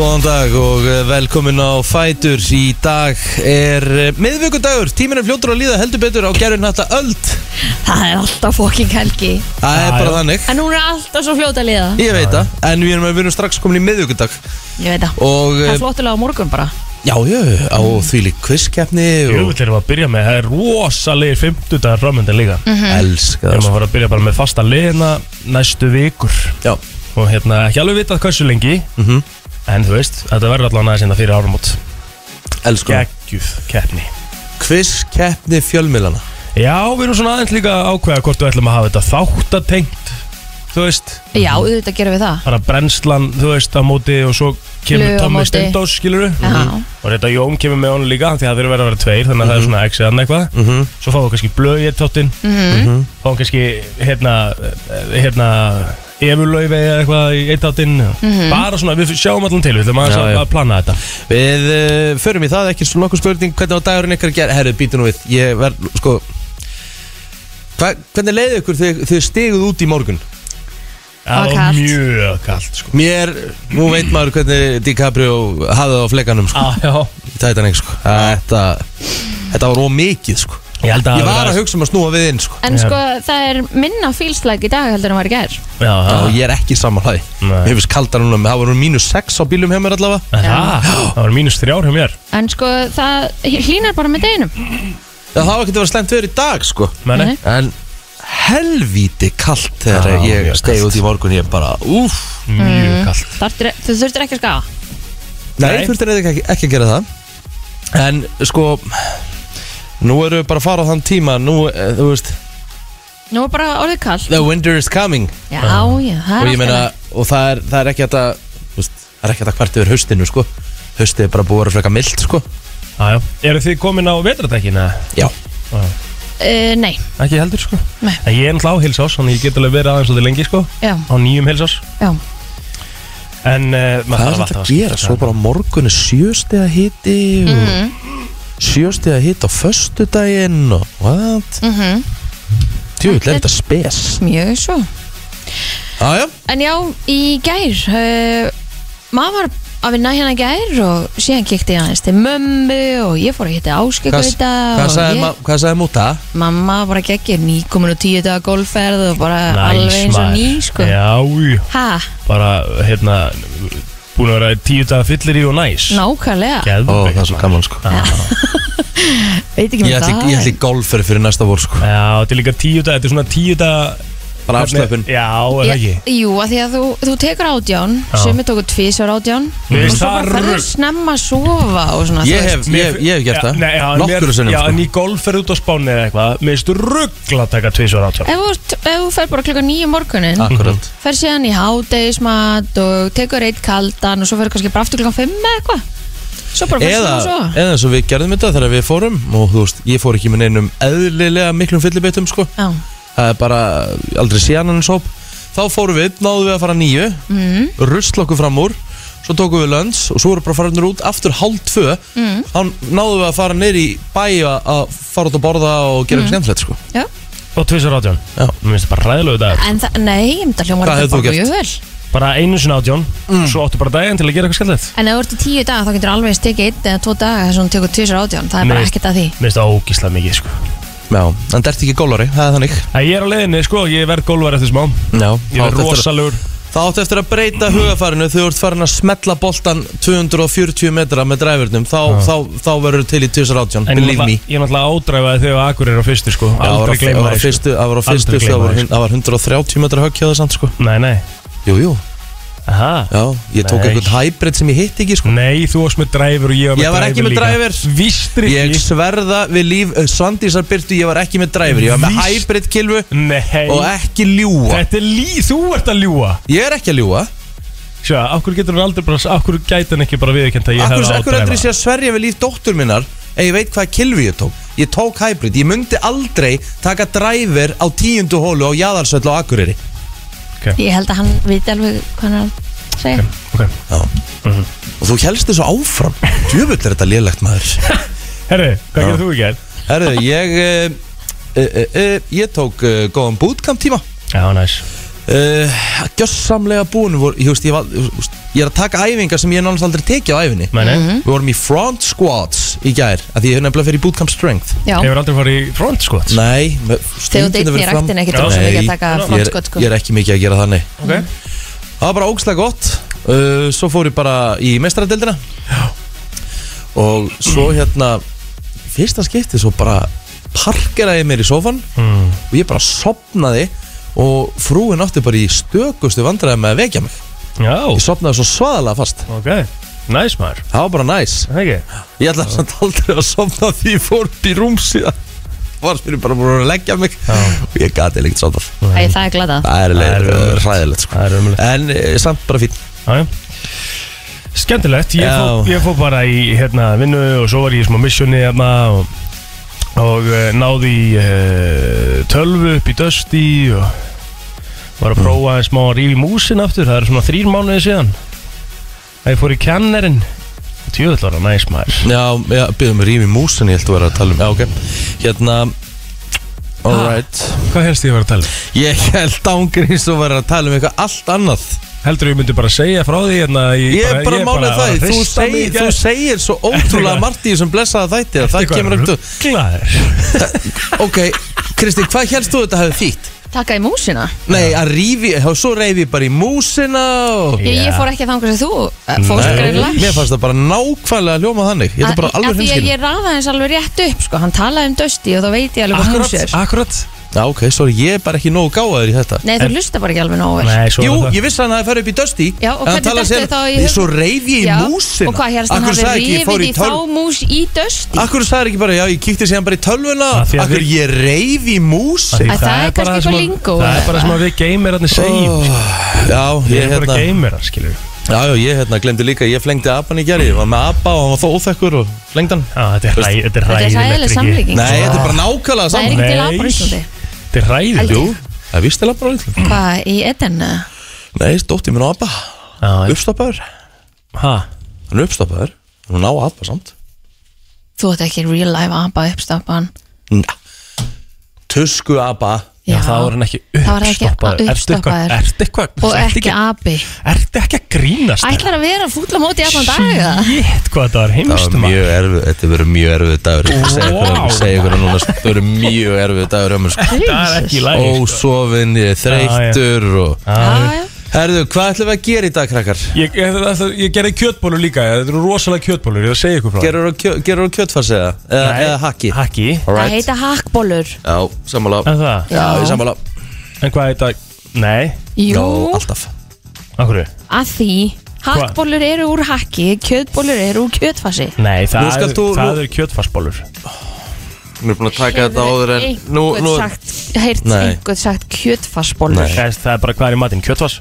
Góðan dag og eh, velkomin á Fætur. Í dag er eh, miðvikudagur. Tíminn er fljótur að líða heldur betur á gerðin hætta öld. Það er alltaf fokking helgi. Það er bara þannig. En hún er alltaf svo fljóta að liða Ég veit það, en við erum, við erum strax komin í miðvikudag. Ég veit það. Og Það eh, er flottulega á morgun bara. Já, já, á því lík quizkeppni Jú, og við erum að byrja með, það er rosalegir 50 dagar framöndan líka. Mhm. elska Við erum það. að fara að byrja bara með fasta liðina næstu vikur. Já, Og hérna, ekki alveg vitað hversu lengi. Mhm, En þú veist, þetta verður allan aðeins hérna fyrir áramót. Elska Geggjuð keppni. Quizkeppni fjölmilana Já, við erum svona aðeins líka að ákveða hvort við ætlum að hafa þetta þáttatengt Þú veist, Já, auðvitað gerum við það. Bara brennslan, þú veist, á móti og svo kemur Flug á Tommi móti. Stendós, skilur við Já. Og þetta Jón kemur með honum líka, því að það verður að vera tveir, þannig að það er svona x eða eitthvað. Mhm, Svo fáum við kannski blöð í eitt þáttinn. Mhm. fáum kannski hérna, eh, hérna efurlaufi eða eitthvað í eitt áttinn bara svona, við sjáum allan til við ætlum aðeins að, að plana þetta Við uh, förum í það, ekki svona nokkuð spurning Hvernig á dagurinn ykkar ger Herru, býtu nú við Ég verð, sko hva, Hvernig leiði ykkur þegar þið stiguð út í morgun? Það var mjög kallt sko. Mér, nú veit maður hvernig DiCaprio hafði það á flekanum sko. ah, Titanic sko. Þetta, þetta var ómikið sko. Ég að Ég það var hafi að hugsa um að snúa við inn sko. En sko, það er minna fílslæk í dag heldur en var í gær. Verið- já, Já, það, ég er ekki samanlæði Nei. Mér finnst kaldar núna, það voru mínus 6 á bílum hjá mér allavega. En það, það var mínus þrjár hjá mér. En sko, það hlýnar bara með deginum. Já, það var ekki að vera slemt verið í dag sko. Meni? Nei. En helvíti kalt þegar Já, ég stegi út í morgun Ég bara, úff. Mjög kallt Þarftir, Þú þurftir ekki að skafa Nei, Nei. þurftir ekki, ekki að gera það. En sko Nú erum við bara að fara á þann tíma Nú, eh, þú veist. Nú er bara orðið kall The winter is coming. Já, já, það Og er ég meina, og það er, það er ekki þetta þú veist, Það er ekki þetta hvert yfir haustinu, sko. Haustið er bara búið að vera freka mild, sko. Ah, eru þið komin á vetratækina? Já. Uh, Nei, ekki heldur sko. Nei. en ég er náttúrulega á heilsás þannig ég get alveg verið aðeins svolítið lengi sko. Já, á nýjum heilsás já. En uh, Hvað er þetta að gera? Svo bara á morgun er sjöstega hiti og Mhm. Sjöstega hiti á föstudaginn og what? mm Tjóðvill er þetta spes? Mjög svo Jájá En já, í gær uh, Maður var að vinna hérna gær og síðan kíkti ég aðeins til mömmu og ég fór að hitta Hvað, áskikauta hvað sagði, múta? mamma bara geggir nýkomin og tíu daga golfferð og bara alveg eins og ný sko. Já, já Ha, bara hérna búin að vera tíu daga fyllir í og næs. Nákvæmlega. Geðveikt, Ó, það er svo maður. gaman sko. Veit ekki með Ég ætli, það ég ætli golfferð fyrir næsta vor sko. Já, þetta er líka tíu daga, þetta er svona tíu daga Bara afslöpun. Já, er það ekki? Jú, að því að þú, þú tekur átján Já. Sumi tóku tvísar átján. Mér Og finnst svo það bara ferðu rugl. snemma að sofa og svona Ég hef, ég, hef- ég hef gert það. Nei, já, en mér- sinnum Já, sko. en í golfferð út á spáni eða eitthvað. Mér finnst ruggla að taka tvisvar átján. Ef þú, ef þú fer bara klukka nýju morgunin Akkurat. fer síðan í hádegismat og tekur eitt kaldan og svo fer kannski bara aftur klukkan 5 eða eitthvað. Svo bara fyrir Eða, svona svo eða eins og við gerðum þetta þegar við fórum Og þú veist, ég fór ekki með neinum eðlilega miklum fyllibittum sko. Já, Það er bara aldrei síðan hans hóp Þá fórum við, náðum við að fara nýju mm, Rusl okkur fram úr Svo tókum við lönns og svo voru bara farinir út aftur hálf tvö. Mm, Þá náðum við að fara neyri í bæ að- að fara út að borða og gera mm. skemmtilegt sko. Já. Og tvisvar átján. Já. Mér finnst það bara ræðilegu dagur. En það, nei, ég myndi að hljóma Hvað hefur þú gert? mjög vel. Bara einu sinni átján. Svo áttu bara daginn til að gera eitthvað skemmtilegt. En ef þú ert í tíu daga þá getur alveg stekið einn eða tvo daga þess að hún tekur tvisar átján. Það er bara Nei. ekkert að því. Mér finnst það ógíslega mikið sko Já, en það ert ekki gólari, það er þannig. Æ, Ég er á leiðinni sko, ég verð golvar eftir smá. Já, Ég verð rosalegur. þá áttu eftir að breyta hugafarinu Þegar þú ert farin að smetla boltan 240 metra með dræfurnum Þá, þá, þá verður til í 2018, En ég believe me. náttúrulega- ég er náttúrulega ádræfaði þegar Akur er á fyrstu sko. Já, það var Aldrei á- það gleyma var á því sko. fyrstu, það var á fyrstu Aldrei það gleyma var, því, hun- það var 130 metra högg hjá það samt sko. Nei, nei. Jú, jú, Aha. já, ég tók Nei. einhvern hybrid sem ég hitt ekki sko. Nei, þú varst með dræfur og ég var með Ég var ekki með driver. Vístri Ég sverða við líf uh, Svandísar Byrtu, ég var ekki með dræfur Ég var með Víst. hybrid kilvu Nei. og ekki ljúa Þetta er lí, þú ert að ljúa Ég er ekki að ljúa Sjá, akkur getur hann aldrei bara Akkur gæti hann ekki bara viðkjönd að ég Akkur, hefði akkur heldur ég sé að sverja við líf dóttur minnar Ef ég veit hvaða kilvi ég tók? Ég tók hybrid, ég myndi aldrei taka dræfur á tíundu hólu á Jaðarsöll á Akureyri Ég held að hann viti alveg hvað hann segja Ok, Já. Og þú helst þessu áfram? Djöfull er þetta lélegt maður. Herri, hvað gerir þú í gerð? Herðu, ég uh, uh, uh, uh, Ég tók uh, góðan bootcamp tíma. Já, næs uh, Gjössamlega búin. Vor, ég, veist, ég, var, ég, veist, ég er að taka æfingar sem ég náttúrulega aldrei tekið á æfinni Meni, Mhm. Við vorum í front squats í gær að Því ég hef nefnilega fyrir bootcamp strength. Já, Hefur aldrei farið í front squats? Nei, með- þegar þú stundum deytni verið í fram- rættin ekkert rosa mikið Nei, að taka ég er, frontskott sko. ég er ekki mikið að gera þannig. Ok. Það var bara ógslag gott. Uh, Svo fór ég bara í meistaradeldina Og svo hérna Fyrsta skipti svo bara Parkeraði ég mér í sófan mm. Og ég bara sopnaði Og frúin átti bara í stökustu vandræði með að vekja mig. Já, Ég sopnaði svo svaðalega fast. Ok Næs maður. Það var bara næs Það ekki? Ég ætlaði samt aldrei að sopna því ég fór upp í rúm síðan. Var spyrir bara búin að leggja mig. Og ég gati líkt sopnað Æ, það er glada Það er Það er leið, ömurlegt. ræðilegt sko. Það er umlega En e, samt bara fín Já, já. Skemmtilegt, ég Já. fór, ég fór bara í hérna, vinnu og svo var ég í smá missioni hérna, og, og uh, náði í uh, tölvu upp í dösti og var að prófa mm. smá að rífi músin aftur, það er svona þrýr mánuði síðan. Að ég fór í kjannerinn. Tjöðl var það næs maður. Já, já byggðum við rými músin Ég held að vera að tala um. Já, ok. Hérna Alright Hvað helst ég að vera að tala? um? Ég held ángurins að vera að tala um eitthvað allt annað Heldur ég myndi bara segja frá því hérna í, Ég er bara málið það að Þú mig í segir, gær. þú segir svo ótrúlega margt í þessum blessaða þætti að Það kemur ekkert rugglaður. Ok, Kristi, hvað helst þú þetta hefði þýtt? Taka í músina Nei, að rífi, þá svo reyfi ég bara í músina og Ég, ég fór ekki að þanga sem þú eh, fórst greinlega Mér fannst það bara nákvæmlega hljóma þannig Ég er bara Af alveg því að hinskil ég raða hans alveg rétt upp sko. Hann talaði um dösti og þá veit ég alveg hvað mús er Akkurat, akkurat Já, ok, sorry, ég er bara ekki nógu gáðaður í þetta. Nei, þú lusta bara ekki alveg nógu vel. Nei, svo Jú, það. ég vissi að hann hafi farið upp í Dusty. Já, og hvernig sem- þá í Ég hug- Svo reyfi ég í Já, músina. Og hvað helst hann Akkur hafi sagði ekki, ég fór rifið í í þá tölv mús í dösti Akkur sagði ekki bara, já, ég kíkti síðan bara í tölvuna. Af því að Akkur við- ég reyfi í músin Æ, það er kannski bara eitthvað að- lingó Það eða? er bara sem að við geimirarnir segjum. Já, Við ég erum bara hérna geimerar, skilur við Já, já, ég hérna glemdi líka, ég flengdi apan í gerði Ég var með apa og hann var þó óþekkur og flengdi hann. Já, þetta er hræ- þetta er Þetta er hræðilegt sæðileg Riki. samlíking Nei, þetta er bara nákvæmlega Það er saman ekki til Nei. apar í Íslandi Þetta er ég. Jú, það er vistilega bara eitthvað Hvað, í Eden? Nei, dótti minn á apa Já, já. Uppstoppaður. Ha? Hann er uppstoppaður. Hann á apa samt. Þú ert ekki real life apa uppstoppan. Nja Tusku apa Já, það var hann ekki Það uppstoppaður. Uppstoppaður. Ertu eitthvað Og ekki api. Ertu ekki að grínast Ætlar að vera fúll á móti allan daga Shit, hvað þetta var Það heimstum var mjög erfið, þetta verður mjög erfið dagur. Ég segi ykkur- Vá. ég segi ykkur að núna Það verður mjög erfið dagur hjá mér, sko. Það er ekki í lagi sko. Ósofin, ég er þreyttur og... Já, Já, já Herðu, hvað ætlum við að gera í dag, krakkar? Ég, ég, ég, ég gerði kjötbólur líka Þetta eru rosalega kjötbólur, ég vil segja ykkur frá Gerur þú kjö, gerðu kjötfarsi eða? Eða, Nei. eða hakki? Hakki. Það heita hakkbólur Já, sammála. En það? Já, ég sammála. En hvað heita Nei, Jú, Já, alltaf. Akkur að því Hakkbólur eru úr hakki, kjötbólur eru úr kjötfassi Nei, það, skalt er, það nú- eru kjötfarsbólur Mér er búin að taka þetta áður en Nú, einhvern nú sagt, sagt kjötfassbólur Nei. Það það er bara hvað er í matinn, kjötfars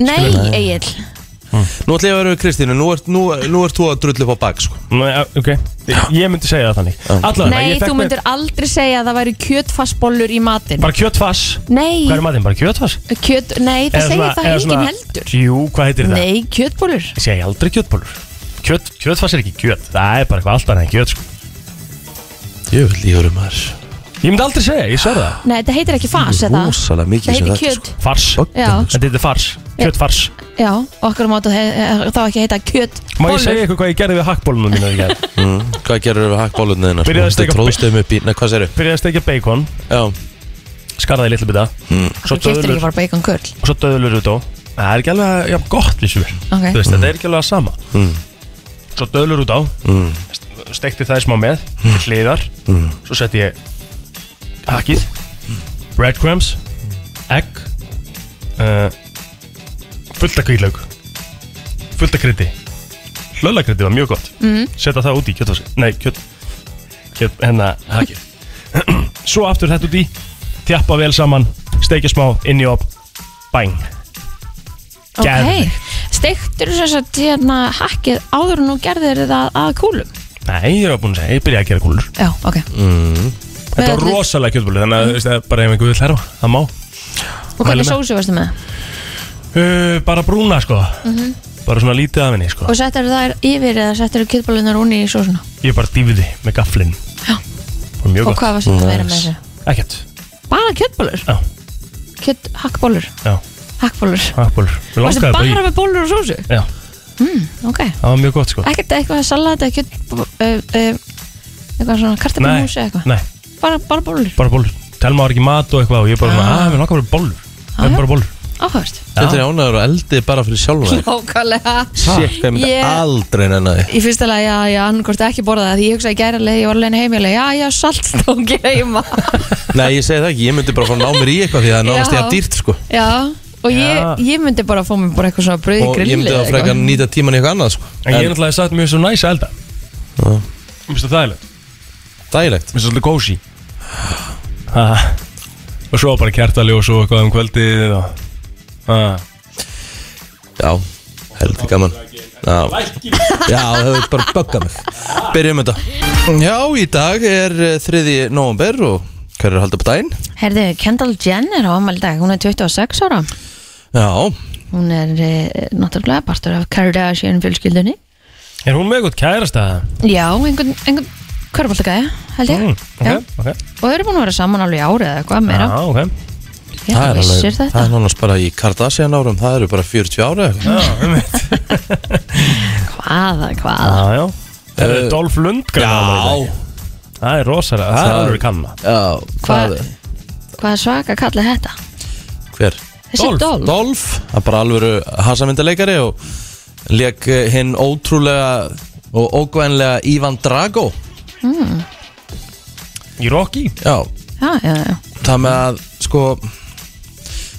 Nei, Egil. Nú ætlum ég að vera við Kristínu. Nú ert, nú, nú ert þú að drullu upp á bak, sko. Nei, ok, ég myndi segja það þannig. Allavega, Nei, ég þú fekk mér myndir aldrei segja að það væri kjötfassbólur í matinn. Bara kjötfars? Nei, Hvað er matinn, bara kjötfars? kjöt, nei, það segir það enginn svona- heldur. Jú, hvað heitir það? Nei, kjötbólur Ég segi aldrei kjötbólur Kjöt, Kjötfars er ekki kjöt, það er bara eitthvað allt annað en kjöt sko. Ég vil líður um þær Ég myndi aldrei segja, ég sver það. Nei, þetta heitir ekki fass, eða? Rósalega mikið Það sem heitir þetta, kjöt. Fars, Já, þetta heitir fars Kjötfars. Já, okkur mátu þá ekki heita kjötbólur Má ég segja ykkur hvað ég gerði við hakkbólunum mínu í gær? mm, Hvað gerur við hakkbólunni þínar? Byrjaði að steikja- tróðstum upp í Nei, hvað segirðu? Byrjaði að steikja bacon, Já. Skarðaði litlu bita. Mm. Svo döðlur bacon svo döðlur út á. Það er ekki alveg, já, gott við Ok, Þú veist, þetta er ekki alveg að sama. Mm. Svo döðlur út á. Mm. Stekti það smá með, til hliðar. Mm. Svo setti ég Hakkið Breadcrumbs. Egg. Uh, Fullt af kvílaug Fullt af krytti Hlöllakrytti var mjög gott. Mm. Setta það út í kjötfasi Nei, kjöt, kjöt Hérna, hakkið Svo aftur þetta út í. Þjappa vel saman. Steikja smá inn í op. Bang ok. Geðveikt. Steiktur þess að hérna hakkið áður þú gerðir það að kúlum? Nei, ég var búin að segja, ég byrjaði að gera kúlur. Já, ok. Mm. Þetta var rosalega kjötbúli Þannig að mm. bara ef einhver vil herfa, það má. Og hvernig sósu varstu með? Uh, Bara brúna, sko. Bara svona lítið af henni, sko. Og settur það yfir eða settur kjötbólunar úni í sósuna? Ég bara dýfiði með gaflinn Já. Og mjög Og gott. hvað var settur að vera með þessu? Ekkert, Bara? Já. Kjött, hakkbólur? já, Hakkbólur? hakkbólur Við Varstu langaði bara með bólur og sósu? Já, ok. Það var mjög gott sko. Ekkert eitthvað salat, ekkert uh, uh, eitthvað svona kartabumús eða eitthvað? Nei, bara, bara bólur, bara bólur Telma var ekki mat og eitthvað og ég bara svona, Ah. að, mér langar bara bólur Það áhörst Þetta er ánægur og eldi bara fyrir sjálfum þig Nákvæmlega Sér, hvað ég myndi Ég- aldrei nenni því Í fyrsta lega, já, já, hann hvort ekki borða það Því ég hugsaði gæralega, ég var alveg heimilega Já, já, saltstóki heima Nei, ég segi það ekki, ég myndi bara fara að ná mér í eitthvað því að það er nánast ég Já. að dýrt sko Já, og ég, Já. ég myndi bara fá mér bara eitthvað svona brauð í Og grilli ég myndi eða að freka eitthvað. nýta tíman í eitthvað annað sko En ég er náttúrulega sagt mér svo næs að elda Já. Mér finnst það þægilegt Dægilegt Mér finnst það svolítið kósi. Og svo bara kertaljós og eitthvað um kvöldið og. Já, heldur gaman. Já, Já það hefur bara böggað mig. Byrjum þetta. Já, í dag er eh, 3. november og hver er að halda upp daginn? Herði, Kendall Jenner á ammæli í dag Hún er 26 ára. Já, Hún er e, náttúrulega partur af Kardashian fjölskyldunni. Er hún með eitthvað kærast að Já, einhvern, einhvern körfaldagæði, held ég. Mm, Já. Ok, ok Og þau eru búin að vera saman alveg í árið eða eitthvað meira. Já, ok Ég það er alveg þetta. Það er nánast bara í Kardashian árum Það eru bara 40 ára eða eitthvað. Já, um mitt Hvaða, hvaða? Já, já. Það Eh, er Dolph Lundgren. Það er rosalega, það er Það- alveg kanna. Já, hvað Hvað Hvaða svaka kalli þetta? Hver? Dolph. Dolph, Dolph, það er bara alvöru hasamyndaleikari og leik eh, hinn ótrúlega og ógvænlega Ivan Drago. Í Rocky? Já, Já, já, já. Það með að sko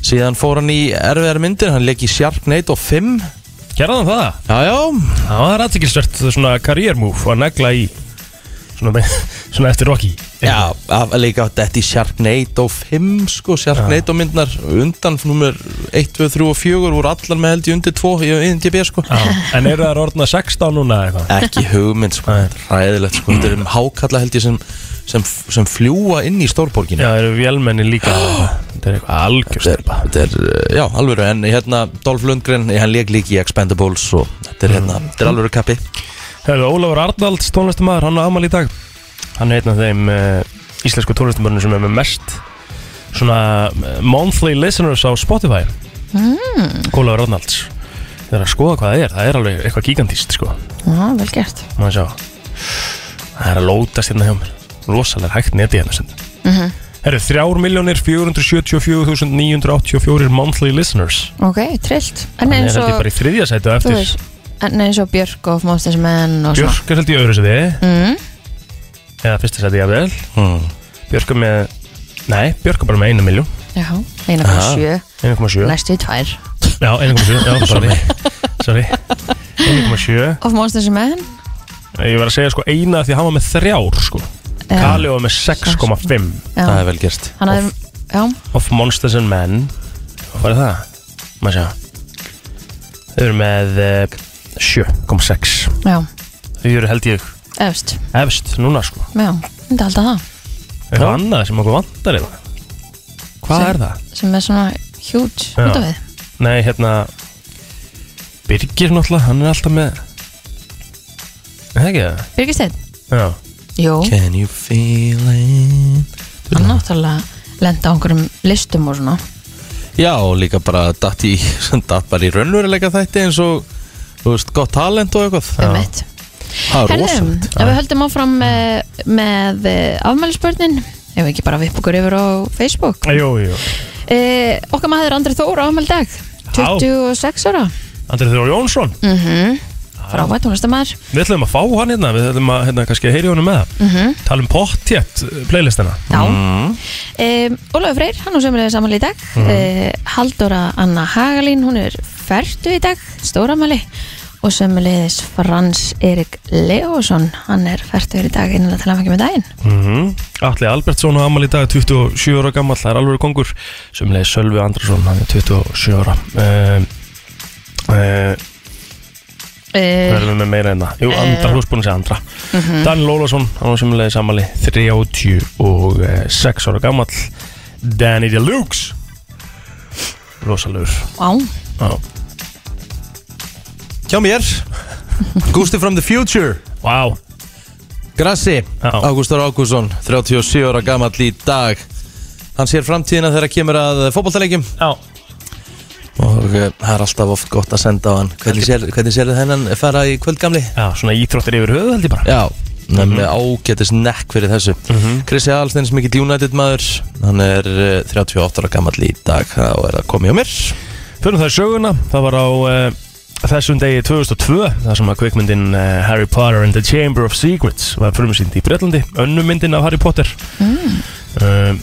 síðan fór hann í erfiðar myndir hann leik í Sharknado 5 Gerða hann það? Já, já, Það var aðtikilsvert svona move að negla í svona, með- svona eftir Rocky já að leika þetta í Sharknado 5 sko, Sharknado myndnar undan nummer 1, 2, 3 og 4 voru allar með held í undir 2 í IMDb sko Já. En eru það orðna 16 núna eða eitthvað? ekki hugmynd sko, Nei. ræðilegt sko þetta er um hákalla held ég sem, sem, sem fljúa inn í stórborginu Já, eru vélmenni líka Þetta er eitthvað algjörst Þetta er, uh, já, alvöru. En hérna, Dolph Lundgren, hann leik líki í Expendables Og þetta er hérna, þetta er alvöru kappi. Hefur Ólafur Arnalds tónlistamæður, hann á amal í dag. Hann er einn af þeim uh, íslensku tónlistamæðurinn sem er með mest svona uh, monthly listeners á Spotify. Mm. Ólafur Arnalds. Það er að skoða hvað það er, það er alveg eitthvað gigantíst sko. Já, vel gert. Má sjá. Það er að lótast hérna hjá mér Rosalega hægt neti hérna sem mm Herru, 3.474.984 monthly listeners. Ok, trillt. En er eins held ég og, bara í þriðja sætu eftir. En eins og Björk og Monsters Men og svona. Björk er held í öðru sæti. Mm. Eða fyrsta sæti jafnvel. Hmm. Björk er með Nei, Björk er bara með einu miljón Já, 1,7 1,7 Næstu í tvær. Já, 1,7 Já, sorry. Sorry. 1,7 Of Monsters Men? Ég var að segja sko eina því að hann var með þrjár sko Var með 6,5 Já, Það er vel gert. Hann hafði Já, Of Monsters and Men. Hvað er það? Má sjá. Þau eru með eh, 7,6 já, Þau eru held ég efst. efst núna sko. Já, myndi alltaf það. Eitthvað annað sem okkur vantar eða Hvað Sem- er það? Sem er svona huge Já. út af við. Nei, hérna Birgir náttúrulega, hann er alltaf með Er það ekki það? Birgisteinn Já Jú, Can you feel it? Hann náttúrulega lenda á einhverjum listum og svona. Já, og líka bara datt í Datt bara í raunveruleika þætti eins og Þú veist, gott talent og eitthvað. Um eitt Það er Herðum, rosalegt. ef við höldum áfram með, með afmælisbörnin ef við ekki bara vipp okkur yfir á Facebook? Jú, jú. Eh, Okkar maður Andri Þór á. afmæli í dag 26 ára. Andrið Þór Jónsson. Mm Frábært tónlistamæður Við ætlum að fá hann hérna Við ætlum að hérna kannski heyri honum með. Það mm Tala um pottjett playlistina Já. Mm. Um, Ólafur Freyr, hann og sömulega samanlega í dag. Mm. Haldóra Anna Hagalín hún er færtu í dag, stóramæli og sömulegis Frans Erik Leósson hann er færtur í dag innan að fengja með daginn. Mm Alli Albertsson á amal í dag 27 ára gammal, það er alveg kongur. Sumlega Sölvi Andrason, hann er 27 ára. Um, uh, Hvað erum við með meira en það? Jú, Eh. Andra, þú er búin að segja Andra. Mm Daniel Ólafsson, hann var sumlega samali 36 ára gammal Danny Deluxe. Rosalegur. Á, Já, Hjá mér. Gusti from the future. Vá, Grassi Já. Ágústur Ágússon 37 ára gamall í dag. Hann sér framtíðina þegar kemur að fótballtalegjum já Og uh, það er alltaf oft gott að senda á hann. Hvernig sér, hvernig sér þennan fara í kvöldgamli? Já, svona íþróttir yfir höfuð held ég bara. Já, hann er með ágætis nekk fyrir þessu. Krissi Alsteins mikill United maður. Hann er uh, 38 ára gammal í dag. Þá er að koma hjá mér. Fyrir það í söguna, það var á uh, þessum degi 2002 þar sem að kvikmyndin uh, Harry Potter and the Chamber of Secrets var frumsýnd í Breitlandi önnum myndin af Harry Potter. Mm.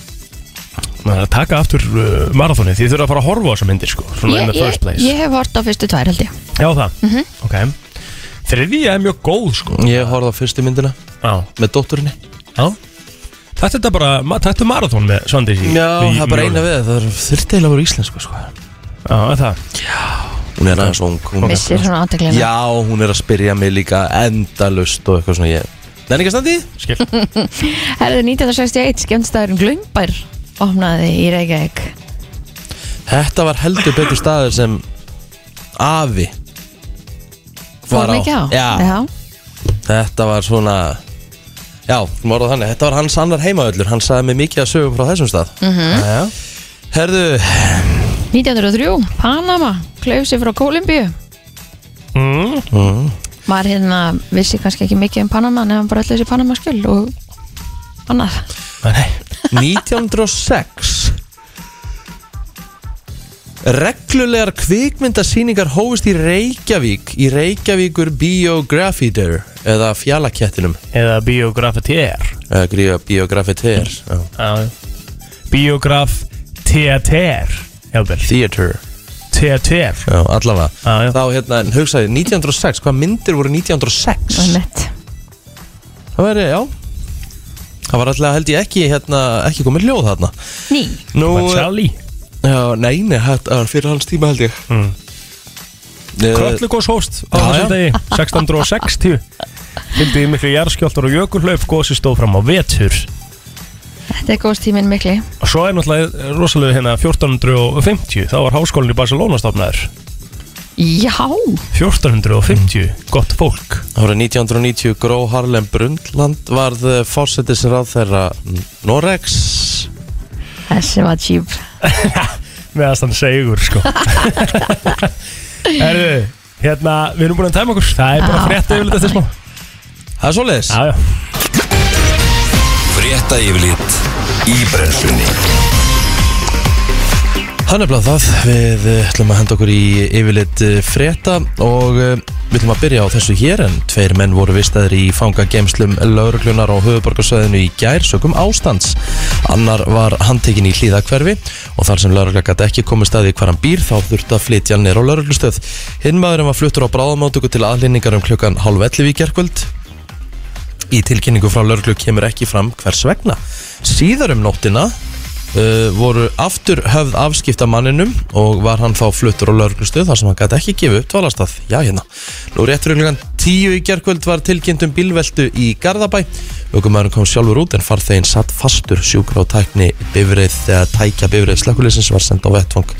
Maður að taka aftur uh, marathoni því þið þurfa að fara að horfa á þessa myndir sko, svona in the first place. ég hef hort á fyrstu tvær held ég. Já það, ok. Þriðja er mjög góð sko. Ég horfði á fyrstu myndina Já, með dótturinni. Já. Þetta er þetta bara, ma- þetta er marathon með Svandís í Já, í- það er bara í eina við Það er þurfti eiginlega að vera íslensku sko. Já, er það? Hún er aðeins ung hún er- missir svona aðteklina Já, hún er að spyrja mig líka endalust og eitthvað svona ég Nenni ekki að standi? Skil. Herðu 1961 skemmstæðurinn Glömbær opnaði í Reykjavík. Þetta var heldur betur staður sem afi Fór var á. mikið á? Já, Já. þetta var svona Já, á þannig. Þetta var hans annar heimaöllur Hann sagði mig mikið að sögum frá þessum stað. Mhm. Já, Herðu, 1903 Panama klauf sér frá Kólumbíu. Mm. mm, maður hérna vissi kannski ekki mikið um Panama nefnum bara öll þessi Panama skjöld og annað. Nei, 1906 Reglulegar kvikmyndasýningar hófust í Reykjavík í Reykjavíkur Biographider eða Fjallakettinum. Eða biografetér eða. Já, biograf teater Theater. Teater Já, allavega. Já, já. Þá hérna, hugsaði, 1906, hvað myndir voru 1906? og nett Það væri, já Það var alltaf held ég ekki, hérna, ekki komið hljóð þarna. Ný. Nú, Var Charlie? Já, nei, nei, þetta var fyrir hans tíma held ég. Mm. Eh, Köllugós hóst á þessum degi 1660 Fylgdi í miklu jarðskjáltar og jökulhlaup gósi stóð fram á vetur. Þetta er góðst tíminn mikli. Og svo er náttúrulega rosalega hérna 1450 þá var háskólinn í Barcelona stofnaður já. 1450, gott fólk. Árið 1990 Gró Harlem Brundtland varð fórsetisráð þeirra Norex þessi var tjúb meðast hann segur sko. Erðu, hérna við erum búin að tæma okkur. Það er bara frétta yfirleitt eftir smá. Það er svoleiðis. Já, já, Frétta yfirlit í brennslunni Það er nefnilega það, við eh, ætlum að henda okkur í yfirleitt eh, frétta og eh, við ætlum að byrja á þessu hér en tveir menn voru vistaðir í fangagemslum lauruglunar á höfuborgarsöðinu í gær sökum ástands. Annar var handtekinn í hlýðakverfi og þar sem laurugla gæti ekki komið staði hvar hann býr þá þurfti að flytja hann nýr á lauruglustöð. Hinn maðurinn var fluttur á bráðamáttöku til aðlýningar um klukkan hálf 11 í gerkvöld. Í tilkynningu frá lauruglu kemur ekki fram hvers vegna. Síðar um nóttina uh, voru aftur höfð afskipta manninum og var hann þá fluttur á lauruglustöð þar sem hann gæti ekki gefið upp dvalastað. Já, hérna. Nú réttur ykkur tíu í gerkvöld var tilkynnt um bílveltu í Garðabæ. Ökumæðurinn kom sjálfur út en farþeginn satt fastur sjúkra á tækni bifrið þegar tækja bifrið slökkulisins var sendt á vettvang.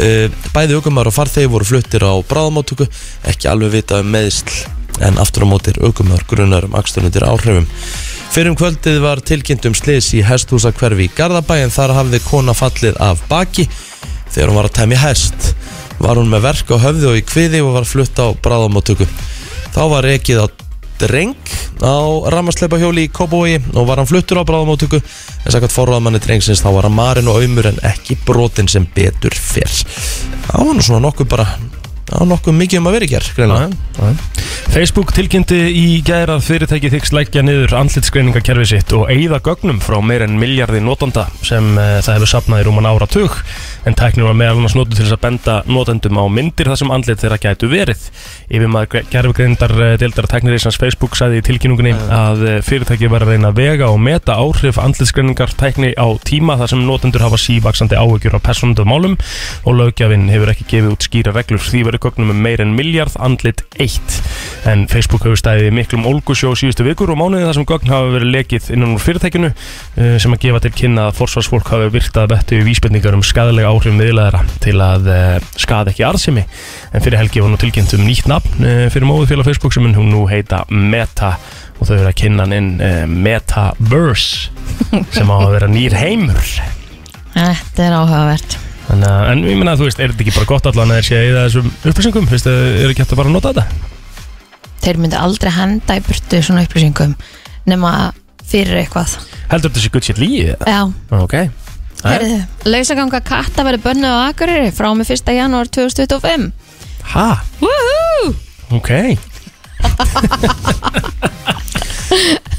Uh, bæði ökumæður og farþegi voru fluttir á bráðamáttöku, ekki alveg vitað um meðsl en aftur á mótir aukumar grunar um akstunundir áhrifum. Fyrir um kvöldið var tilkynnt um slis í hesthúsa hverfi í Garðabæ en þar hafði kona fallið af baki þegar hún var að temja hest. Var hún með verk á höfði og í kviði og var flutt á bráðamóttöku. Þá var rekið á dreng á ramasleipa hjóli í Kópavogi og var hann fluttur á bráðamóttöku en sakvæmt forraðmanni drengsins þá var hann marinn og auðmur en ekki brotin sem betur fyrr. Það var nú svona nokkuð bara Það var nokkuð mikið um að vera í gerð. Facebook tilkynnti í gæra að fyrirtæki þykst leggja niður andlitskreiningakerfi sitt og eigða gögnum frá meir en miljardi notanda sem uh, það hefur sapnað í rúman ára tug en tæknir var meðal annars notu til þess að benda notendum á myndir þar sem andlit þeirra gætu verið. Yfir maður gerfugreindar deildar tæknirísans Facebook sagði í tilkynningunni að eh, fyrirtæki var að reyna að vega og meta áhrif andlitskreiningar tækni á tíma þar sem notendur hafa sívaksandi áhugjur á personundum málum og lögjafinn hefur ekki gefið út skýra reglur. Því verið gögnum um meir en miljard andlit eitt. En Facebook hefur stæðið miklum ólgusjó síðustu vikur og mánuði þar sem gögn hafa verið lekið innan úr fyrirtækinu uh, sem að gefa til kynna að forsvarsfólk hafi virtað vettu í vísbendingar um skadalega áhrif miðlaðara til að uh, skada ekki arðsemi. En fyrir helgi var nú tilkynnt um nýtt nafn uh, fyrir móðufélag Facebook sem hún nú heita Meta og þau eru að kynna hann inn uh, Metaverse sem á að vera nýr heimur. Þetta er áhugavert En, uh, en ég meina, þú veist, er þetta ekki bara gott allan að þeir sé í þessum upplýsingum? Finnst þið, er ekki hægt að bara að nota þetta? Þeir myndu aldrei henda í burtu svona upplýsingum nema fyrir eitthvað Heldur þetta sé gutt sér líið? Já, Ok heyrðu, lausaganga katta verður bönnuð á Akureyri frá með 1. janúar 2025 Ha? Woohoo! Ok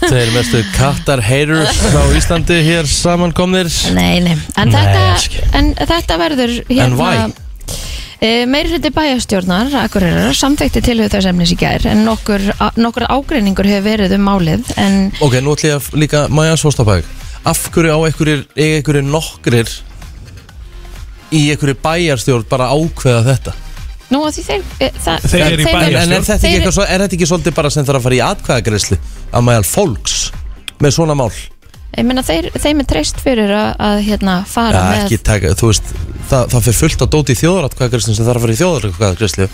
Þeir mestu kattar haters á Íslandi hér samankomnir. Nei, nei, en, Nei, þetta, en þetta verður En hérna why? e, Meiri hluti bæjastjórnar Akureyrar samþekti tilhugð þess efnis í gær en nokkur, a, nokkur ágreiningur hefur verið um málið en Ok, nú ætlum ég að líka Maja Svostapæk Af hverju á einhverjir, eiga einhverjir nokkrir í einhverju bæjarstjórn bara að ákveða þetta nú að því þeir e, það, Þeir eru í þeim- bæjarstjórn. En er þetta, ekki Þeir- eitthvað, svo- er þetta ekki svolítið bara sem þarf að fara í atkvæðagreyslu að mæal fólks með svona mál? Ég meina þeir, þeim er treyst fyrir að, að hérna, fara ja, með ekki taka, þú veist, það, það fyrir fullt að dóti í þjóðaratkvæðagreyslu sem þarf að fara í þjóðaratkvæðagreyslu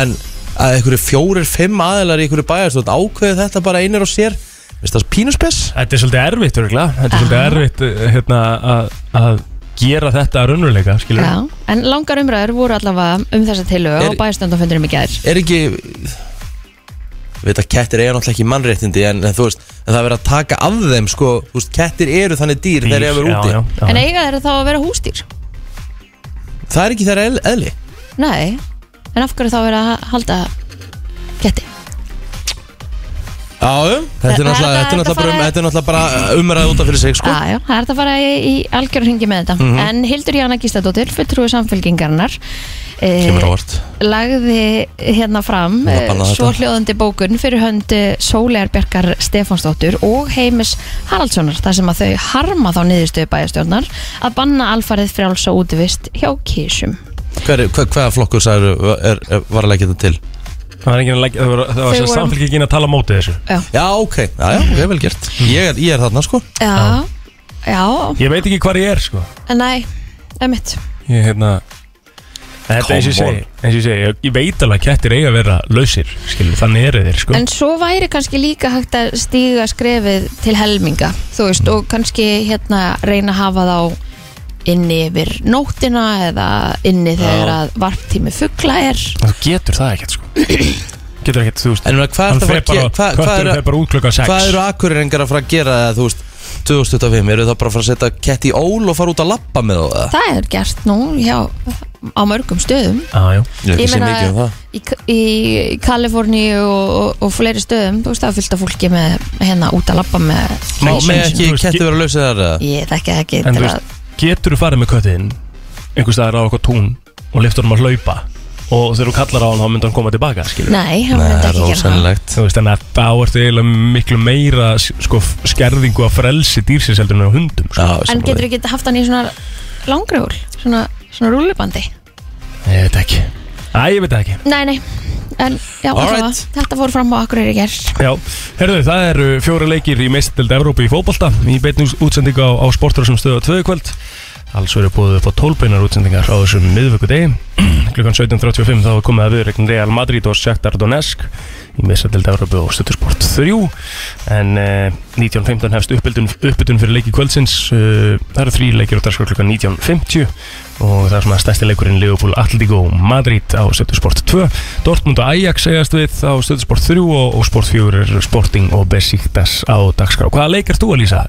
en að einhverju fjórir, fimm aðilar í einhverju bæjarstjórn ákveði þetta bara einir og sér Veist það pínuspes? Þetta er svolítið erfitt, örgulega Þetta er svolítið erfitt uh, hérna, að, að gera þetta að raunveruleika, skilur Já, en langar umræður voru allavega um þessa tilhugð Er- og bæjastöndafundurum í gær Er ekki veit að kettir eiga náttúrulega ekki mannréttindi en, en þú veist, en það er verið að taka af þeim sko, þú veist, kettir eru þannig dýr, þeir eru úti já, já, En já. eiga þeir þá að vera hústýr? það er ekki þeirra eðl- eðli Nei, en af hverju þá verið að halda ketti? Já, þetta er náttúrulega, er bara, um, fara- þetta er náttúrulega bara umræð út af fyrir sig sko. Já, já, það er þetta að fara í, í algjörn hringi með þetta Mhm. En Hildur Jana Gísladóttir, fulltrúi samfélkingarnar Kemur á vart lagði hérna fram eh, svo hljóðandi bókun fyrir hönd Sólegar Bjarkar Stefánsdóttur og Heimis Haraldssonar þar sem að þau harma þá niðurstöðu bæjastjórnar að banna alfarið frjálsa útivist hjá kísum Hver, hver, Hvaða flokkur er, er, var að leggja þetta til? Það var, enginn að leggja- það var, það var Þau sem voru- samfélkingin að tala á móti þessu. Já, Já, ok, já, já, ok, vel gert. Ég er, ég er þarna sko. Já, já, Ég veit ekki hvað ég er, sko. En næ, emitt Ég, hérna Þetta eins og ég Come segi, eins og ég segi, ég, ég veit alveg að kettir eiga að vera lausir, skilur, þannig eru þeir, sko. En svo væri kannski líka hægt að stíga skrefið til helminga þú veist, og kannski hérna reyna að hafa þá inni yfir nóttina eða inni þegar að varptími fuggla er Þú getur það ekkert, sko Getur ekkert, þú veist En meina, hvað Hann er það fer að fara bara, að gera? Hvað, eru, fer bara út klukkan 6 hvað eru akkuringar að fara að gera eða, þú veist, 2025, eru það bara að fara að setja kett í ól og fara út að lappa með það? eða? Það er gert nú hjá, á mörgum stöðum Já, já Ég meina- mikið um það í, í Kaliforníu og, og, og fleiri stöðum þú veist það er fullt af fólki með hérna út að lappa með Má með ekki ge- vera lausið þar eða? ég þekki það ekki til að getur þú farið með köttiðinn einhvers staðar á okkur tún og liftur hann að hlaupa? Og þegar þú kallar á hann þá myndi hann koma tilbaka, skilur Nei, hann Nei, myndi það er ekki gera það. ósennilegt. Þú veist, en að þá ertu eiginlega miklu meira sko, skerðingu af frelsi dýrsins heldur en á hundum sko. Já, En getur ekki haft hann í svona langrúl svona, svona rúlubandi Ég veit ekki Æ, ég veit það ekki. Nei, nei, en já, Alright. allavega, þetta fór fram á Akureyri í ger Já, herðu, það eru fjóra leikir í meistadild Evrópu í fótbolta. Í beinu útsendingu á, á sportrásum stöðu á tvöðu kvöld. Alls verður búið upp á tólbeinar útsendingar á þessum miðvöku degi klukkan 17.35 þá er komið að viðreikn Real Madrid og Shakhtar Donetsk í meistadild Evrópu og stöðusport 3 en eh, 19.15 hefst uppbytun, fyrir leiki kvöldsins. Uh, það eru þrý leikir á dagskrá klukkan 19.50 og það er svona stærsti leikurinn Liverpool Atletico Madrid á Stöðusport 2 Dortmund og Ajax segast við á Stöðusport 3 og, og Sport 4 er Sporting og Besiktas á dagskrá. Hvaða leik er þú að lýsa?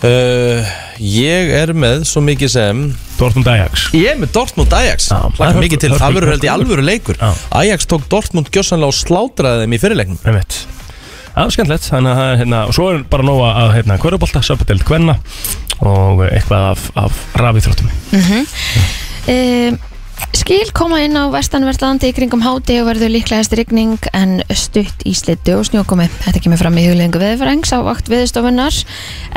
Uh, ég er með svo mikið sem Dortmund Ajax. Ég er með Dortmund Ajax. Já, Hlakka hörku- mikið til, hörku- það verður held í alvöru leikur. Já. Ajax tók Dortmund gjössanlega og slátraði þeim í fyrirleiknum. Einmitt. Það er skemmtilegt. Þannig að það hérna, og svo er bara nóga að hérna, hverjabólta, söpudeld kvenna og eitthvað af, af rafíþróttum um, Skil koma inn á vestanverðlandi í kringum háti og verður líklegast rigning en stutt í slittu og snjókomi. Þetta kemur fram í huglegingu veðurfrængs á vakt viðstofunnar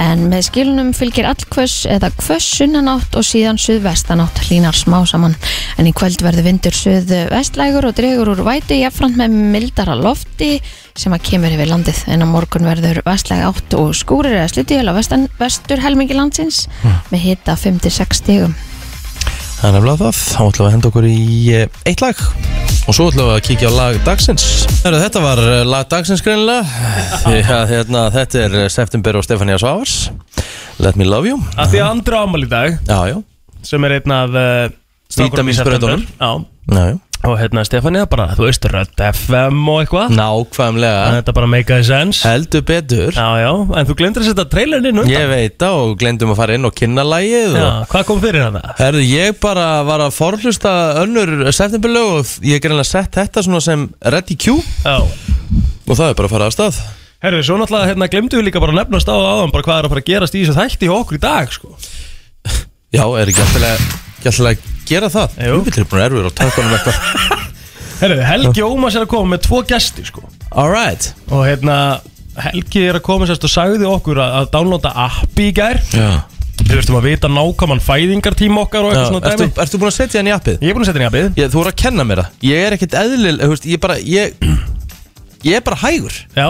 en með skilunum fylgir allkvöss eða kvöss sunnanátt og síðan suðvestanátt hlínar smá saman. En í kvöld verður vindur suðvestlægur og dregur úr væti jafnframt með mildara lofti sem að kemur yfir landið en á morgun verður vestlæg átt og skúrir eða slittu á vestan, vestur helmingi landsins með hita 5-6 stigum. Það er nefnilega það, þá ætlum við að henda okkur í eh, eitt lag. Og svo ætlum við að kíkja á lag dagsins. Heru, Þetta var eh, lag dagsins greinilega. Því að hérna, þetta er eh, September og Stefania Svavars. Let me love you. Að því að andra ámæli í dag Já, já, sem er einn af uh, strákunum og hérna Stefania bara, þú veist, Rödd FM og eitthvað. Nákvæmlega. Að Þetta bara make a sense. Heldur betur. Já, já, en þú glemdir að setja trailerin inn undan. Ég veit það og glendum að fara inn og kynna lægið Já, og... hvað kom fyrir hana? Herðu, ég bara var að forhlusta önnur septemberlög og ég er sett þetta svona sem Ready Q. Já. Og það er bara að fara að stað. Herru, svo náttúrulega hérna glemdu við líka bara að nefnast á áðan bara hvað er að fara að gerast í þessu þætti okkur í dag sko. Já, er ekki alltaf að gera það? Jú. Þú getur búin erfur og tökunum eitthvað. Herru, Helgi Ómas er að koma með tvo gesti sko. Alright og hérna Helgi er að koma sérst og sagði okkur að, að downloada appi í gær. Já, Við þurftum að vita nákvæman fæðingartíma okkar og eitthvað svona dæmi. Ertu búin að setja henni í appið? Ég er búin að setja inn í appið. Ég, þú voru að kenna mér það. Ég er ekkert eðlil, þú veist, ég bara ég, ég er bara hægur. Já,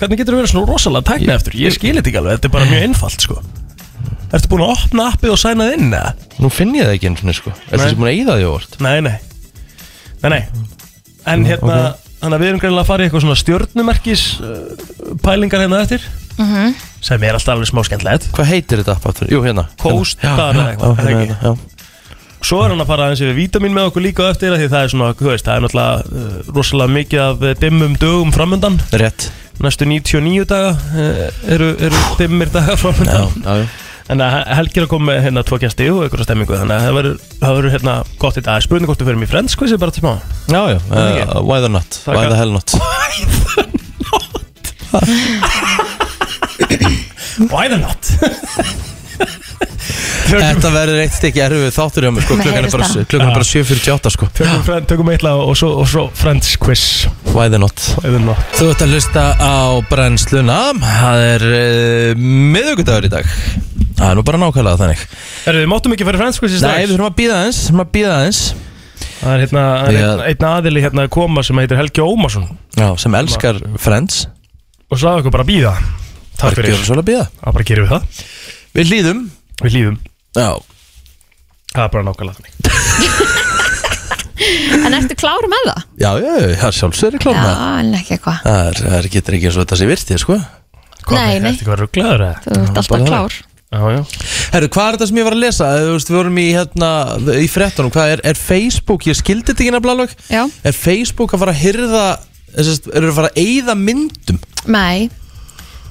hvernig getur þú verið svona rosalega tækni eftir? Ég skil þetta ekki alveg, þetta er bara mjög einfalt sko Ertu búin að opna appið og sænað inn eða? Nú finn ég það ekki eins og sko Ertu þessi búin að eyða því óvart? Nei, nei Nei, nei En hérna, þannig að við erum greinlega að fara í eitthvað svona stjörnumerkis uh, pælingar hérna eftir Mhm. sem er alltaf alveg smá skemmtilegt Hvað heitir þetta app aftur? Jú, hérna Hérna. eða eitthvað, Já, er það hérna, ekki? hérna, Svo er hann að fara aðeins yfir vítamin með okkur líka á eftir af Því það er svona, þú veist, það er náttúrulega uh, rosalega mikið af eh, dimmum dögum framöndan já Rétt Næstu 99 daga uh, eru, eru dimmir dagar Já, framöndan já, já Þannig að Helgi er að koma með hérna tvo gæsti og einhverja stemmingu Þannig að það verður, hérna gott í dag Spurning hvort við fyrir mig Friends quizi bara til smá Já, já, ekki? uh, why the not? Takk. Why the hell not? Why the not? Þetta verður eitt stykki erfið þáttur hjá mig sko Klukkan er bara, klukkan er bara 7.48 sko Tökum, friend, tökum eitthvað og svo, og svo Friends quiz Why the not? Why the not? Þú ert að hlusta á brennsluna Það er uh, miðugudagur í dag Það er nú bara nákvæmlega þannig. Herru, við máttum ekki Friends quiz í Nei, við strax þurfum að býða aðeins Við þurfum að býða aðeins. Það er hérna það er Já. einn, einn aðili hérna að koma sem heitir Helgi Ómarsson. Já, sem elskar Friends Og sagði okkur bara að býða Takk Bara fyrir. gjöra svolítið að býða Það bara gerum við það. Við hlýðum. Við líðum Já. Það er bara nákvæmlega þannig. En ertu klár með það? Já, já, já, sjálfsögur er klár Já, með það. en ekki eitthvað. Það er, það er getur ekki eins og þetta sé virtið, sko. Hvað, Nei, nei. Þetta var rugglaður eða? Þú ert alltaf bara klár. Já, já Herru, hvað er þetta sem ég var að lesa? Þú veist, við vorum í, hérna, í frettunum Hvað er, er Facebook, ég skildi þetta ekki nefnilega Er Facebook að fara að hyrða Þessast, eru að fara að eyða myndum? Nei.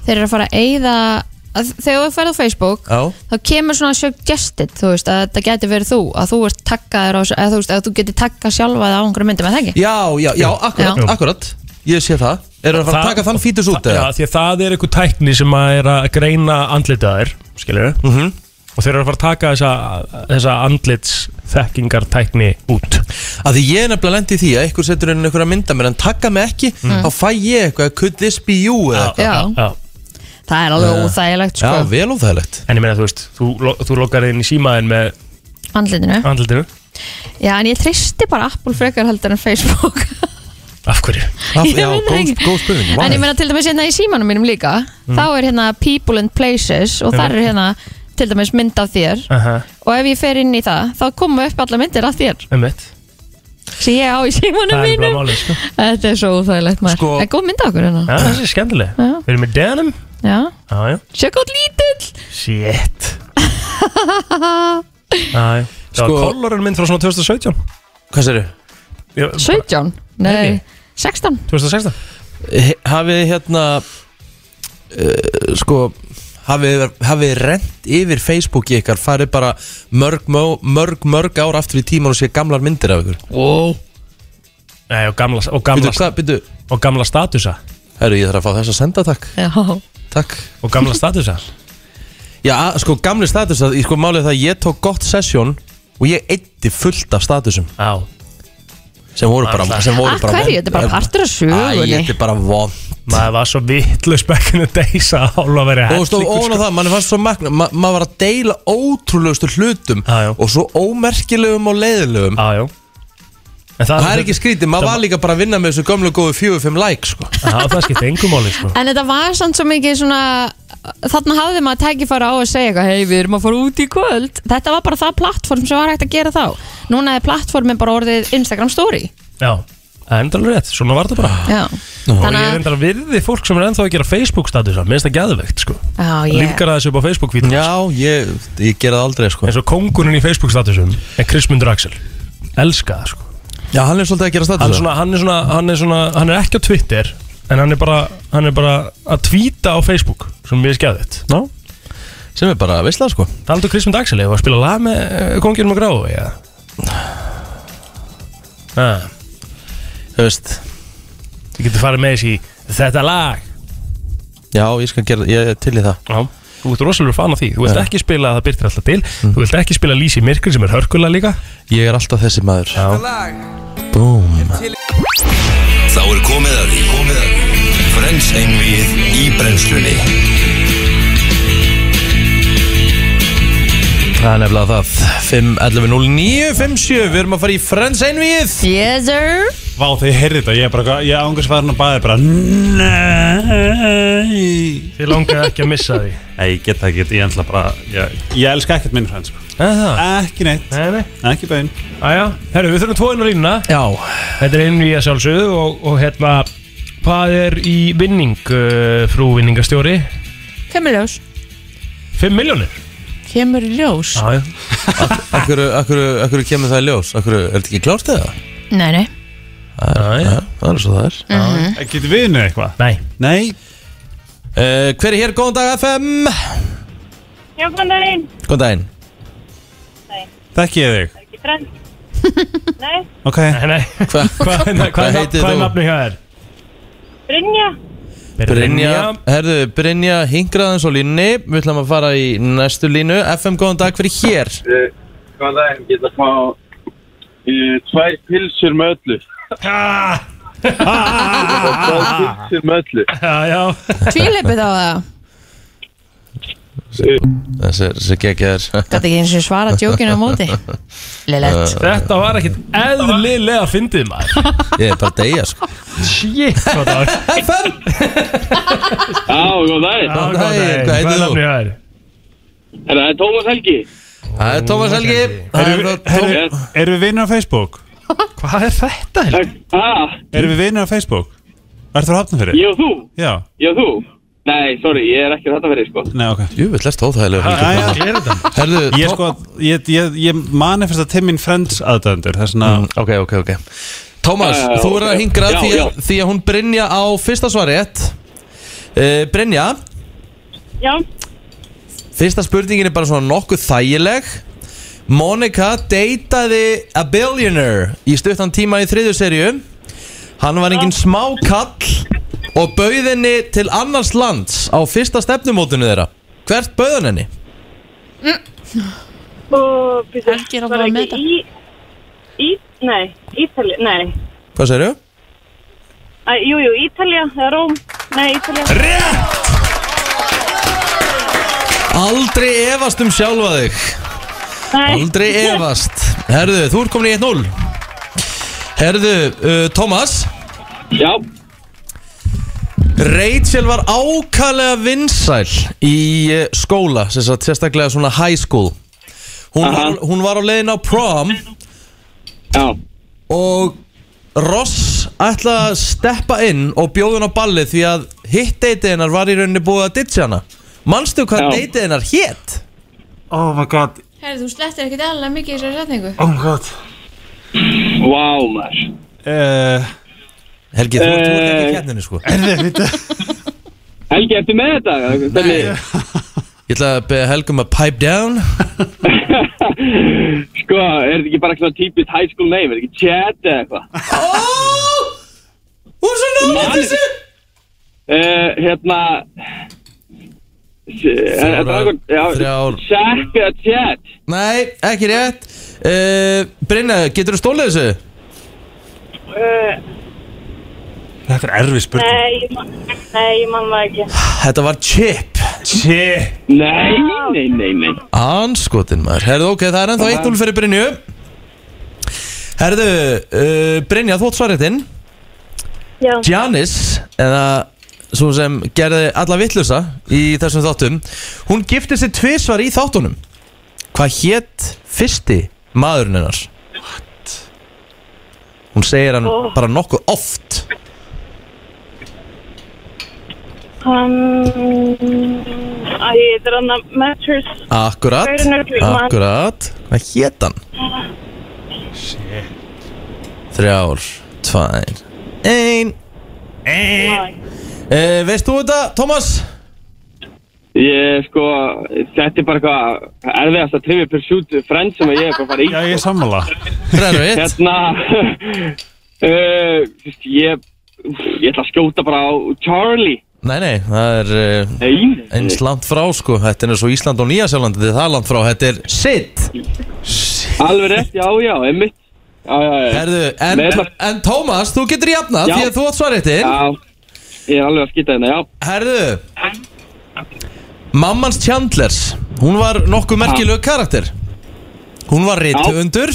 Þeir eru að fara að eyða Þegar þú ferð á Facebook Já. þá kemur svona suggested þú veist, að þetta geti verið þú að þú ert takkaður á, eða þú veist, að þú geti takkað sjálfa það á einhverjum myndum, eða ekki? Já, já, já, akkurat, Já. akkurat Ég sé það. Eru að fara að taka þann fítus út Já, eða? því að það er eitthvað tækni sem að er að greina andlitaðir Skilur við Mhm. Og þeir eru að fara að taka þessa, þessa andlits þekkingar tækni út. Að því ég er nefnilega lendi í því að einhver setur inn einhverja mynda mér en taka mig ekki þá fæ ég eitthvað, could this be you eða eitthvað? Já. já. Það er alveg óþægilegt, Já, sko, vel óþægilegt. En ég meina þú veist, þú, þú loggar inn í símaðin með andlitinu. andlitinu. Já, en ég tristi bara Apple frekar heldur en Facebook Af hverju? Af, Ég Já, það góð, góð spurning En ég meina til dæmis hérna í símanum mínum líka þá er hérna people and places og þar er hérna til dæmis mynd af þér. Aha, og ef ég fer inn í það þá koma upp alla myndir af þér. Um mitt sem ég á í símanum Það er bara mínum. málið, sko. Þetta er svo óþægilegt maður. Sko- Það er góð mynd af okkur hérna. Já, þessi er skemmtileg. Já. Við erum með denim. Já, Já, já. Sjekk átt lítill. Shit. Já, já. Það Sko- var kolorinn mynd frá svona 2017 Hvað sér 17? Nei, Nei. 16 2016 Hafið þið hérna uh, Sko Hafið hafið rent yfir Facebooki ykkar? Farið bara mörg, mörg, mörg, mörg ár aftur í tíman og sé gamlar myndir af ykkur? Wow Nei, og gamla, og Byrju, gamla, hvað, byrju og gamla statusa. Herru, ég þarf að fá þess að senda, takk Já, Takk. Og gamla statusa. Já, sko, gamli status að, sko, málið er það að ég tók gott sesjón og ég eitti fullt af statusum. Já sem voru bara, Alltaf. sem voru Af bara hverju? Þetta er bara partur af Æ, sögunni þetta er bara von Maður var svo vittlust back in the days að hálfa verið Og stóð ofan á það, mann fannst svo magna ma Maður var að deila ótrúlegustu hlutum Já, já. Og svo ómerkilegum og leiðilegum Já, já En Það er ekki skrítið, maður var líka bara að vinna með þessu gömlu góðu 4-5 like sko. Það skipti engum máli, sko En þetta var samt svo mikið svona Þarna hafði maður tækifæra á að segja eitthvað Hei, við erum að fara út í kvöld. Þetta var bara það plattform sem var hægt að gera þá. Núna er plattformin bara orðið Instagram story. Já Það er enda alveg rétt, svona var þetta bara. Já, Og þannig ég er að enda að virði fólk sem er ennþá að gera Facebook statusa Mér. Finnst það gæðveikt sko. Já, ég Lífgar þessu upp á Facebook vítum Já, ég, ég gera það aldrei sko. Eins og kongurinn í Facebook statusum er Krismundur Axel. Elska það sko. Já, hann er svolítið að gera hann, status svona, hann, er svona, hann, er svona, hann er ekki á Twitter En hann er bara, hann er bara að tvíta á Facebook Sem við skæðið Já, sem er bara veistla sko. Taldu Krismundur Axel Eða að spila lag með uh, konginum og gráu Já Næ, Þú veist. Þú getur farið með þessi Þetta lag. Já, ég skal gera, ég er til í það. Já Þú ert rosalega fan af því. Þú vilt ekki spila að það byrtir alltaf til. Þú vilt ekki spila Lísi Myrkur sem er hörkulega líka. Ég er alltaf þessi maður. Já. Búm Þá er komið að því Komið að því Frens einvið í brennslunni. Það er nefnilega það. 5.11.09.57 Við erum að fara í Friends einvið Yes sir. Vá, þegar ég heyrði þetta, ég er bara, ég ángur svarðan að baði bara Nei. Þið langaði ekki að missa því. Nei, ég get það ekki, ég ætla bara Ég, ég elska ekkert minn frænds sko. Það Ekki neitt, Nei, nei. Ekki bæinn Æja, herru, við þurfum tvo inn á línuna. Já. Þetta er inn í að sjálfsögðu og, og hérna Hvað er í vinning, uh, frú vinningastjóri? Kemur ljós 5 miljónir Kemur ljós Já, já Akkur, akkur, akkur kemur það í ljós Akkur, er þetta ekki klárt eða? Nei, nei Já, já Já, það er svo það er Mhm. Getur við unnið eitthvað? Nei Nei uh, Hver er hér? Góðan dag FM Já, góðan daginn. Góðan daginn Þekki ég þig? Ekki frend. Nei, Ok Nei, nei Hva? Hvað hvað Hvað er, heitir hvað er þú? nafni hjá þér? Brynja. Brynja. Herðu, Brynja hingraðan svo línni Við ætlum að fara í næstu línu. FM, góðan dag, hver er hér? Góðan daginn, geta að fá uh, tvær pilsur með öllu. Tvær pilsur með öllu. Já, já. Tvíleipið á það Þessi, þessi geggjaður. Gæti ekki eins og svara djókinu á móti. Lillett Þetta var ekkit eðlilega fyndið maður. Ég er bara að deyja sko. Shit, hvað það var FM Já, Góðan góðan daginn, daginn. hvað heitir er þú? Það er Tómas Helgi? Það er Tómas Helgi. Það er Erum frá við, vinnir á Facebook? Hvað er þetta? Ah, Erum við vinnir á Facebook? Ertu þú hafnum fyrir? Ég og þú? Já. Ég og þú? Nei, sorry, ég er ekki þetta fyrir sko. Nei, ok. Jú, við lest óþægilega er? Herðu, Ég sko, ég, ég, ég manifesta til minn friends aðdöndur Það er svona Mm, Ok, ok, ok. Tómas, já, þú er að ok. hingra Já, því, að, já. því að hún Brynja á fyrsta svarétt uh, Brynja, Já, fyrsta spurningin er bara svona nokkuð þægileg. Monica deytaði a billionaire í stuttan tíma í þriðju serju Hann var engin smá kall og bauð henni til annars lands á fyrsta stefnumótinu þeirra Hvert bauð hann henni? og býttu. Helgi er að var fara að ekki. Í, í, nei, Ítali, nei. Hvað segirðu? Æ, jú, jú, Ítalja, eða Róm. Nei, Ítalja. Aldrei efast um sjálfa þig Nei. Aldrei efast Herðu, þú ert komin í 1-0 Herðu, uh, Tómas Já, Rachel var ákæðlega vinsæl í uh, skóla sem sagt, sérstaklega svona high school. Hún var, Aha. hún var á leiðin á prom. Já. Og Ross ætlaði að steppa inn og bjóða hún á balli því að hitt deitið hennar var í rauninni búið að ditja hana. Manstu hvað Já. deitið hennar hétt? Oh my god. Herri, þú slettir ekkert alveg mikið í þessari setningu. Oh my god. Vá, maður. Uh, Helgi, þú, ert ekki í Eh. keppninni sko Erðu, veitu Helgi, ertu með þetta? Hvernig, Ég ætla að beða Helgum að pipe down sko, er þetta ekki bara eitthvað típist high school name? Er þetta ekki chat eða eitthvað? Ó, Hún er svo Man- þessu hérna. Shack eða chat Nei, ekki rétt uh, Brynja, getur þú stólið þessu? Uh, Þetta er erfið spurning. Nei, ég man, nei, ég man það ekki. Þetta var chip. Shit Nei, nei, nei, nei Anskotin maður. Herðu, ok, það er ennþá 1-0 fyrir Brynju. Herðu, uh, Brynja, þú átt svarréttin Já, Janis, eða svo sem gerði alla vittlusa í þessum þáttum Hún gifti sér tvisvar í þáttunum. Hvað hétt fyrsti maðurinn hennar? Hún segir hann bara nokkuð oft Um, þetta er hann að Matters Akkurat, akkurat Hvað hét hann? Þrjár, tvær, ein. E, Veist þú þetta, Tómas? Ég sko, þetta er bara eitthvað erfiðast að trivia pursuit friend sem ég er bara að fara í Já, ég er sammála. Og eitt Hérna uh, þú veist, Ég Ég ætla að skjóta bara á Charlie Nei, nei, það er uh, Nei eins langt frá sko. Þetta er eins og Ísland og Nýjasjálland Þetta er það langt frá, þetta er Sid. Alveg rétt, já, já, einmitt. Já, já, já. Herðu, en, Með- en Tómas, þú getur jafnað Já. Því að þú átt svaréttin Já, ég er alveg að skýta hérna, já. Herðu Mammans Chandlers Hún var nokkuð merkilegu karakter. Hún var rithöfundur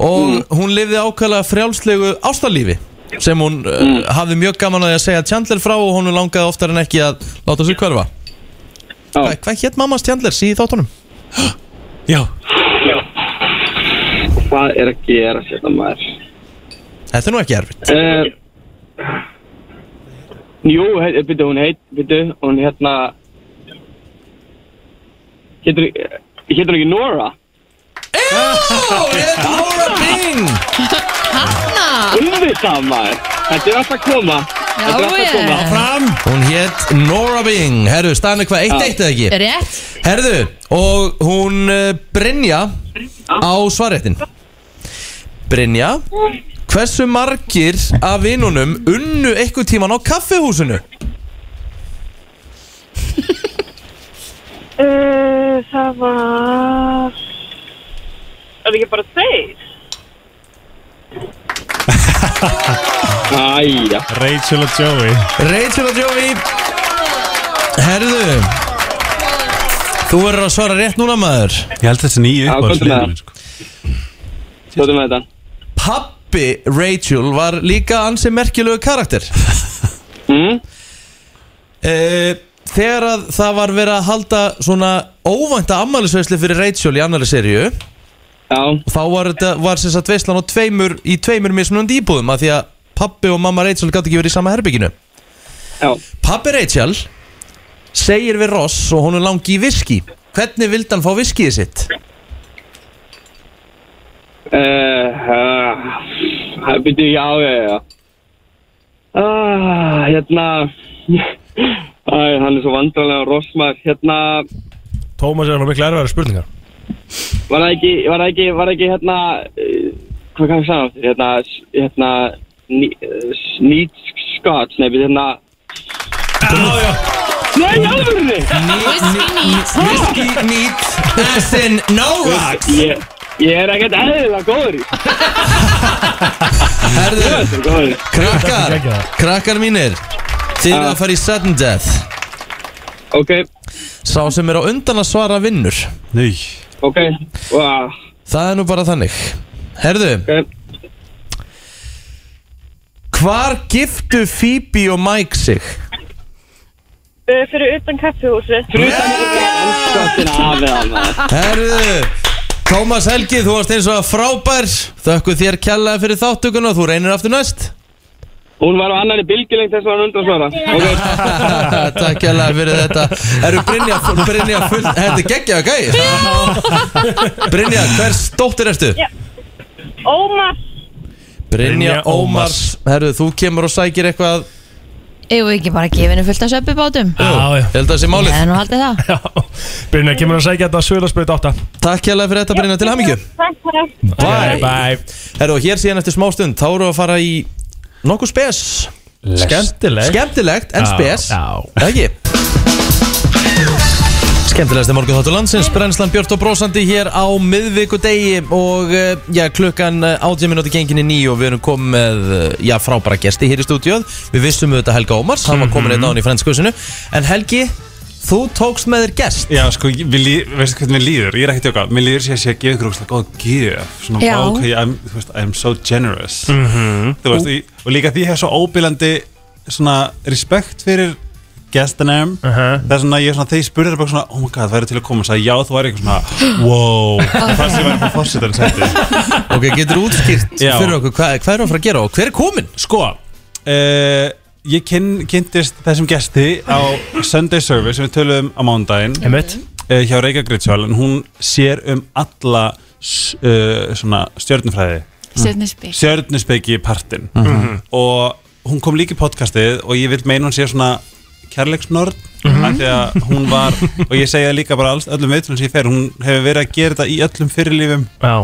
Og hún lifði ákvæmlega frjálslegu ástarlífi Sem hún mm. hafði mjög gaman að því að segja Chandler frá Og hún langaði oftar en ekki að láta sig hverfa Já. Hva, Hvað hétt mammans Chandlers í þáttunum? Já Hvað er að gera sérna maður? Þetta er nú ekki erfitt Uh, jú, heit, byrju, hún heit, byrju, hún hérna hétur hún ekki Nora? Ó, hétt Laura Bing Hanna Umvitað maður. Þetta er alltaf koma. Þetta er alltaf koma Já, Fram Hún hétt Nora Bing. Herðu, staðan er hvað, eitt eitt eða ekki? rétt. Herðu, og hún uh, Brynja á svarréttin. Brynja Hversu margir af vinunum unnu eitthvað tíman á kaffihúsinu? uh, Það var Er það ekki bara þeir? Æja. Rachel og Joey. Rachel og Joey. Herðu. Þú verður að svara rétt núna maður. Ég held þessi nýju Já, upp á komdu með sliðinu sko. Stóðum með þetta. Pappi Rachel var líka ansi merkilegu karakter. Mm? uh, Þegar að það var verið að halda svona óvænta ammælisveisli fyrir Rachel í annari seríu Já, þá var þetta var sem sagt veislan á tveimur í tveimur mismunandi íbúðum af því að pappi og mamma Rachel gátt ekki verið í sama herbygginu já. Pappi Rachel segir við Ross og hún er langi í viski hvernig vildi hann fá viskið sitt? uh, uh, Byrju, já, já, já. Ah, Hérna Æ, hann er svo vandrarlega rossmaður Hérna. Tómas er alveg miklu erfæri spurningar Var það ekki, var það ekki, var það ekki hérna uh, Hvað kann ég sagða áttur? Hérna, hérna Neat Scotch, nei, við hérna Já, já. Nei, alvörni Whisky neat as in no rocks. Ég, ég er ekkert eðlilega góður í. Herðu, Þetta er góður í. krakkar krakkar mínir þið eru að fara í sudden death. Ok, sá sem er á undan að svara vinnur. Nei ok wow, það er nú bara þannig. Herðu, Ok, hvar giftu Phoebe og Mike sig? Uh, fyrir utan kaffihúsi við hann maður. Herðu. Tómas Helgi, þú varst eins og frábær. Þökku þér kjallaði fyrir þáttökuna og þú reynir aftur næst Hún var á annari bylgilengt þess að hann undan svara Ok, Takk kjallaði fyrir þetta. Herru Brynja, Brynja full Þetta er geggjaða gæi. Brynja, hvers dóttir ertu? Já. Ómar Brynja Ómars. Herru, þú kemur og sækir eitthvað? Egu ekki bara henni fullt af söpubátum Já, já. Ég held að það sé málið. Hef nú haldið það. Já. Brynja kemur að sækja þetta að Söðarsbreyt 8 Takk kjallaði fyrir þetta Brynja til hamingju. Takk fyrir Bye. Bye. Herru, og hér síðan eftir smá stund Þá eru að fara í nokkuð spes. Skemmtilegt. Skemmtilegt en spes. Eða Ekki? Skemmtilegast er morgun þáttu landsins Brennslan Björn og Brósandi hér á miðvikudegi og eh, já, klukkan átjá minúti genginni nýju og við erum komið með eh, já, frábæra gesti hér í stúdíóð Við vissum auðvitað Helga Ómars, hann var komin einn á hann í frendskvössinu En Helgi, þú tókst með þér gest Já, sko, ég- veistu hvernig mér líður? Ég er ekki tjóka Mér líður sér að sé að gefa ykkur ógstlega góð gjöf Svona, Já. ok, I'm, þú veist, I'm so generous Mhm. Þú veist, og, og líka því ég hef svo óbílandi Svona respekt fyrir gestinum Það er svona, ég er svona, þegar ég spurði það bara svona Oh my god, það er til að koma og sagði já, þú er eitthvað svona Wow, það sem var eitthvað fórsetan sætti Ok, getur útskýrt Já. fyrir okkur hvað, hvað er að fara að gera og hver er komin? Sko, uh, ég kyn, kynntist þessum gesti á Sunday Service sem við töluðum á mándaginn uh, hjá Reykjavík Gritsjál en hún sér um alla uh, svona stjörnufræði. Stjörnusbygg stjörnuspeki partinn Mhm. og hún kom líka í podcastið og ég vil meina hún sé svona kærleiksnörd Af því að hún var og ég segja líka bara alls, öllum veitlum sem ég fer hún hefur verið að gera þetta í öllum fyrirlífum. Já,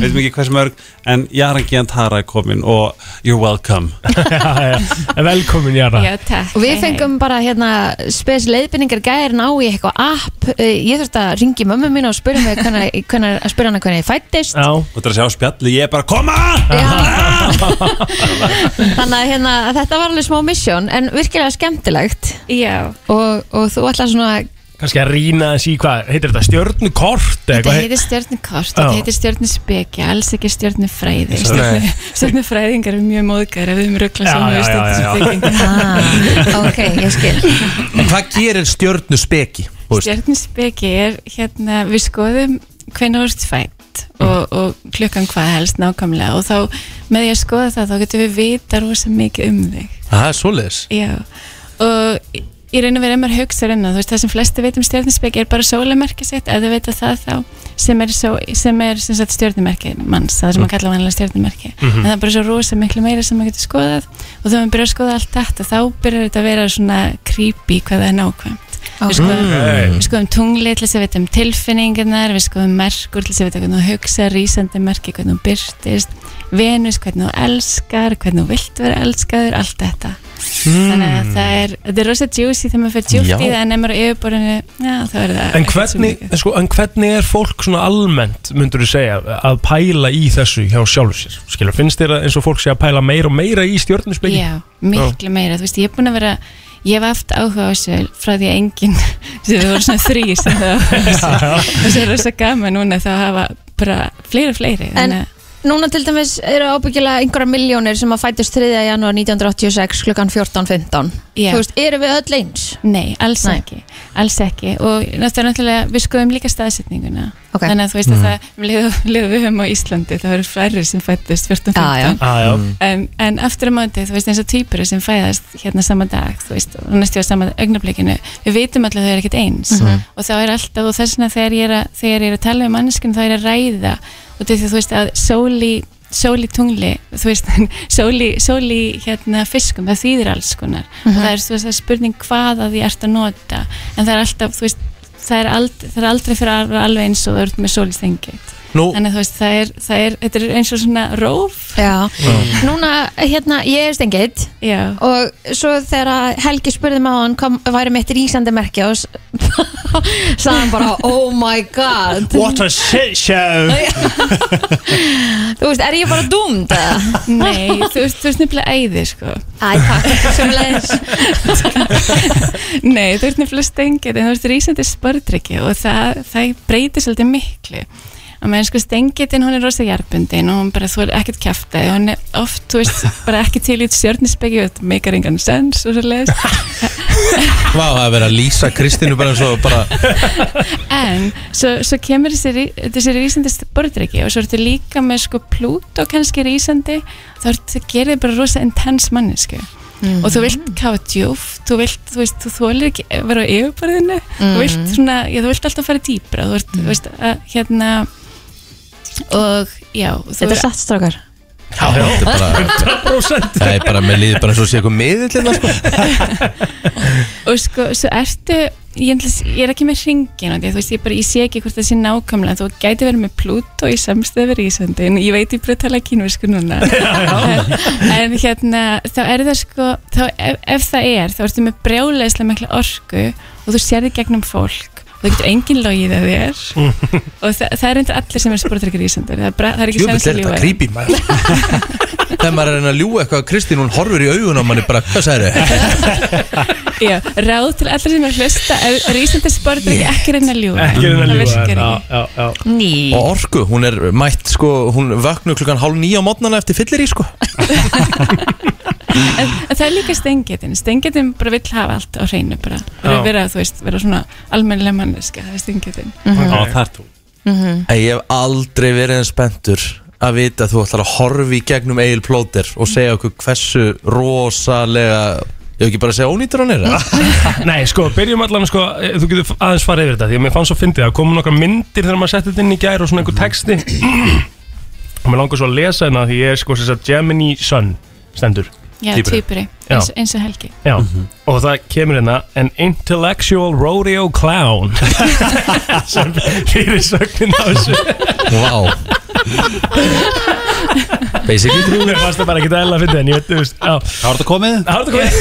veitum ekki hversu mörg en Jara Giantara er komin og you're welcome. Já, já. Velkomin Jara. Já, takk. Og við fengum bara hérna spes leiðbynningar gærin á í eitthvað app. Eh, Ég þurfti að ringi mömmu mín og spyrja mig hvernig, hvernig, að spyrja hana hvernig ég fættist Já, og það er að sjá spjalli, ég er bara koma! Já. Þannig að hérna, þetta var alveg smá mission en virkilega skemmtilegt. Já, og, og þú ætlar svona kannski að rýna þessi í hvað Heitir þetta stjörnukort? eða þetta hvað heitir stjörnukort, Já. þetta heitir stjörnuspeki, alls ekki stjörnufræði Nei. Stjörnufræðingar eru mjög móðgar ef við erum ruggla Já, saman já, við já, já, já. stjörnuspekingar ah, Ok, ég skil En hvað gerir stjörnu speki? Stjörnuspeki er hérna, við skoðum hvernig þú ert fætt og, og klukkan hvað helst nákvæmlega og þá með því að skoða það þá getum við vita rosa mikið um þig Það er svoleiðis Já, og í- raun og verið maður hugsa um það, það sem flesti veit um stjórnispeki er bara sólumerki sitt, ef þau veit að það þá sem er, só, sem er sem sagt, stjórnumerki manns, það sem maður kalla vanlega stjórnumerki en það er bara svo rosa miklu meira sem maður getur skoðað og þegar maður byrjar að skoða allt þetta þá byrjar þetta að vera svona creepy hvað það er nákvæmt við skoðum, við skoðum tungli til þess að vita um tilfinningarnar við skoðum merkur til þess að vita hvernig þú hugsa rísandi merki, hvernig þú byrtist Venus, hvernig þú elskar hvernig þú vilt vera elskaður, allt þetta þannig að það er þetta er rosa juicy þegar maður fyrir djúpt Já. í það en ef maður er yfirborðinu, já þá er það En hvernig, sko, en hvernig er fólk svona almennt, myndur þú segja, að pæla í þessu hjá sjálfur sér? Skilur, finnst þér að eins og fólk sé að pæla meira og meira í stjörnuspeki? Já, miklu meira, þú veist, ég er búin að vera ég hef haft áhuga á þessu frá því að enginn, sem þau voru svona þrý sem það og þessu er rosa gaman núna þá hafa bara fleiri og fleiri En- þannig að Núna til dæmis eru ábyggilega einhverja miljónir sem að fætist 3. janúar 1986 klukkan 14.15 Já. Þú veist, eru við öll eins? Nei, alls Nei. ekki alls ekki og náttúrulega við skoðum líka staðsetninguna Ok. þannig að þú veist að það um liðu við höfum á Íslandi það eru færri sem fættist 14-15 Já, já. Ah, já. En, en aftur á móti, þú veist eins og týpur sem fæðast hérna sama dag, þú veist, og næstu á sama augnablikinu, við vitum alltaf að þau eru ekkert eins og þá er alltaf, og þess vegna þegar ég er að, þegar ég er að og því þú veist að sóli sóli tungli, þú veist sóli, sóli hérna fiskum það þýðir alls konar. Og það er, veist, það er spurning hvað að því ert að nota. En það er alltaf, þú veist það er aldrei, það er aldrei fyrir alveg eins og þú ert með sólistengitt Nú, þannig að þú veist, það er, það er, þetta er eins og svona róf Já. Núna, hérna, ég er stengið já, og svo þegar Helgi spurði mig á hann kom, væri mitt rísandi merki og sagði hann bara oh my god What a shit show! Þú veist, er ég bara dúmd eða? Nei, þú ert, þú ert nefnilega æði sko. Æ, takk, sömulegis Nei, þú ert nefnilega stengið en þú ert rísandi spördrykki og það, það breytir svolítið miklu og meðan sko stengitin hún er rosa hjarpundin og hún bara þú er ekkert kæftið hún er oft, þú veist, bara ekki til í og þetta meikar engan sens og svo leiðis vá, það er verið að lýsa Kristínu bara eins og bara en svo, svo kemur þessi, þessi rísandi spördrykki og svo ertu líka með sko Plútó kannski rísandi. Þá ertu, gerir þig bara rosa intens mannesku og þú vilt kafa djúft þú vilt, þú veist, þú þólir ekki vera á yfirborðinu. Þú vilt svona, já, þú vilt alltaf fara dýpra. Þú veist, þú veist, að, hérna og já Þetta er satt strákar. Já, þetta er bara 100% Það er bara, mér líður bara eins og sé eitthvað miðillina sko. og sko, svo ertu ég, ætla- ég er ekki með hringin og því, þú veist, ég, bara, ég sé ekki hvort það sé nákvæmlega. Þú gæti verið með Plútó í samstöðu við Ísandi en ég veit ég bara tala kínversku núna. En, en hérna þá er það sko, þá, ef, ef það er þá ertu með brjáleislega mikla orku og þú sérði gegnum fólk og það getur engin logið að þér. Og það, það er endur allir sem er sportrykkir Ísandur það, er bara- það er ekki þetta að er maður. Þegar maður er að reyna að ljúga eitthvað Kristín, hún horfir í augun á manni bara, hvað sagði Já, ráð til allir sem er hlusta er Ísandur sportrykki ekki reyna að ljúga. Ekki reyna að Það. Ný. Og orku, hún er mætt sko, hún vöknu klukkan hálf nýja á mótnana eftir fyllir í sko. En, en það er líka stengetin stengetin bara vill hafa allt á hreinu bara. Vera, vera, veist, vera svona almennilega manneska, það er Já, það er þú. Ei, Ég hef aldrei verið en spenntur að vita að þú ætlar að horfi í gegnum Egil Plóter og segja okkur hversu rosalega ég hef ekki bara að segja ónýtur hann er? Nei, sko, byrjum allan sko, eh, þú getur aðeins farið yfir þetta því að mér fannst svo fyndið að koma nokkra myndir þegar maður setti þetta inn í gær og svona einhver texti. Og mér langar svo að lesa hérna því ég er sko þess að Gemini Sun stendur já, týpuri, eins, eins og Helgi. Já, og það kemur hérna An intellectual rodeo clown. Sem fyrir sögnin á þessu. Vá. Basically. True Mér fannst það bara ekki eðla að finna en ég veit, þú veist, var þetta komið? Það var þetta komið.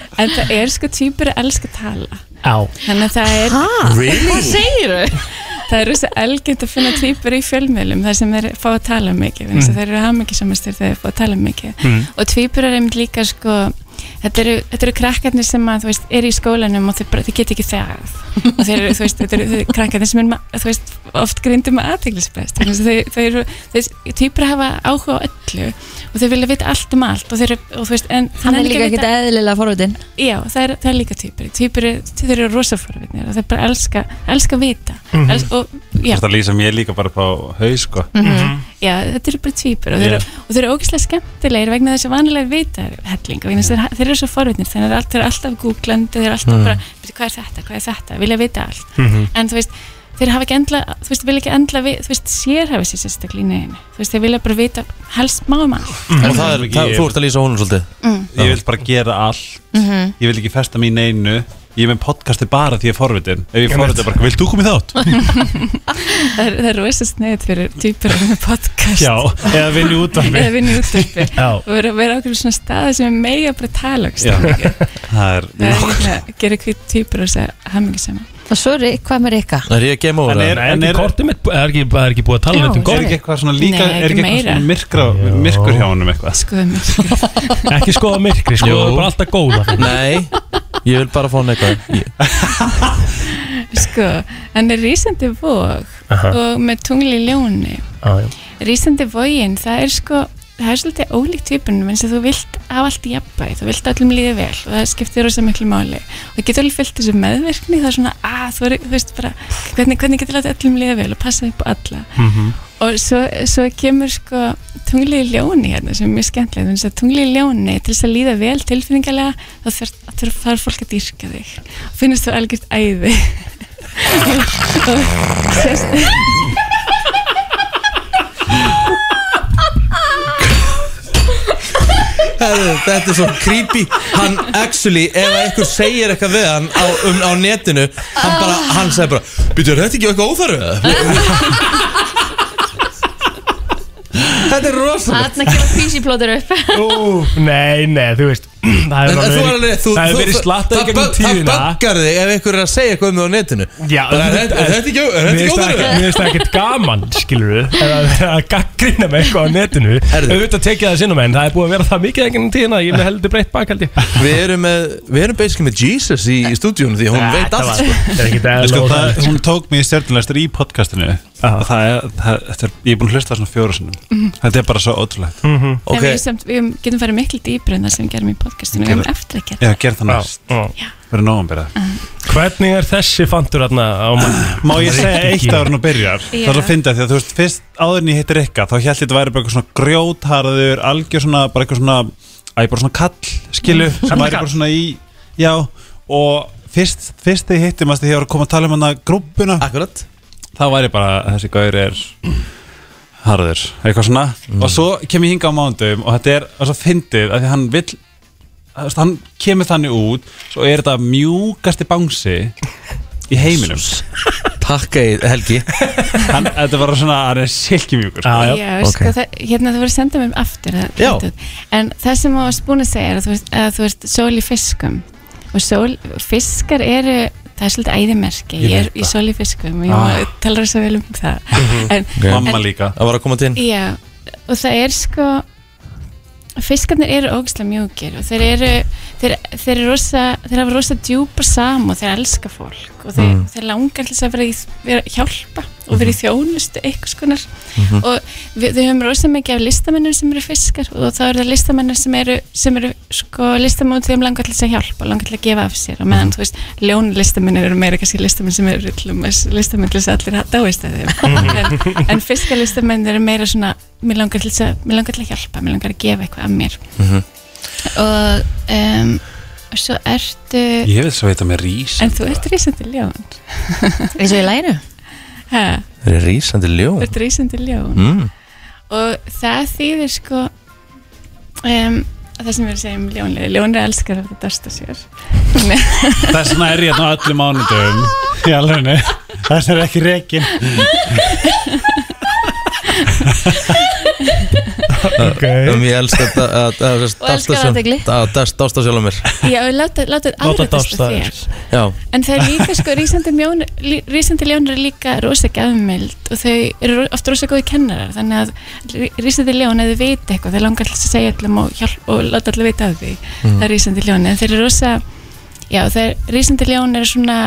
En það er sko týpuri elska að tala. Já. Þannig að það er Really? Hvað segir þau? Það er rosa elgjönd að finna týpur í fjölmiðlum þar sem þeir fá að tala mikið mm. þeir eru hamingisamastir þegar þeir fá að tala mikið Mm. og týpur er einmitt líka sko þetta eru, þetta eru krakkarnir sem að veist, er í skólanum og þeir, bara, þeir get ekki þegað og þeir eru, veist, þetta eru krakkarnir sem er, veist, oft grindum þeir, þeir, þeir eru, þeir, týpur hafa áhuga á öllu og þeir vilja vita allt um allt og þeir eru, og þú veist, en Hann er líka vita- eðlilega forvitin. Já, það er, það er líka týpur Týpur, þeir eru rosa forvitnir og þeir bara elska, elska að vita. Mhm. Els, og, já, Þetta lýsa mér líka bara á haus sko. Já, þetta eru bara týpur og þeir, eru, og þeir eru ógeðslega skemmtilegir vegna þess að vanilega vita helling þeir, þeir eru svo forvitnir þeir eru, alltaf googlandi, þeir eru alltaf bara "Bíddu, hvað er þetta, hvað er þetta, vilja vita allt. Mhm. en þú veist, þeir hafa ekki endla þú veist, vilja ekki endla, vi- þú veist, sérhafa sér sérstaklega í neginu, þú veist, þeir vilja bara vita helst má um allt Og það er, það, þú ert að lýsa honum svolítið. Mm. Ég vil bara gera allt. Ég vil ekki festa mig í neinu. Ég er með podcasti bara því ég er forvitin. Ef ég er forvitin bara, vilt þú koma í þátt? það er, það er rosa sneið fyrir týpur með podcast. Já, eða vinni útvarfi eða útvarpi. Já, og vera, vera okkur svona staði sem er mega bara tala. Það er það er gera hvít týpur og segja hammingisama Og svo hvað með Rikka? Það er ég að over En er- er ekki er ekki, er ekki búið að tala Já, neitt um Er ekki eitthvað svona líka, Nei, er ekki ekki eitthvað svona myrkur hjá honum eitthvað? skoðum mig Ekki skoða myrkri, skoða bara alltaf góða Nei, ég vil bara fá hann eitthvað. Sko, hann er rísandi vóg Aha. og með tungli í ljóni rísandi vógin, það er sko það er svolítið ólíkt týpunum eins og þú vilt hafa allt í jafnbæði, þú vilt öllum líði vel og það skiptir rosa miklu máli. Og það getur alveg fyllt þessu meðverkni það er svona, að þú, er, þú veist bara hvernig, hvernig getur látið öllum líði vel og passa upp á alla? Mhm. og svo, svo kemur sko tungli í ljóni hérna sem er mjög skemmtilegt. Þannig að tungli í ljóni til þess að líða vel tilfinningalega þá þarf, þarf fólk að dýrka þig. Og finnst þú algjört æði. Og sérst Þetta er svo creepy Hann actually, ef einhver segir eitthvað við hann á, um, á netinu Hann bara, hann segir bara Býtur, þetta ekki eitthvað óþarfið? Þetta er rosalega Þarna kemur písiplótur upp. Nei, nei, þú veist Það En, hefur en þú er alveg þú, það hefur þú, verið slattað í það, gegnum bögg- það tíðina. böggar þig ef einhver er að segja eitthvað um þig á netinu. Já, Bara, er, auðvitað- er, er þetta ekki, er Mér þetta ekki finnst það ekki- óþarfið? mér finnst það ekkert gaman, skilur við að gaggrina með eitthvað á netinu. Herðu. auðvitað tekið það sinnum en það er búið að vera það mikið ekkert tíðina, ég með heldur breytt bak held ég. Við erum með, við erum basically með Jesus í, í stúdíunum því hún veit allt sko. Það er ekkert En eðla Sko, og það, það hún tók mig stjórnulegstur í podcastinu og það er, það, þetta er, ég er búin að hlusta á svona fjóru sinum Þetta er bara svo ótrúlegt. En Ok, við, samt, við getum farið miklu dýpri en það sem við gerum í podcastinu. Við erum eftir að gera Já, gerð það næst, Já. verður nógum byrjað Hvernig er þessi fantur hérna á mann? Má ég segja eitt ára nú byrjar? Já. Það er að finna því að þú veist, fyrst áður en ég hittir Rikka þá held ég þetta væri bara eitthvað svona grjótharður algjör svona, bara eitthvað svona æ, bara svona kall, skilu sem væri bara svona í, já og fyrst, fyrst að að um þá væri bara, þessi gaur er harður, eitthvað svona. Og svo kem ég hinga á mándum og þetta er og svo fyndið að því hann veist, hann kemur þannig út svo er þetta mjúkasti bánsi í heiminum. Takk eða Helgi. Hann, þetta var svona, hann er silkimjúkur Já, já. Já, ok. sko, það, hérna þú voru að senda mér aftur það, en það sem búin að segja er að þú veist, að þú veist sól í fiskum. Og sól, fiskar eru það er svolítið æðimerki, Ég ég er í í fiskum og ég Ah. talar svo vel um það. En, mamma líka. Það var að koma til já, og það er sko fiskarnir eru ógislega mjúkir og þeir eru þeir, þeir rosa þeir hafa rosa djúpa sam og þeir elska fólk og þeir, Mm. þeir langar þess að vera, í, vera hjálpa og vera í þjónustu eitthvað skonar Mhm. og við, við höfum rosa mikið af listamennum sem eru fiskar og þá eru það listamennir sem eru, sem eru sko listamenn þeim langar þess að hjálpa langar til að gefa af sér. Og meðan þú veist ljónlistamennir eru meira kannski listamenn sem eru listamenn til þess að allir dáist að þeim. En, en fiskalistamenn eru meira svona mér langar þess að, hjálpa mér langar að gefa eitthvað af mér. Mhm. og um, svo ertu Ég vil svo veita með rís en þú ert rísandi ljón Eins og í læginu? Ha, Það er rísandi þú ljón ert rísandi ljón mm. og það þýðir sko um, það sem við erum að segja um ljónlega ljónlega elskar að þetta dasta sér. Þess vegna er ég hérna á öllum mánudum Í alvegni Þess er ekki rekin. okay. um, Ég elska að- að- að dásta sjálf mér. Já, láta, aðra dásta þér en það er líka sko rísandi, ljón er líka rosa gafmild og þau eru oft rosa góði kennarar þannig að rí- rísandi ljón eða þau vita eitthvað, þau langar til að segja allum og, og láta allir vita af því Mm. það er rísandi ljón, en þeir eru rosa já, þeir, rísandi ljón er svona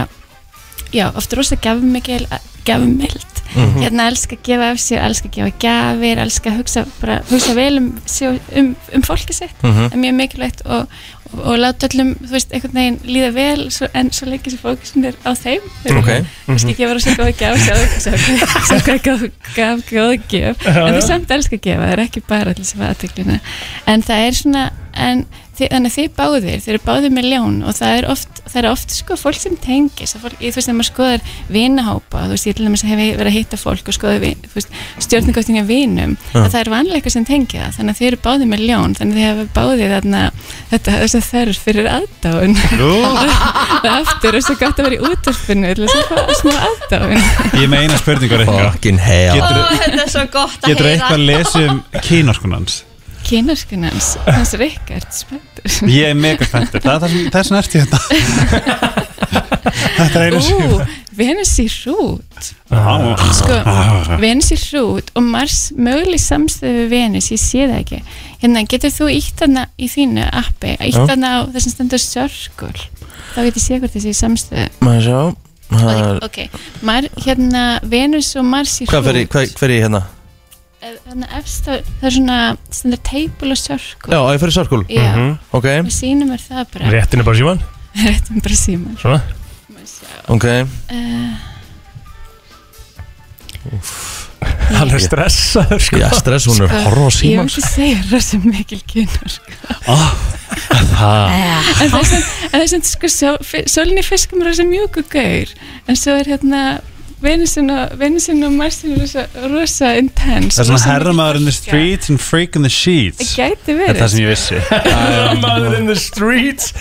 já, oft rosa gafmikil gafmild, Mhm. hérna elska að gefa af sér, elska að gefa gjafir elska að hugsa, bara, hugsa vel um, sig- um, um fólki sitt Mhm. er mjög mikilvægt og, og, og láta öllum, þú veist, einhvern veginn líða vel svo, en svo lengi sem fókusin er á þeim ok kannski ekki að vera svo góð að gefa sjá hvað hvað góð gaf góð að gef en þú samt elska að gefa, það er ekki bara allir sem aðteklina en það er svona en þið, þannig að þið báðir, þið eru báðir með ljón og það er oft, það er oft sko fólk sem tengis, það fólk, ég, þú veist, þegar maður skoðar vinahópa, þú veist, ég til dæmis hef verið að hitta fólk og skoða, stjórningóttinga vinum, Já. að það er vanleika sem tengi það, þannig að þið eru báðir með ljón þannig að þið hefur báðir þarna þetta, þess að þörf fyrir aðdáun. Og aftur er svo gott að vera í útvarpinu til þess að fá smá aðdáun. Ég er með eina spurningur eitthvað Getur, Þetta er svo gott að getur eitthvað að lesa kynaskunans kynarskunans, hans Rikard spenntur Ég er mega spenntur. Það er það sem, er ert ég þetta Þetta er einu Ú, Venus í hrút. Sko, Venus í hrút og Mars möguleg samstöðu við Venus, ég sé það ekki. Hérna, getur þú ítt þarna í þínu appi, ítt þarna á þessum stendur sörkul, þá getur sé hvort þessi samstöðu Maður sjá? Ok, Mar, hérna Venus og Mars í fer hrút. hvað, hver í hérna? Þannig efst það, það er svona stendur table og sörkul. Já, ég fer í sörkul. Já, Ok, við sýnum er það bara. Réttinu bara síman réttum bara síma Svona. Ok. Uh, Hann er stressaður sko. Já, stress, hún er Sko, horfa á Ég síman myndi segja rosa mikil kynur sko. Það En það er sem, en það er sem sko, sól- sólin í fiskum er rosa mjúk og gaur. En svo er hérna Venusin og, Marsin er rosa, rosa intense. Það er svona herramaður in the streets and freak in the sheets. Það gæti Þetta er verið það sem ég vissi. Mother in the streets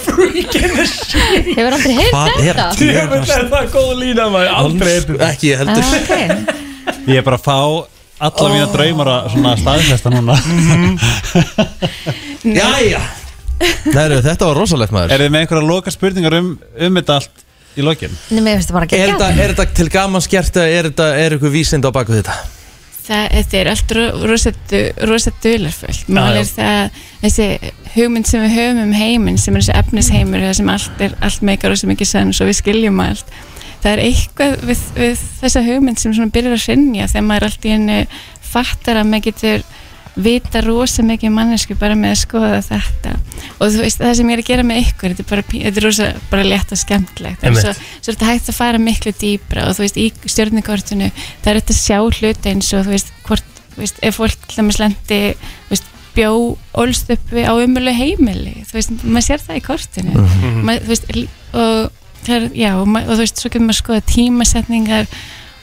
Freak in the streets Hefur aldrei er þetta? Ég að það er góð lína maður. Aldrei eitthvað Ekki heldur. Ah, ok. Ég er bara að fá alla mína draumar að svona staðfesta núna. Jæja. Nei, þetta var rosalegt maður. Er þið með einhverja loka spurningar um, um þetta allt í lokin? Nei, mér finnst þetta bara Er ekki þetta, er þetta til gaman skert eða er þetta, er eitthvað vísind á baku þetta? Það, þetta er allt ro- rosa, rosa dularfullt Já, Mál já. er það, þessi hugmynd sem við höfum um heiminn sem er þessi efnisheimur það sem allt er, allt meikar rosa mikið sanns og við skiljum allt það er eitthvað við, við þessa hugmynd sem svona byrjar að rinja þegar maður allt í hennu fattar að maður getur vita rosa mikið um mannesku bara með að skoða þetta og þú veist það sem ég er að gera með ykkur þetta er bara, þetta er rosa bara létt og skemmtlegt Einmitt. svo, svo er þetta hægt að fara miklu dýbra og þú veist í stjórnikortinu það er þetta að sjá hluti eins og þú veist hvort, þú veist, ef fólk til dæmis lendi bjó ólst upp við- á umölu heimili þú veist, maður sér það í kortinu Mhm. maður, þú veist, og er, já, og, og þú veist, svo getur maður skoða tímasetningar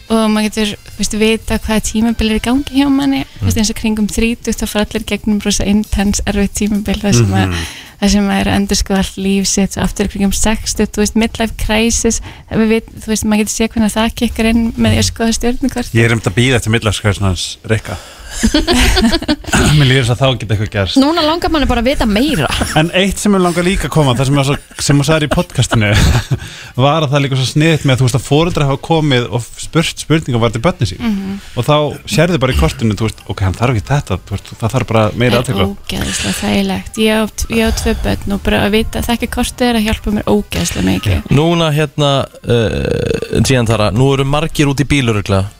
og maður getur, þú veist, vita hvaða tímabil er í gangi hjá manni, þú veist, eins og kringum 30 þá fara allir gegnum rosa intens erfið tímabil, það sem að það sem að er að endur sko allt líf sitt. Og aftur kringum 60, þú veist, midlife crisis. Við þú veist, maður getur sé hvernig það kikkar inn með því að skoða stjórnukort Ég er um þetta að býða eftir midlarskvæðsnans Rikka Mér líður þess að þá geta eitthvað gerst. Núna langar manni bara að vita meira. En eitt sem ég langar líka að koma Það sem, svo, sem þú sagðir í podcastinu Var að það líka svo sniðt með að þú veist að fóreldra hafa komið Og spurt spurningar var til börni sín. Mhm. Og þá sérðu bara í kortinu þú veist, Ok, hann þarf ekki þetta þú veist, Það þarf bara meira Það er ógeðslega þægilegt. Ég á, tvö börn og bara að vita að þekki kortið er að hjálpa mér ógeðslega mikið. Núna hérna uh,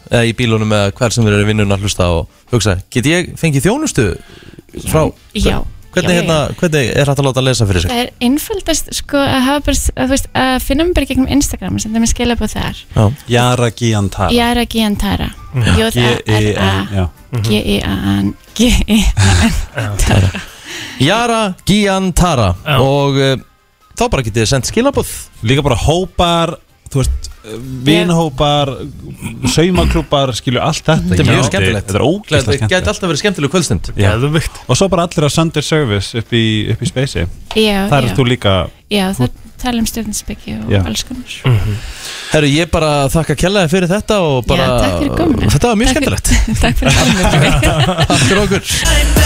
Í eða í bílunum eða hver sem við erum vinnun að hlusta og hugsa, get ég fengið þjónustu frá Já, hvernig, já, hérna, hvernig er hægt að láta að lesa fyrir sig? Það er einföldast sko að hafa bara, að, þú veist, að finna mig bara í gegnum Instagram sem það mér skilja búið þar. Já. Jara Giantara Jara já. G-I-A-N G-I-A-N Tara. Jara Gian Tara. Og uh, þá bara getið þið sendt skilabóð Líka bara hópar Þú veist, vinhópar Saumaklúpar, skilju allt þetta Þetta er mjög skemmtilegt. Þetta er ógeðslega Þetta skemmtilegt. gæti alltaf verið skemmtileg kvöldstund. Já. Og svo bara allir á Sunday Service upp í, upp í Spacey. Já, Það já. er þú líka Já, það tala um stjórninsbyggi og Já. alls konar Herru, ég bara þakka kjallaði fyrir þetta og bara Já, takk fyrir komuna. Þetta var mjög skemmtilegt Takk fyrir kominu Takk fyrir okkur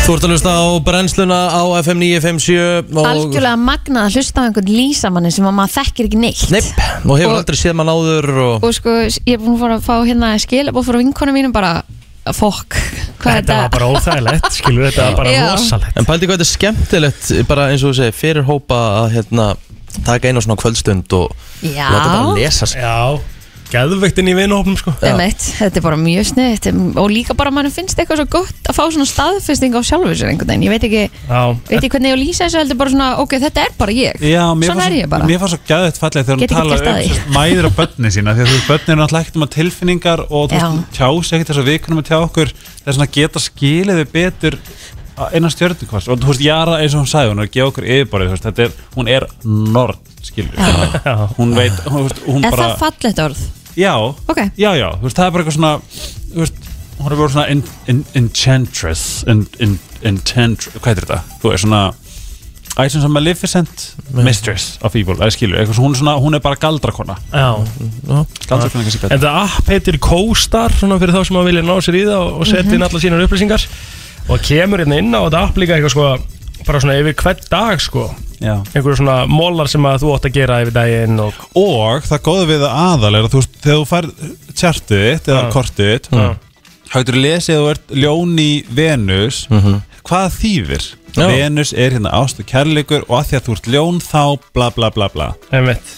Þú ert að hlusta á brennsluna á FM 957 og, Algjörlega magnað að hlusta á einhvern lísamanni sem að maður þekkir ekki neitt Neip, og hefur Og- aldrei séð mann áður og, Og sko, ég er búin að fara að fá hérna skilabóð frá vinkonu mínum bara Fokk, hvað er Þetta var þetta? bara óþægilegt, skilur þetta var bara Já. rosalegt En pældi hvað þetta er skemmtilegt bara eins og þú segir, fyrir hópa að hérna, taka einu svona kvöldstund og Já. láta bara lesa sig. Já, geðveiktinn í vinahópum sko. Einmitt, þetta er bara mjög sniðt og líka bara mann finnst eitthvað svo gott að fá svona staðfesting á sjálfur sér einhvern veginn. Ég veit ekki, Já, veit ekki hvernig ég á að lýsa þessu heldur bara svona, ok, þetta er bara ég. Já, mér svona fannst- er ég bara. Mér fannst svo gæðið fallega þegar hún Get ekki tala gert að um því. sérst, mæður og börni sína því að þú veist, börni eru náttúrulega ekkert um að tilfinningar og þú Já. veist, tjá sig ekkert þess að við kunum að tjá okkur það svona að geta skilið við betur á innan stjörnukvast og þú veist, Jara eins og hún sagði, hún er að gefa okkur yfirborðið þú veist, þetta er, hún er nord skilur, Já. hún veit hún, veist, hún Er bara, það fallegt orð? já, Ok. já, já, þú veist, það er bara eitthvað svona þú veist, hún er bara svona in, in, enchantress in, in, enchantress, hvað er þetta? þú er svona Æ, sem sem Maleficent Mistress. of Evil, það er skilur, eitthvað svona, hún er, svona, hún er bara galdrakona. Já. Galdrakona kannski En það app heitir CoStar svona fyrir þá sem að vilja ná sér í það og, og setja inn alla sínar upplýsingar og kemur hérna inn á þetta app líka eitthvað sko bara svona yfir hvern dag sko Já. einhverju svona mólar sem að þú átt að gera yfir daginn og Og það góða við aðal er að þú veist, þegar þú fær tjartið þitt eða Já. kortið þitt Já. þá getur þú lesið að þú ert ljón í Venus hvað þýðir? Já. Venus er hérna ást og kærleikur og að því að þú ert ljón þá bla bla bla bla einmitt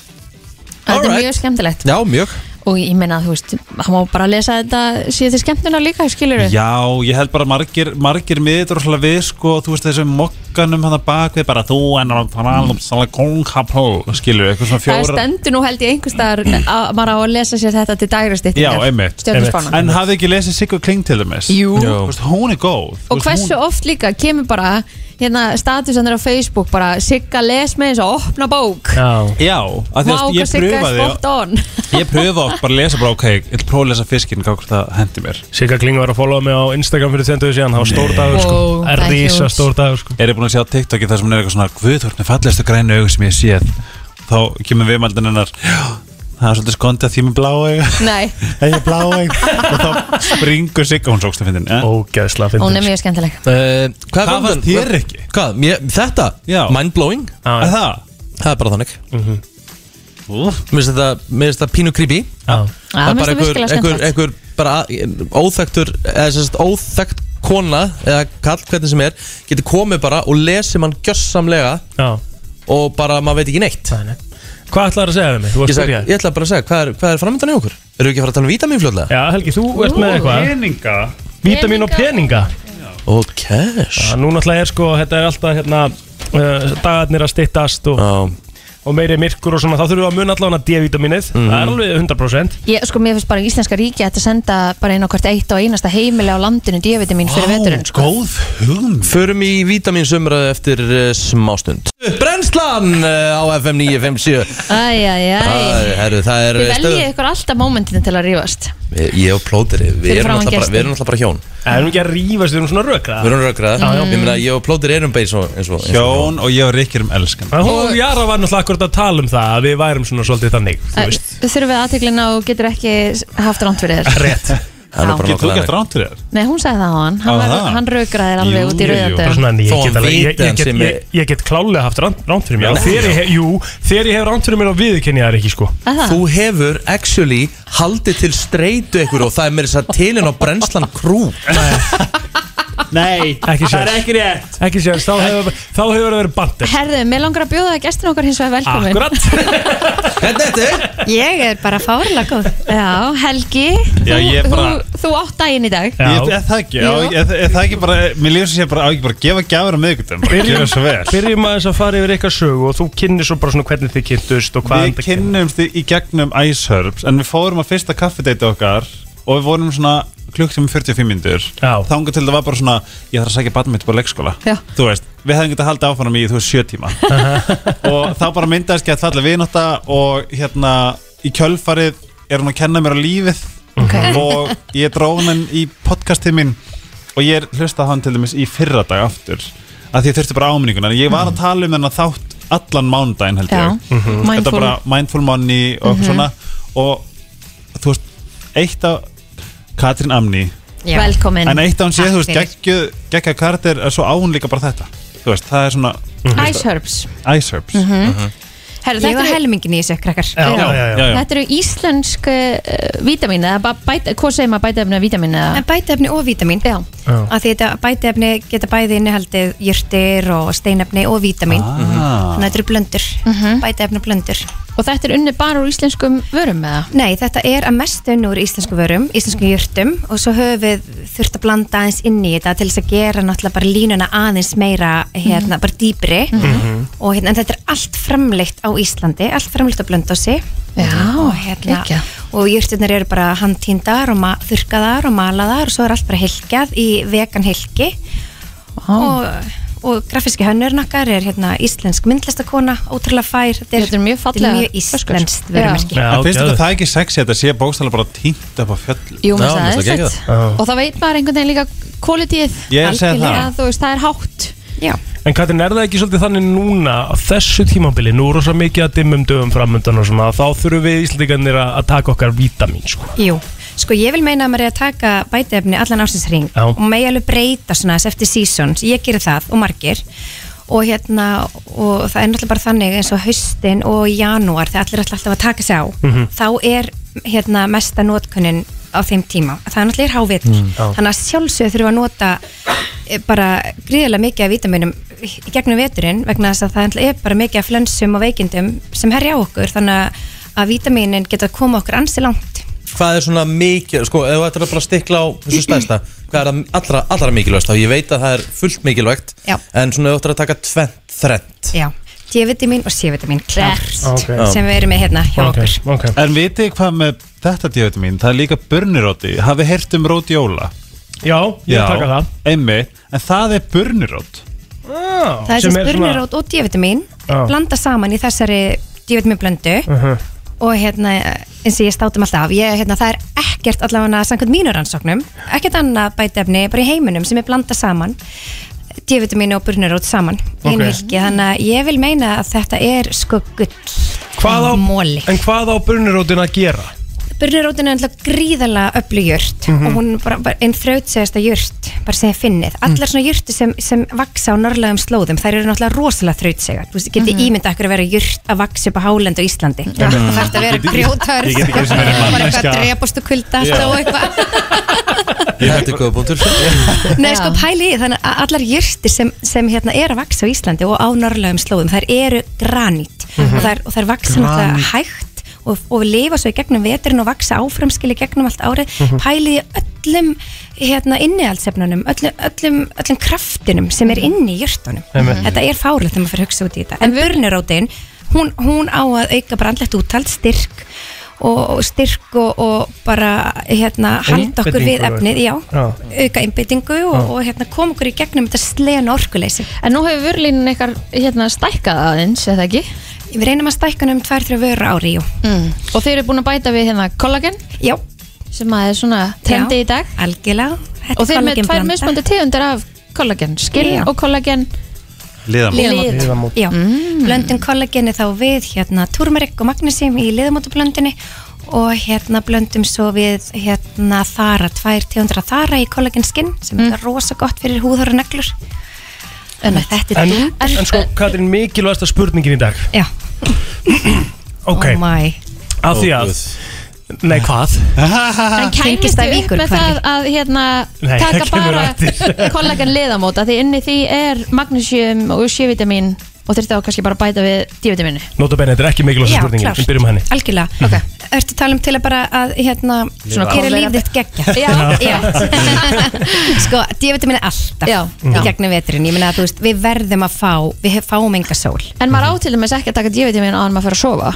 Þetta er Alright. mjög skemmtilegt Já, mjög og ég meina, þú veist, hann má bara lesa þetta síðan til skemmtuna líka, skilur Já, ég held bara margir, margir miður og við sko, þú veist þessu mokkanum hann að bakvið bara þú en að tala um svona kongapó skilur, eitthvað svona Það stendur nú held ég einhvers staðar að maður á að lesa sér þetta til Já, dægrastýttingar einmitt Stjörnusbána En hafði ekki lesið Sigga Kling til dæmis? Jú. Þú veist, Hún er góð. Og veist, hversu oft líka kemur bara hérna statusanir á Facebook bara Sigga les með þess að opna bók. Já, Já, að því að ég er pröfaði Ég pröfa oft bara að lesa bara ok Ég vil prófa að lesa fiskinn, hvað hvort það hendi mér. Sigga Kling var að followa mig á Instagram fyrir tvenduðu síðan, það var stór dagur sko. Er er rísa stór dagur sko. Er ég búin að sjá TikToki þar sem er eitthvað svona ert með fallestu grænu augu sem ég sé Þá kemur viðmældin hennar "Já, Það er svolítið skondið að því með blá augu Nei, Það er blá augu Og þá springur Sigga, hún sókst að eh? Hún er fyndin mjög skemmtileg. Uh, Hvað, Hvað fannst þér ekki? Hvað, mér, þetta? Já. Mindblowing? Er það? Það er bara þannig. Mér finnst þetta, mér finnst þetta pínu creepy. Já, Já, Það er bara einhver, einhver, einhver bara óþekktur eða sem sagt óþekkt kona eða kall hvernig sem er getur komið bara og lesið mann gjössamlega já, og bara maður veit ekki neitt. Það er Hvað ætlaður að segja við mig? Þú Ég, byrjað ég ætla bara að segja, hvað er, hvað er framöndan í okkur? Eru við ekki að fara að tala um vítamin fljóðlega? Já, Helgi, þú ert með eitthvað. Peninga. Vítamin og peninga. Og cash. Já, Nú náttúrulega er sko, þetta er alltaf hérna uh, dagarnir að styttast og, Já, og meiri myrkur og svona. Þá þurfum við að muna allavega D-vitaminið það er alveg 100% Ég, sko, mér finnst bara íslenska ríki að senda bara inn á hvert eitt og einasta heimili á landinu D-vitamin fyrir veturinn sko. Góð hugum Förum í vitaminsumræðu eftir uh, smástund Brennslan uh, á FM 957 Æjæjæj er Þið veljið ykkur alltaf mómentinu til að rífast. Ég ég og plóteri, við erum náttúrulega bara, við erum hjón. Erum ekki að rífast, við erum svona rökra Við erum rökraða, ég meina ég og plóteri erum bara eins og eins og- eins og Hjón og ég og Rikki erum elskan. Og Jara var náttúrulega akkurat að tala um það að við værum svona svolítið þannig, Þurfum við aðteglina og getur ekki haft ránt fyrir þér? Rétt. er Getur þú gett ránt fyrir þér? Nei, hún sagði það á hann. Hann, var, hann raukraðir alveg Jú, út í en ég get alveg- klálega haft ránt fyrir mér. Þegar ég hef, jú, þegar ég hef ránt fyrir mér á viðurkenni það er ekki sko? Þú hefur actually haldið til streitu ykkur og það er mér þess að tilinn á brennslan krú Nei, Ekki sér ekki rétt. Ekki sér, þá hefur þá hefur það verið bandir Herðu, mér langar að bjóða gestin okkar hins vegar velkomin. Akkurat. Hvernig er þetta? Ég er bara fárlega góð. Já, Helgi Já, þú, ég bara- þú, þú átt daginn í dag. Já. Ég er það ekki, á, Jú. er, er það ekki bara, mér lífum sem sé bara, á ekki bara að gefa gjafur á miðgutum, bara gera svo vel. Byrjum aðeins að fara yfir eitthvað sögu og þú kynnir svo bara svona hvernig þið kynntust og hvað Við kynnumst í, gegnum Ice Herbs, en við fórum á fyrsta kaffedeiti okkar og við vorum svona klukktíma 45 mindur. Já. Þángu til það var bara svona, ég þarf að sækja mitt på leikskóla. Já. Þú veist, við hefðum getað haldið áfram í, þú veist, sjö tíma. og þá bara myndaðist gett fallega vinátta og hérna í kjölfarið er hún að kenna mér á lífið Ok. og ég dróð hann í podcastið minn og ég er hlustað hann til dæmis í fyrra dag aftur að því ég þurfti bara áminninguna en ég var að tala um þennan þátt allan mánudaginn held ég þetta mindful bara mindful money og mm svona og þú veist, eitt af Katrín Amni Já. Velkomin. En eitt af hann sé, Takk þú veist, fyrir. geggjuð geggja karakter er svo á hún líka bara þetta. Þú veist, það er svona Ice Herbs. Ice Herbs Herðu, Ég þetta var eru, helmingin í þessu krakkar. Já, já, já, já. þetta eru íslensk uh, vítamin eða bara bæta, hvað segir maður bætaefni að vítamin eða? En bætaefni og vítamin Já, Já. að því þetta bætaefni geta bæði innihaldið jurtir og steinefni og vítamin Ah. þannig að þetta eru blöndur. Mhm. bætaefni og blöndur. Og þetta er unni bara úr íslenskum vörum eða? Nei, þetta er að mestu unni úr íslensku vörum, íslensku jurtum. Og svo höfum við þurft að blanda aðeins inn í þetta til þess að gera náttúrulega bara línuna aðeins meira hérna, bara dýpri. Og hérna, en þetta er allt framleitt á Íslandi, allt framleitt á blöndósi Já, og hérna og jurtirnar eru bara handtýndar og ma- þurrkaðar og malaðar og svo er allt bara hilkjað í vegan hilki og, og grafíski hönnurinn okkar er hérna íslensk myndlistakona, ótrúlega fær. Þetta Þetta er mjög fallega er mjög íslenskt vörumerki. Já, en finnst þetta það ekki sexy að þetta sé bókstæðlega bara tínt upp á fjöll Jú, Já, það það er sett Og það veit maður einhvern veginn líka kvalitíð er það. Þú veist, það er hátt Já, En Katrin, er það ekki svolítið þannig núna á þessu tímabili, nú er rosa mikið að dimmum dögum framöndan og svona, þá þurfum við Íslandingarnir að taka okkar vítamin, sko. jú. Sko ég vil meina að maður er að taka bætaefni allan ásinsring og megi alveg breyta svona eftir seasons, ég gerir það og margir. Og hérna og það er náttúrulega bara þannig eins og haustin og janúar þegar allir ætla alltaf að taka sig á þá er hérna mesta notkunnin á þeim tíma, það er náttúrulega hávitur já. þannig að sjálfsögðu þurfum að nota eh, bara gríðilega mikið af vítaminum í gegnum veturinn vegna þess að það er bara mikið af flensum og veikindum sem herja á okkur þannig að- vítaminin geta að koma okkur ansi langt Hvað er svona mikið, sko, ef þú ættir að bara stikla á þessu stæðsta Hvað er allra, allra mikilvægast þá? Ég veit að það er fullt mikilvægt Já. En svona þú ættir að taka tvent, þrent Já, D-vitamin og C-vitamin klárt Ok. sem við erum með hérna hjá Ok, okkur ok. En vitið þið hvað með þetta D-vitamin, það er líka burniróti Hafið heyrt um rótjóla? Já, ég taka það. Einmitt, en það er burnirót Ah, Það er sem spurnirót og D-vitamin Já. blanda saman í þessari D-vitamin blöndu Uh-huh. og hérna eins og ég státum alltaf ég, hérna, það er ekkert allavega samkvæmt mínu rannsóknum ekkert annað bætefni bara í heiminum sem er blanda saman D-vitamin og burnirót saman í einu Ok. hilki, þannig að ég vil meina að þetta er sko gull Hvað á, móli en hvað á burnirótin að gera? Burnirótin er alltaf gríðarlega öflug jurt Mhm. og hún bara, bara einn þrautsegasta jurt bara sem ég finnið. Mm. Allar svona jurti sem, sem vaksa á norrlegum slóðum þær eru náttúrulega rosalega þrautsegar. Þú geti mm ímynda okkur að vera jurt að vaksa upp á Hálend og Íslandi. Það þarf að vera sinni verið bara eitthvað drepastu kulda alltaf og eitthvað. Þetta er góða sko. Nei, sko pæli þannig að allar jurtir sem, sem hérna er að vaksa á Íslandi og á norrlegum slóðum, þær eru granít Mhm. og, þær, og þær vaksa náttúrulega hægt og, og við lifa svo í gegnum veturinn og vaksa áframskili gegnum allt árið Mhm. pæli í öllum hérna, innihaldsefnunum, öllum, öllum, öllum kraftinum sem er inni í jurtunum Einmitt. þetta er fárlegt þegar maður fyrir að hugsa út í þetta en burnirótin, hún, hún á að auka bara andlegt úttald, styrk og, styrk og, og bara hérna, halda okkur við efnið, já, Já. auka einbyttingu og, og hérna, koma okkur í gegnum þetta slegin orkuleysi. En nú hefur vörlínin eitthvað hérna, stækkað aðeins, eða ekki? Við reynum að stækka um tvær, þrjá vörur á ári. Mm. Og þeir eru búin að bæta við hérna kollagen? Já, sem að er svona trendi í dag? algjörlega. Þetta og þeir eru með tvær mismandi tegundir af kollagen. Skinn Já. og kollagen. Liðamót. Liðamót. Liðamót. Já, blöndum kollageni þá við hérna turmerik og magnesium í liðamótablöndinni og hérna blöndum svo við hérna þara, tvær tegundra þara í collagen skin sem Mm. er rosa gott fyrir neglur. Að þetta er En, dúndar en sko, Katrín, mikilvægsta spurningin í dag. Já, Ok, oh my. Af því að Nei, hvað? En kæmist Tengist það þið upp með það að hérna, Nei, taka það kemur bara eftir. kollagen liðamóta því inni því er magnesium og C-vitamin og þurfti á kannski bara að bæta við D-vitaminu Nota bene, þetta er ekki mikilvægsta Já, spurningin. klárt. Við byrjum á henni. Algjörlega. Ok. Ertu að tala um til að bara að hérna Svona gera líf þitt geggja Já. Já. Sko, D-vitamin er alltaf Já. í gegnum veturinn, ég meina að þú veist við verðum að fá, við fáum enga sól En maður á til dæmis ekki að taka D-vitamin á hann maður fyrir að sofa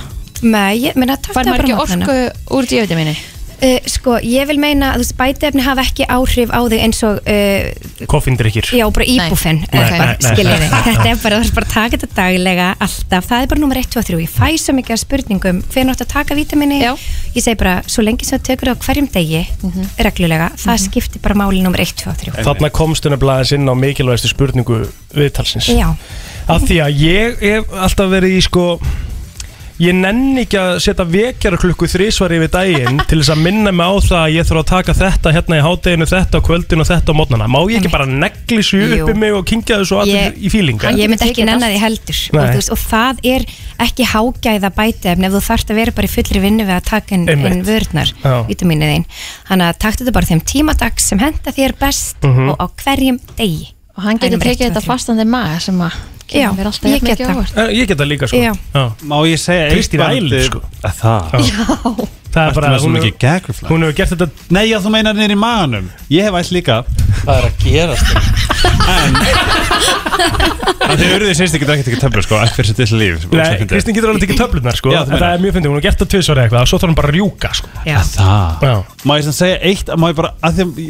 Nei, ég meina takk Fær maður ekki orku úr D-vitamini? Uh, sko, ég vil meina að þú veist, bætefni hafa ekki áhrif á þig eins og uh, Koffindrykkir já, bara íbúfinn. Nei. skiljiði, þetta er bara, þú þarf bara að taka þetta daglega alltaf, það er bara nummer 1, 2 og 3 ég fæ svo mikið af spurningum, hver náttu að taka vítamini, Já. ég segi bara svo lengi sem það tekur það á hverjum degi reglulega, það skiptir bara máli nummer 1, 2 og 3 Þarna komstu nefnilega inn á mikilvægstu spurningu viðtalsins. Já, Af því að ég hef alltaf verið í sko Ég nenni ekki að setja vekjara klukku þrísvar yfir daginn til þess að minna mig á það að ég þurfa að taka þetta hérna í hádeginu, þetta á kvöldinu og þetta á mótnana. Má ég ekki bara negli svo Jú. uppi mig og kingja þessu allir í fílinga? ég myndi ekki allt. því heldur og, veist, og það er ekki hágæða bætefni ef þú þarft að vera bara í fullri vinnu við að taka inn, Einmitt. inn vörðnar Já. vítamínið þín þannig að taktu þetta bara þeim tímadags sem henda þér best Mhm. og á hverjum degi Og hann getur tekið þetta þrjú. fastandi maga sem að Já, kemur mér alltaf ég get það. Eh, Ég get það líka sko. Já. Já. Má ég segja Kristín Æl, sko. Að Það Það er bara, hún, hefur- hefur gert þetta Nei, já, þú meinar í maganum Ég hef ætt líka Hvað er að gerast? En þið urðið sérst ekki ekki töflu sko Allt fyrir sitt líf sem Nei. Kristín getur alveg tekið töflunar sko Já, En það er mjög fyndið, hún har gert það tvisvar eða eitthvað og svo þarf hún bara að rjúka sko Já. Það Já. Má ég sem segja eitt Má ég bara að því,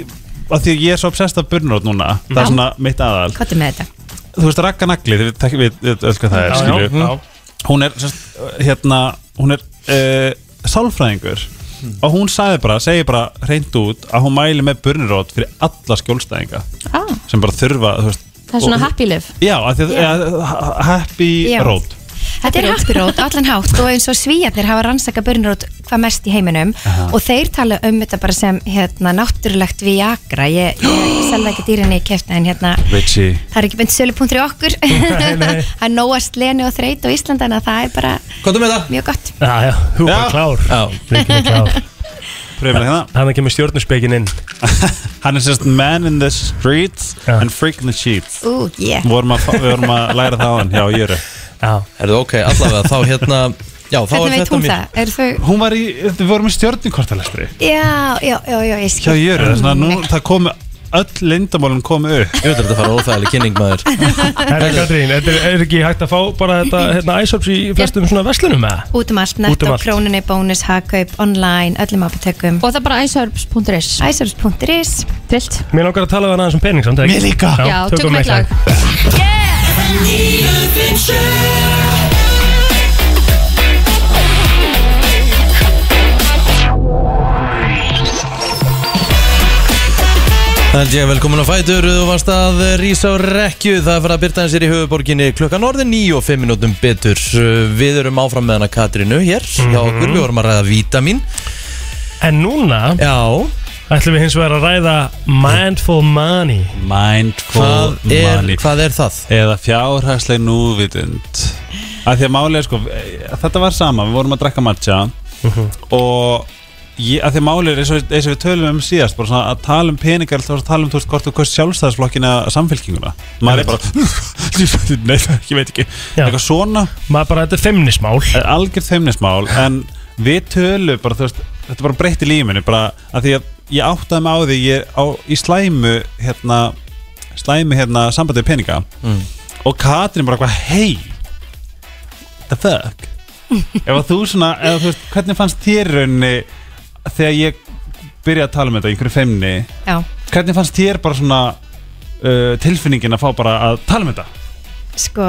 að því að ég er svo obsessed af burnout núna Það er svona mitt aðal Hvað er með þetta? Þú veist Ragga Nagli Þið veit við, við öll hvað það er Já, skilju. já, já. Hún er sérst, hérna Hún er uh, sálfræðingur Og hún sagði bara Segir bara reynd út Að hún mæli með burnout Fyrir alla skjólstæðinga ah, Sem bara þurfa þú veist, Það er svona og- happy live Já, að því að happy Já. road Þetta er happirót, allan hátt. Og eins og svíjarnir hafa rannsaka börnurót hvað mest í heiminum. Og þeir tala um þetta bara sem hérna, náttúrulegt viagra. Ég, ég selva ekki dýrinni í kefna en hérna Richie. það er ekki beint sölupunktur í okkur. Er nóast leni og þreyt á Íslanda en það er bara er með mjög gott. Já, já, þú er Já. klár. Já. Rikki er klár. Við hérna. Hann kemur stjórnuspekin inn. Hann er sérst man in the streets Já. and freak in the sheets. Ú, yeah. Við vorum að, við að læra það á hann hjá Jöru. Já, Er það ok, allavega, þá hérna Já, þá hvernig er veit þetta hún mér það? Er þau... Hún var í, við vorum í stjórninkortalestri já, já, já, já, ég skil. Hjá Jöru, þannig að nú það komu öll lindamálum komu upp. Ég veit að þetta fara óþægileg kynning maður. Herra Katrín, er, er ekki hægt að fá bara þetta hérna, æsorps í flestum svona verslunum með það? út um allt, Út um netto, allt. krónunni, bónus, hagkaup, online öllum ábyrtökum Og það er bara iceherbs.is iceherbs.is Trillt. Mér langar að tala við hann aðeins um pening samt ekki? Mér líka. Já, tökum eitt lag Þannig ég velkomin á Fætur Þú varst að rísa á rekju Það er fyrir að byrta hans í höfuborginni klukkan orðin 9 og 5 minútum betur. Við erum áfram með hana Katrínu hér hjá okkur, við vorum að ræða vítamin. En núna Já, ætlum við hins vegar að ræða Mindful Money. Mindful hvað er, money. hvað er það? Eða fjárhagsleg núvitund. Að Því að málið er sko Þetta var sama, við vorum að drekka matcha. Og ég, að því að málið er eins og, eins og við tölum um síðast bara svona að tala um peningar alltaf að tala um þú veist hvort þú hvort sjálfstæðisflokkina samfélkinguna maður er bara nei, ég veit ekki. Já. eitthvað svona. Maður bara, þetta er feimnismál. Er algjör þeimnismál en við tölum bara þú veist þetta bara breytti lífinu bara að því að ég áttaði mig á því ég á í slæmu hérna slæmu hérna sambandið peninga Mm. og Katrin bara hvað hei the fuck? Ef að þú svona eða, þú veist, hvernig fannst þér í rauninni þegar ég byrjaði að tala um þetta í einhverju feimni? Já, hvernig fannst þér bara svona uh, tilfinningin að fá bara að tala um þetta? Sko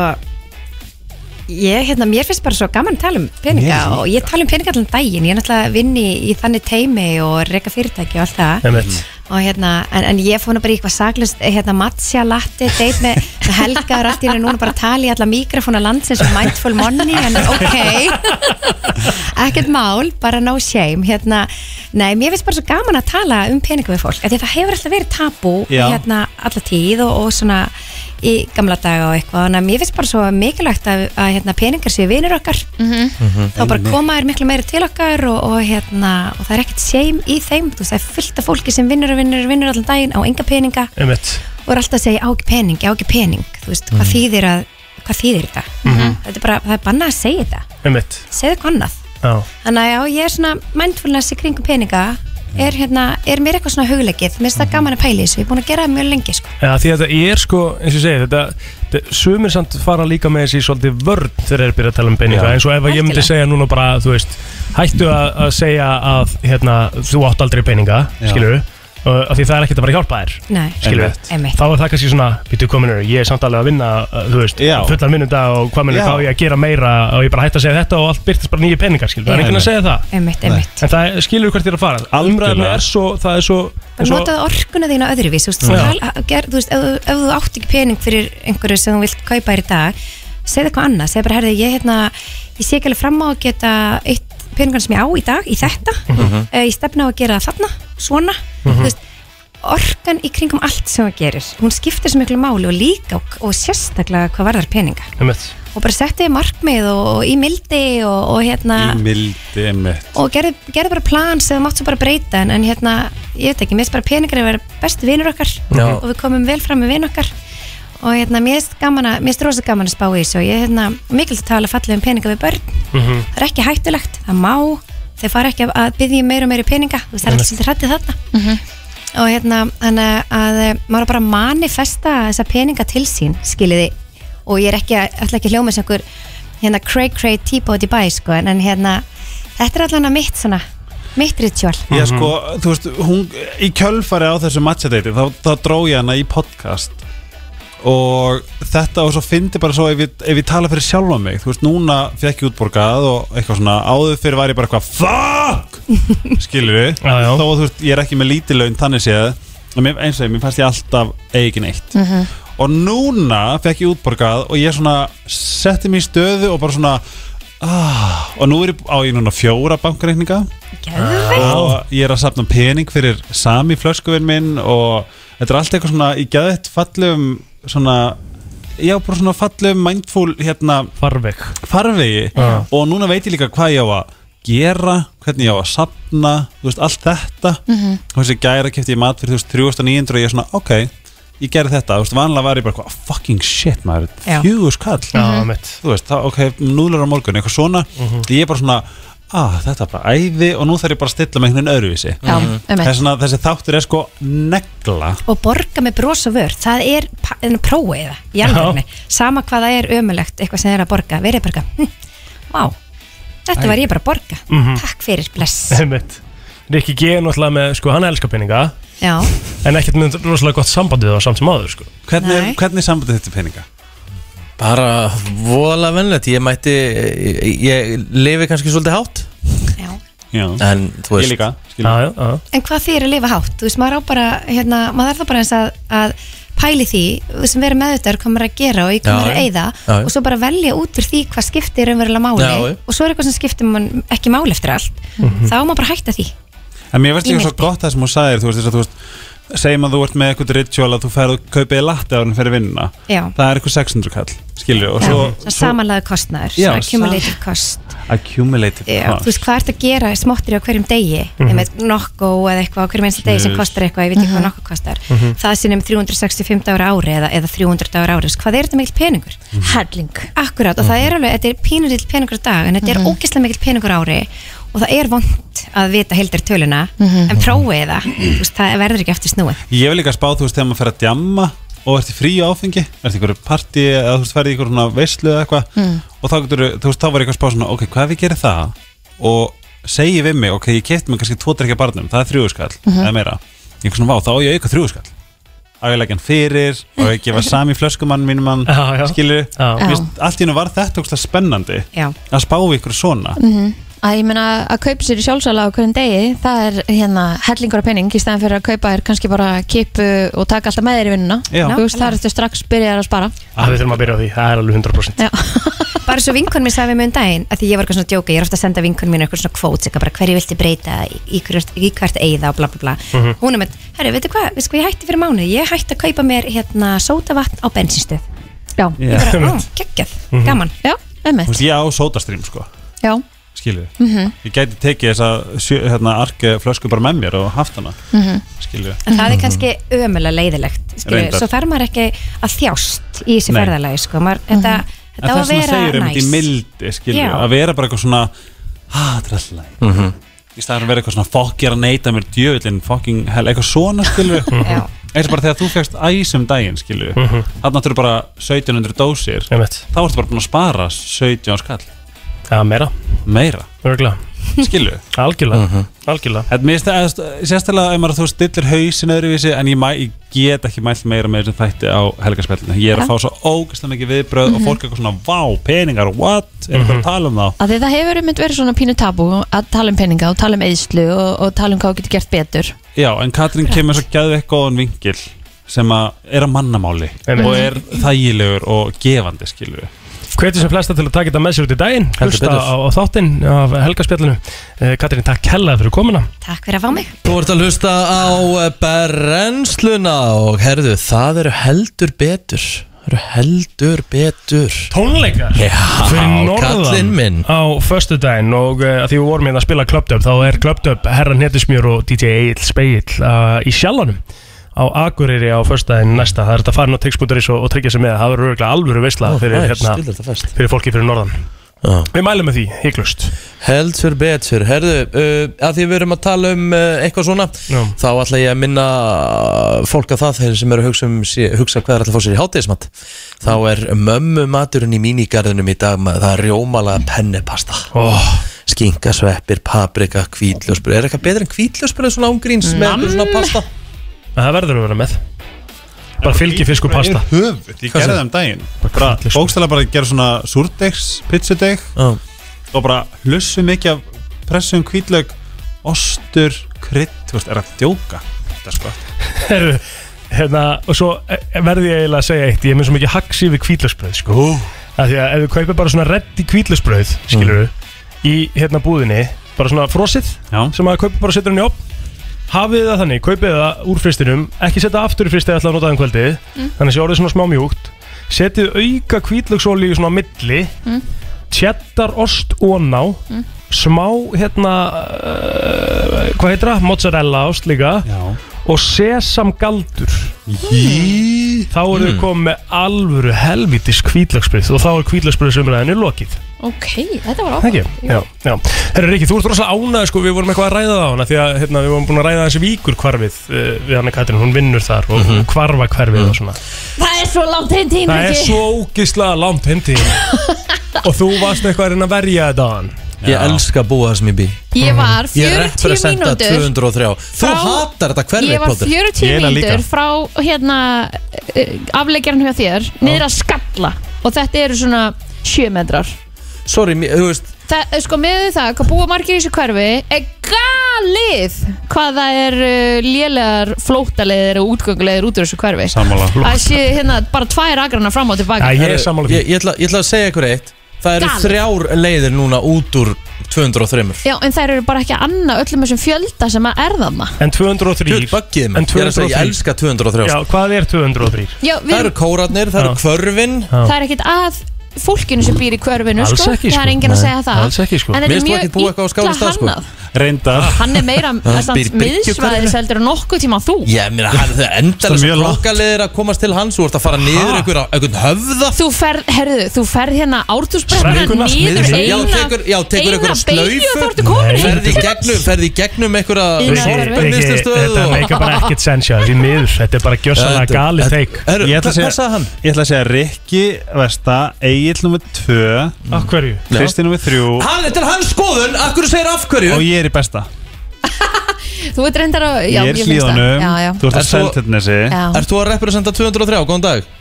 Ég, hérna, mér finnst bara svo gaman að tala um peninga Mér og ég tala um peninga allan daginn, ég er náttúrulega vinni í, þannig teimi og reyka fyrirtæki og allt það. Einmitt. og hérna, en, en ég fóna bara í eitthvað saglust, hérna, matcha latte date með, með Helga og í henni núna bara tala í alla mikrofóna landsins og mindful money, en ok. Ekkert mál, bara no shame. Hérna, nei, mér finnst bara svo gaman að tala um peninga við fólk, af því að það hefur alltaf verið tabú Já. hérna alla tíð og, og svona í gamla daga og eitthvað, þannig að mér finnst bara svo mikilvægt að, að hérna, peningar séu vinur okkar. Þá bara koma þér miklu meira til okkar og, og, hérna, og það er ekkert shame í þeim. Þú veist, það er fullt af fólki sem vinnur og vinnur og vinnur allan daginn á enga peninga. Einmitt. og er alltaf að segja á ekki pening, á ekki pening. Þú veist, hvað þýðir að hvað þýðir þetta? þetta er bara, það er bannað að segja þetta. Annað. Já. þannig að já, ég er svona mindfulness í kringum peninga er, hérna, er mér eitthvað svona hugleikið mér finnst það gaman að pæla í þessu, ég er búin að gera það mjög lengi sko. Já, því að þetta er sko, eins og ég segi, þetta, þetta sumir samt fara líka með þessi svolítið vörn þegar þeir eru byrjað að tala um peninga, Já. eins og ef ég myndi Algjörlega. segja núna bara, þú veist, hættu að, að segja að, hérna, þú átt aldrei peninga, skilur af því það er ekkert að fara að hjálpa þér, þá er það kannski svona, býtu kominur, ég er samt alveg að vinna, uh, þú veist, fullan vinnunda og hvað minnur, Já. hvað á ég að gera meira og ég bara hætti að segja þetta og allt byrtist bara nýju peningar, skilur, það er Já. enginn að segja það. Einmitt, einmitt. En það skilur hvert þér að fara, umræðinu er svo, það er svo, er bara svo notaðu orkuna þína öðruvís þú veist, Já. tal, ger, þú veist ef, þú- ef þú átt ekki pening fyrir einhverju sem þú vilt kaupa þér í dag segð eitthvað annað, segð bara herði ég, hérna, ég sé ekki alveg fram á að geta eitt peningan sem ég á í dag í þetta Mhm. uh, ég stefna á að gera það þarna, svona þú veist, orkan í kringum allt sem það gerir, hún skiptir svo miklu máli og líka og, og sérstaklega hvað varðar peninga. Einmitt, og bara setti markmið og, og í mildi og, og hérna Í mildi mitt og gerði, gerði bara plan sem þú mátt svo bara breyta en, en hérna, ég veit ekki, mér finnst bara peningar að vera bestu vinur okkar Já. og við komum vel fram með vin okkar. Og hérna, mér finnst gaman að, mér finnst rosa gaman að spá í þessu og ég, hérna, mikilvægt að tala fallið um peninga við börn. Mhm. það er ekki hættulegt, það má þeir fara ekki að, byggja meira og meira peninga. Þú veist, það er alltaf svolítið hrættið þarna. Og hérna, þannig að maður bara manifesta þessa peninga til sín skiljiði, og ég er ekki að, ætla ekki að hljóma sem einhver hérna cray cray típa út í bæ sko, en, en hérna, þetta er allan að mitt svona, mitt ritual. Já sko, þú veist, hún í kjölfari á þessu matchadeiti þá, þá dró ég hana í podcast og þetta og svo fyndi bara svo ef ég, ef ég tala fyrir sjálfa mig þú veist, núna fekk ég útborgað og eitthvað svona áður fyrir var ég bara eitthvað FUCK! Skilur við, Já, já. þó að þú veist ég er ekki með lítið laun þannig séð. Og mér, eins og ég, mér fannst ég alltaf eigin eitt. Og núna fekk ég útborgað og ég svona setti mig í stöðu og bara svona ah, og nú er ég á ég núna fjóra bankreikninga. Og ég er að safna pening fyrir sami flöskuvinn minn og þetta er allt eitthvað svona í gæðið fallum svona já, bara svona fallum mindful hérna farveg. farvegi. Já. og núna veit ég líka hvað ég á að gera, hvernig ég á að safna þú veist, allt þetta. Og þessi gæra kefti ég mat fyrir þú veist 3900 og ég er svona, ok, ég gerði þetta. Þú veist, vanlega var ég bara "Ah, fucking shit maður, fjögur skall. Já, mitt þú veist, það, ok, núðlar á morgun eitthvað svona, ég er bara svona ah, þetta er bara æði og nú þarf ég bara að stilla með einhvern öðruvísi. Já, um Þess vegna þessi þáttur er sko negla. Og borga með bros og vör það er, pa- en prófið það í alvegni, sama hvað það er ömulegt eitthvað sem er að borga, verið bara hm, vá, þetta var ég bara að borga. Mhm. takk fyrir, bless. Einmitt. Rikki G er náttúrulega með, sko, hann elskar peninga. Já, en ekkert með rosalega gott samband við það samt sem áður, sko. Hvernig, Nei. er- hvernig er sambandið þetta peninga? Bara voðalega vennlegt Ég mætti, ég, lifi kannski svolítið hátt. Já. Já, En þú ég líka Já, já, já. En hvað þýr að lifa hátt? Þú veist, maður á bara, hérna, maður er það bara eins að, að pæli því, þú veist, vera meðutar hvað maður er að gera og í hvað maður er að já. og svo bara velja út fyrir því hvað skiptir raunverulega máli og svo er eitthvað sem skiptir man ekki máli eftir allt. Þá á maður bara hætta því. En mér finnst líka svo gott það sem hún sagðir Þú veist, þess að þú veist segjum að þú ert með eitthvað ritual að þú ferð og kaupið latte á hann fyrir vinnuna Já. það er eitthvað 600 kall skilju samanlega svo accumulated cost. Accumulated Já, cost. þú veist, hvað ert að gera smottir á hverjum degi? Mm Mhm. -hmm. nokko eða eitthvað á hverjum einsta degi sem kostar eitthvað, ég veit ekki hvað nokko kostar. Mhm. það sinni um 365 dagar á ári eða, eða 300 dagar á ári, hvað er þetta mikil peningur? Helling. Akkurát, og það er alveg, þetta er pínurill peningur á dag en þetta er ógeðslega mikil peningur á ári og það er vond að vita heildar töluna en prófið það, þú veist, það verður ekki eftir snúið. Ég vil líka spá, þú veist, þegar maður fer að djamma og ert í frí áfengi, ert í einhverju partí eða þú veist, ferði í einhverju svona veislu eða eitthvað og þá getur, þú veist, þá var ég að spá svona ok, hvað ef ég gerir það? Og segi við mig, ok, ég kefti mig kannski tvo drekja barnum það er þrjúðskall, eða meira. Ég er svona, vá, þá á ég auka þrjúðskall á ég að leggja hann fyrir og ég gefa sami flöskumann mínum hann Já, já. skilur Já. allt í hennu var þetta ógstlega spennandi Já. að spá í ykkur svona. Mhm. Að ég meina að kaupa sér í sjálfsala á hverjum degi það er hérna hellingur af penning í stæðan fyrir að kaupa þér kannski bara kipu og taka alltaf með þér í vinnuna. Þú veist það er þetta strax byrjar að spara. Að við þurfum að byrja á því, það er alveg 100% bara svo vinkon mér sagði mér um daginn að því ég var eitthvað svona að djóka, ég er ofta að senda vinkon mín eitthvað svona kvóts, eitthvað bara hverju viltu breyta í, hvert, í hvert eigða og bla bla bla. Mhm. hún er með, herru, veitu hvað, veistu hvað ég hætti fyrir mánuð ég hætti að kaupa mér hérna sótavatn á bensinstöð. Já, ég bara, ó, geggjað, Mhm. gaman. Já, Þú veist, ég á sódastrím sko. Já, skilur Mhm. ég gæti tekið þessa sjö- hérna, arke flösku bara með mér og haft hana Mhm. skilur en það er kannski ömulega leiðilegt skilur, svo þarf maður ekki að þjást í þessi ferðalagi sko, maður, þetta, en þetta á það að sem maður vera segir um þetta í mildi skilur, Já. að vera bara eitthvað svona ah, þetta er alltaf læg Mhm. í staðan að vera eitthvað svona fokk ég er að neita mér djöfullin fucking hell, eitthvað svona skilur Já. eins og bara þegar þú fegst æs um daginn skilur Mhm. þannig að þú bara 1700 dósir. Þá ertu bara búin að spara 17 skall Já, meira. Meira? Örgulega Skilu Algjörlega, algjörlega. Þetta mér finnst það, sérstaklega ef maður þú stillir hausin öðruvísi en ég, mæ, ég get ekki mælt meira með þessum þætti á helgarspillinu ég er að fá svo ógæslega mikið viðbröð og Mhm. fólk er eitthvað svona, vá, peningar, what? Er eitthvað að tala um þá? Að það hefur einmitt verið svona pínu tabu að tala um peninga og tala um eðslu og, og tala um hvað þú getur gert betur. Já, en Katrín kemur svo gæðveitt góðan vingil sem að er að mannamáli Einmitt. og er þægilegur og gefandi, skilur við Hvetið sem flesta til að taka þetta með sér út í daginn Hlusta á, á þáttinn af helgarspjallinu uh, Katrín, takk hellaði fyrir komuna. Takk fyrir að fá mig. Þú ert að hlusta á brennsluna og herðu, það eru heldur betur. Það eru heldur betur. Tónleikar? Já, fyrir kallinn norðan minn. á föstudaginn og uh, því við vorum hérna að spila Up þá er Up Herran Hetusmjör og DJ Egil Speill uh, í sjálfanum á Akureyri á föstudaginn næsta. Það er þetta að fara inn á tix.is og, og tryggja sig með. Það verður örgulega alvöru veisla Ó, fyrir, nice, hérna, fyrir fólki fyrir norðan. Já. Við mælum með því, hygglust Heldur betur, herðu, uh, að því við erum að tala um uh, eitthvað svona Já. Þá ætla ég að minna fólk að það þeir sem eru að hugsa, um, hugsa hvað er alltaf að fá sér í hátegismat Þá er mömmu maturinn í mínigarðinum í dag maður, Það er rjómalega pennepasta. Oh. Skinkasveppir, paprika, kvítljósbröð Er eitthvað betur en kvítljósbröð svona ángríns með svona pasta? Það verður að vera með. Bara fylgi fiskur pasta. höfuð, ég Hvað gerði segir? það um daginn. bara, bókstæla bara að gera svona súrdegs pizzudeg Já. og bara hlussu mikið af pressum hvítlaug ostur, krydd, þú veist, er að djóka? Þetta sko. Herru, hérna, og svo eh, verði ég eiginlega að segja eitt. Ég er með svo mikið haxi við kvítlösbröð sko. að Því að ef við kaupir bara svona reddi kvítlösbröð Skilur Í hérna búðinni Bara svona frosið Já. Sem að kaupir bara og setur hann í opn Hafið það þannig, kaupið það úr fristinum Ekki setja aftur í fristið ætla að nota það um kvöldið Mm. Þannig að sé orðið svona smá mjúkt Setið auka kvítlöksóli svona á milli Mm. Cheddar ost óná Mm. Smá hérna uh, Hvað heitir það? Mozzarella ost líka Já. Og sesamgaldur Þá eru við Mm. komið með alvöru helvitis kvítlöksbrið Og þá er kvítlöksbriðsumræðinu lokið ok, þetta var áhuga Já, já. Herra Riki, þú ert rosalega ánægð sko Við vorum eitthvað að ræða það á hana Því að hérna, við vorum búin að ræða þessi víkur kvarfið uh, Við hann Katrin, hún vinnur þar Og Mhm. kvarfa hverfið og svona. Það er svo langt heim tín Það er svo ógislega langt hindi Og þú varst eitthvað að reyna að verja þetta á hann Ég elska að búa það sem ég bý. Ég var Ég 40 representa mínútur 203 Þú frá- hatar þetta hverfi Ég var plóter 40 mínútur frá hérna uh, afleikjarn hjá þér niður að skalla. Og þetta eru svona 7 metrar Sorry, mér- þú veist Það, sko með það, hvað búa margir í þessu hverfi er galið hvað það er uh, lélegar flótaleðir og útgöngulegir út úr þessu hverfi. Sammála Það sé hérna bara tvær agrana fram og tilbaka Herru, ég, ég, ætla, ég ætla að segja ykkur eitt. Það eru Galið. þrjár leiðir núna út úr 203 Já, en þær eru bara ekki að anna öllum þessum fjölda sem að er þarna. En 203 Guð, buggið mig. En Ég er að segja, ég 203 elska 203 Já, hvað er 203? Já, við Það eru kóratnir, það eru Já. kvörfin. Það er ekkit að fólkinu sem býr í hverfinu Alls sko. ekki, Það sko. er enginn að segja það alls ekki, sko. En þetta þú er mjög illa sko. hannað Reyndar Hann er meira miðsvæðis heldur en nokkuð tíma þú Já, mér það er Það að langt. klokkaleðir að komast til hans Þú ert að fara niður einhver, einhvern höfða Þú ferð, herðu, þú ferð hérna ártúsbrekkuna Brekkuna, niður eina tekur, já, tekur eina beygju og þá slaufu ertu komin Nei. Ferði í gegnum, ferði í gegnum einhverja Þetta meika bara ekkert sensja Því miður, þetta er bara gjössalega þetta- teik Ég ætla að segja, hann? ég ætla að segja Rikki Vesta, Egil nummer 2 Af hverju? Kristi nummer 3 Hann, þetta er hans skoðun, af hverju segir af hverju? og ég er í besta Þú ert reyndar á já, Ég er finnst það. hlíðanum, Já, já. þú ert á Ert þú- Seltjarnesi Já. Ert þú að representa 203? Góðan dag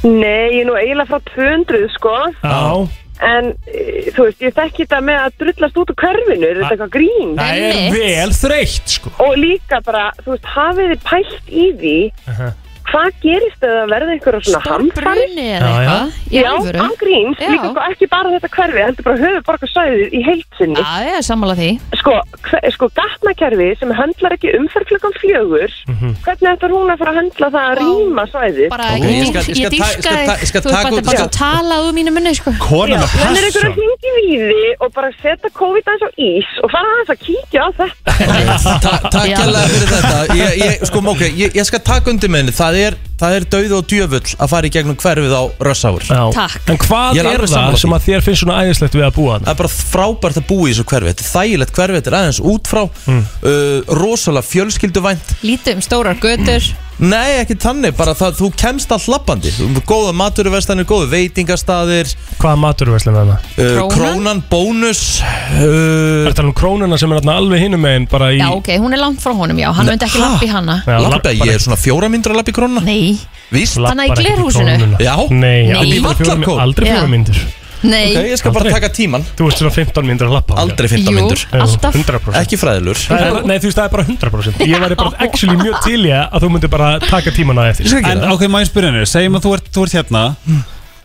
Nei, ég er nú eiginlega frá 200 sko Já, En e, þú veist, ég þekki þetta með að drullast út úr hverfinu Er þetta eitthvað grín? það er Einmitt. vel þreytt sko Og líka bara, þú veist, hafið þið pælt í því Hvað gerist það verða einhverja svona hamfari? Eða Já, já. eitthvað? Í Já, alvöru? ángríns, Já. líka sko ekki bara þetta hverfi heldur bara höfuborgarsvæðið í heilsinni Já, ég er sammála því. Sko, hve, sko gatnakerfi sem höndlar ekki umferð klukkan fjögur Hvernig ætlar hún að fara að höndla það að rýma svæðið? Bara, Ok, ég, ég ég, skal- ég ég skal ta- dýrka skal ta- þig. ég skal Þú ert taka bara, út- bara að tala úr mínu munni sko. Konan með Þannig er ykkur að passion hringi við því og bara setja COVID aðeins á ís og fara aðeins að kíkja á þetta? Ta- Takk Já. kærlega fyrir þetta. Ég, ég, sko, ok, ég, ég skal taka undir minni Það er, það er dauð og djöfull að fara í gegnum hverfið á rössáur Já. Takk. En hvað Ég er er, alveg það sammála sem því. að þér finnst svona æðislegt við að búa hann? Það er bara frábært að búa í þessu hverfi Þetta er þægilegt hverfi, þetta er aðeins út frá uh, Rosalega fjölskylduvænt Lítið um stórar götur Nei, ekki þannig, bara það, þú kemst all lappandi Góða maturvestanir, góða veitingastaðir Hvaða matur er þarna? uh, Krónan? Krónan, bónus uh, Er það um krónuna sem er þarna alveg hinum megin bara í Já, ok, hún er langt frá honum, já Hann Nei, myndi ekki ha? lappa í hana Já, Lappa, ég er svona fjóra myndur að lappa í krónuna Nei, Víst, Hann er í glerhúsinu? Já. Nei, Nei. aldrei mínútur- Aldrei Já. fjóra myndur nei. Ok, ég skal bara Aldrei. taka tíman. Þú veist svona 15 myndur að lappa Aldrei 15 Jú, myndur alltaf. 100% Ekki fræðilur. Það er, nei, þú veist, það er bara 100% Ég væri bara actually mjög til í að þú myndir bara taka tíman á eftir. Ég skal En ok, má ég spyrja henni, segjum að þú ert, þú ert hérna.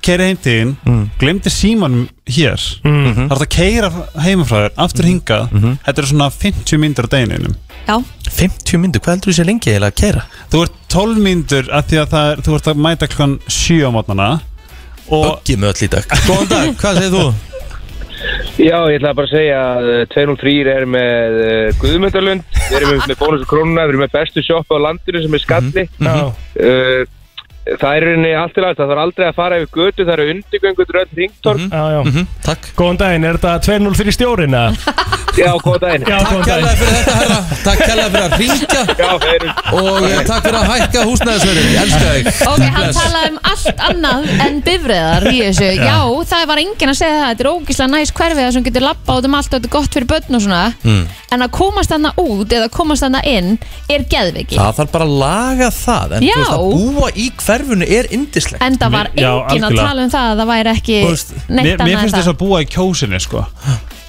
Keiri heim til þín, glemdi símanum hér. Það er að keira heimafrá þér, aftur hingað. Þetta er svona 50 myndur á degininum Já, 50 myndur, hvað heldur þú sé lengi eiginlega að kæra? Þú ert 12 myndur að því að það er, þú ert að mæta klukkan 7 á mótnana Og Böggi með öll í dag Góðan dag, hvað segir þú? Já, ég ætla bara að segja að uh, 203 er með uh, Guðmundalund, við erum með bónus og krónuna, við erum með bestu sjoppu á landinu sem er skalli. Já, Uh, það er í rauninni allt í lagt, það þarf aldrei að fara yfir götu, það eru undirgöngur öll ringtorg. já, já. Mhm, Takk. Góðan daginn, er þetta 2-0 fyrir stjórinn eða? Já, góða daginn. Já, Takk góðan kærlega fyrir þetta herra. Takk kærlega fyrir að ringja Já, þeir eru... Og eh, takk fyrir að hækka húsnæðisverðin Ég elska þig. Ok, hann talaði um allt annað en bifriðar í þessu. Já, það var enginn að segja það. Þetta er ógíslega næst hverfið það sem getur lappa út um allt og þetta er gott fyrir börn og svona. Mm. En að komast þarna út eða komast þarna inn er geðviki Það þarf bara að laga það. En Já. þú veist að búa í hverfunu er indislegt En það var Já, enginn að algjörlega. tala um það að það væri ekki Þú veist, neitt mér, mér annað en finnst þess það að búa í kjósinni sko.